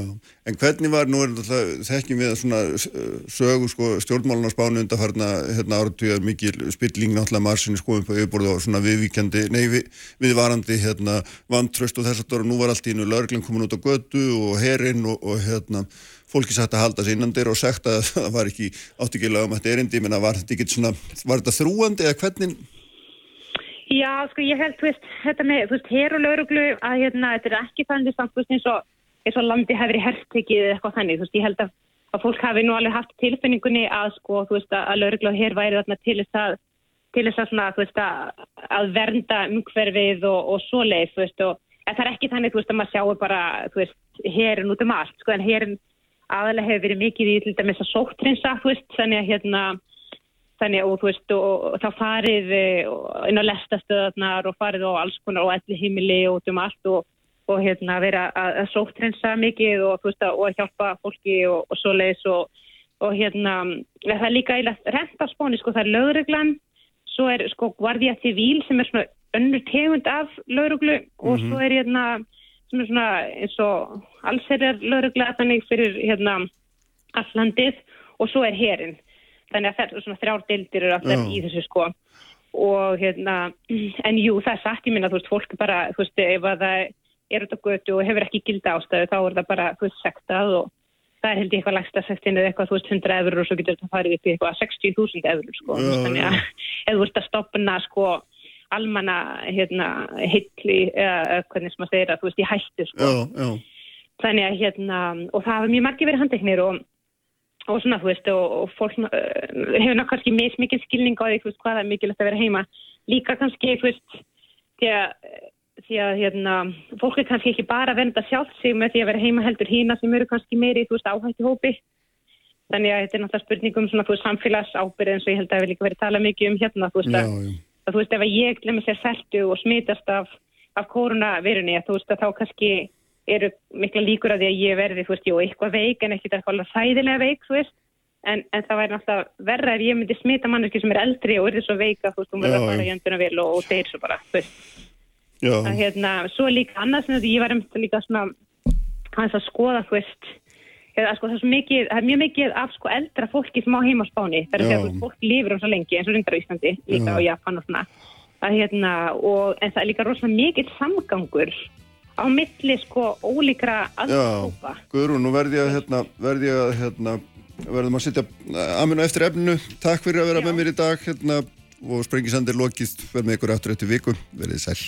En hvernig var, nú er þetta þekkjum við svona uh, sögu sko stjórnmálun á spánu undarfarna hérna áratugar mikil spilling náttúrulega marsinni skoðum på yfirborðu og svona viðvíkjandi, nei við, viðvarandi hérna vantröst og þess að og nú var allt í innu lögreglinn komin út á götu og herinn og, og hérna fólki satt að halda sig innan dyr og sagt að það var ekki átt ekki lögum að þetta erindi, menna var þetta ekki svona, var þetta þrúandi eða hvernig? Já, sko, ég held, þú veist, þetta með, þú veist, hér og lauruglu að, hérna, þetta er ekki þannig samt, þú veist, eins og, eins og landi hefur í hertekið eða eitthvað þannig, þú veist, ég held að, að fólk hafi nú alveg haft tilfinningunni að, sko, þú veist, að lauruglu og hér væri þarna til þess að, til þess að svona, þú veist, að, að vernda umhverfið og, og svoleið, þú veist, og það er ekki þannig, þú veist, að maður sjáu bara, þú veist, hérin út um allt, sko, en hérin aðalega hefur verið mikið í, til dæmis að sóttrinsa, þú veist, þannig að, hérna, þannig og þú veist og, þá farið eh, inn á lestastöðarnar og farið á alls konar og elli heimili og um allt og, og hérna vera að, að sóttrensa mikið og þú veist að, og að hjálpa fólki og, og svoleiðis og, og hérna það er líka eiginlega rent á spóni sko það er lögreglan svo er sko Guardia Civil sem er svona önnur tegund af lögreglu og svo er hérna sem er svona eins og allserjar lögregla þannig fyrir hérna allandið og svo er herin þannig að þetta svona þrjár deildir eru Já. í þessu sko. Og hérna en jú það er satt ég minna þú veist fólk bara þú veist ef að það er út á götu og hefur ekki gilda ástæðu þá er það bara þú veist sektað og það er held ég eitthvað lægsta sektin eða eitthvað þú veist 100 eurur og svo getur þetta farið upp í eitthvað 60.000 eurur sko. Já, þannig að ef þú veist að stopna sko almanna hérna hilli eða eða hvernig sem maður segir að þú veist í hættu sko. Já, já, þannig að hérna og það hafa mjög margir verið handteknir og, og svona þú veist og, og fólk uh, hefur náttúrulega kannski mismikið skilning á því veist hvað það er mikilvægt að vera heima líka kannski þú veist því að, því að hérna fólk er kannski ekki bara að venda sjálf sig með því að vera heima heldur hína sem eru kannski meiri þú veist áhættu hópi þannig að þetta er náttúrulega spurningum svona þú veist samfélagsábyrð eins og ég held að það hefur líka verið að tala mikið um hérna þú veist já, að já. að þú veist ef að ég glemir sér seltu og smitast af, af koronavirunni að þú veist að þá kannski eru mikla líkur að því að ég verði þú veist, jú, eitthvað veik en ekki eitthvað alveg sæðilega veik þú veist, en, en það væri náttúrulega verra ef ég myndi smita manneski sem er eldri og er svo veika, þú veist, hún verður að fara já. í önduna vel og, og deyr svo bara, þú veist já. að hérna, svo er líka sem þetta ég var um líka svona hans að skoða, þú veist eða sko það er mikið, það er mjög mikið af sko eldra fólki sem á heima á Spáni það er þú veist, fólk lifir um svo lengi eins og reyndar á Íslandi, líka Já. á Japan og svona að hérna, og en það er líka rosalega mikið samgangur á milli sko ólíkra Já, aðstofpa Guðrún, nú verð ég að, hérna, verð ég að hérna, verðum að sitja aminu eftir efninu. Takk fyrir að vera með mér í dag hérna, og sprengisandir lokist verð með ykkur aftur eftir viku. Verðið sæl.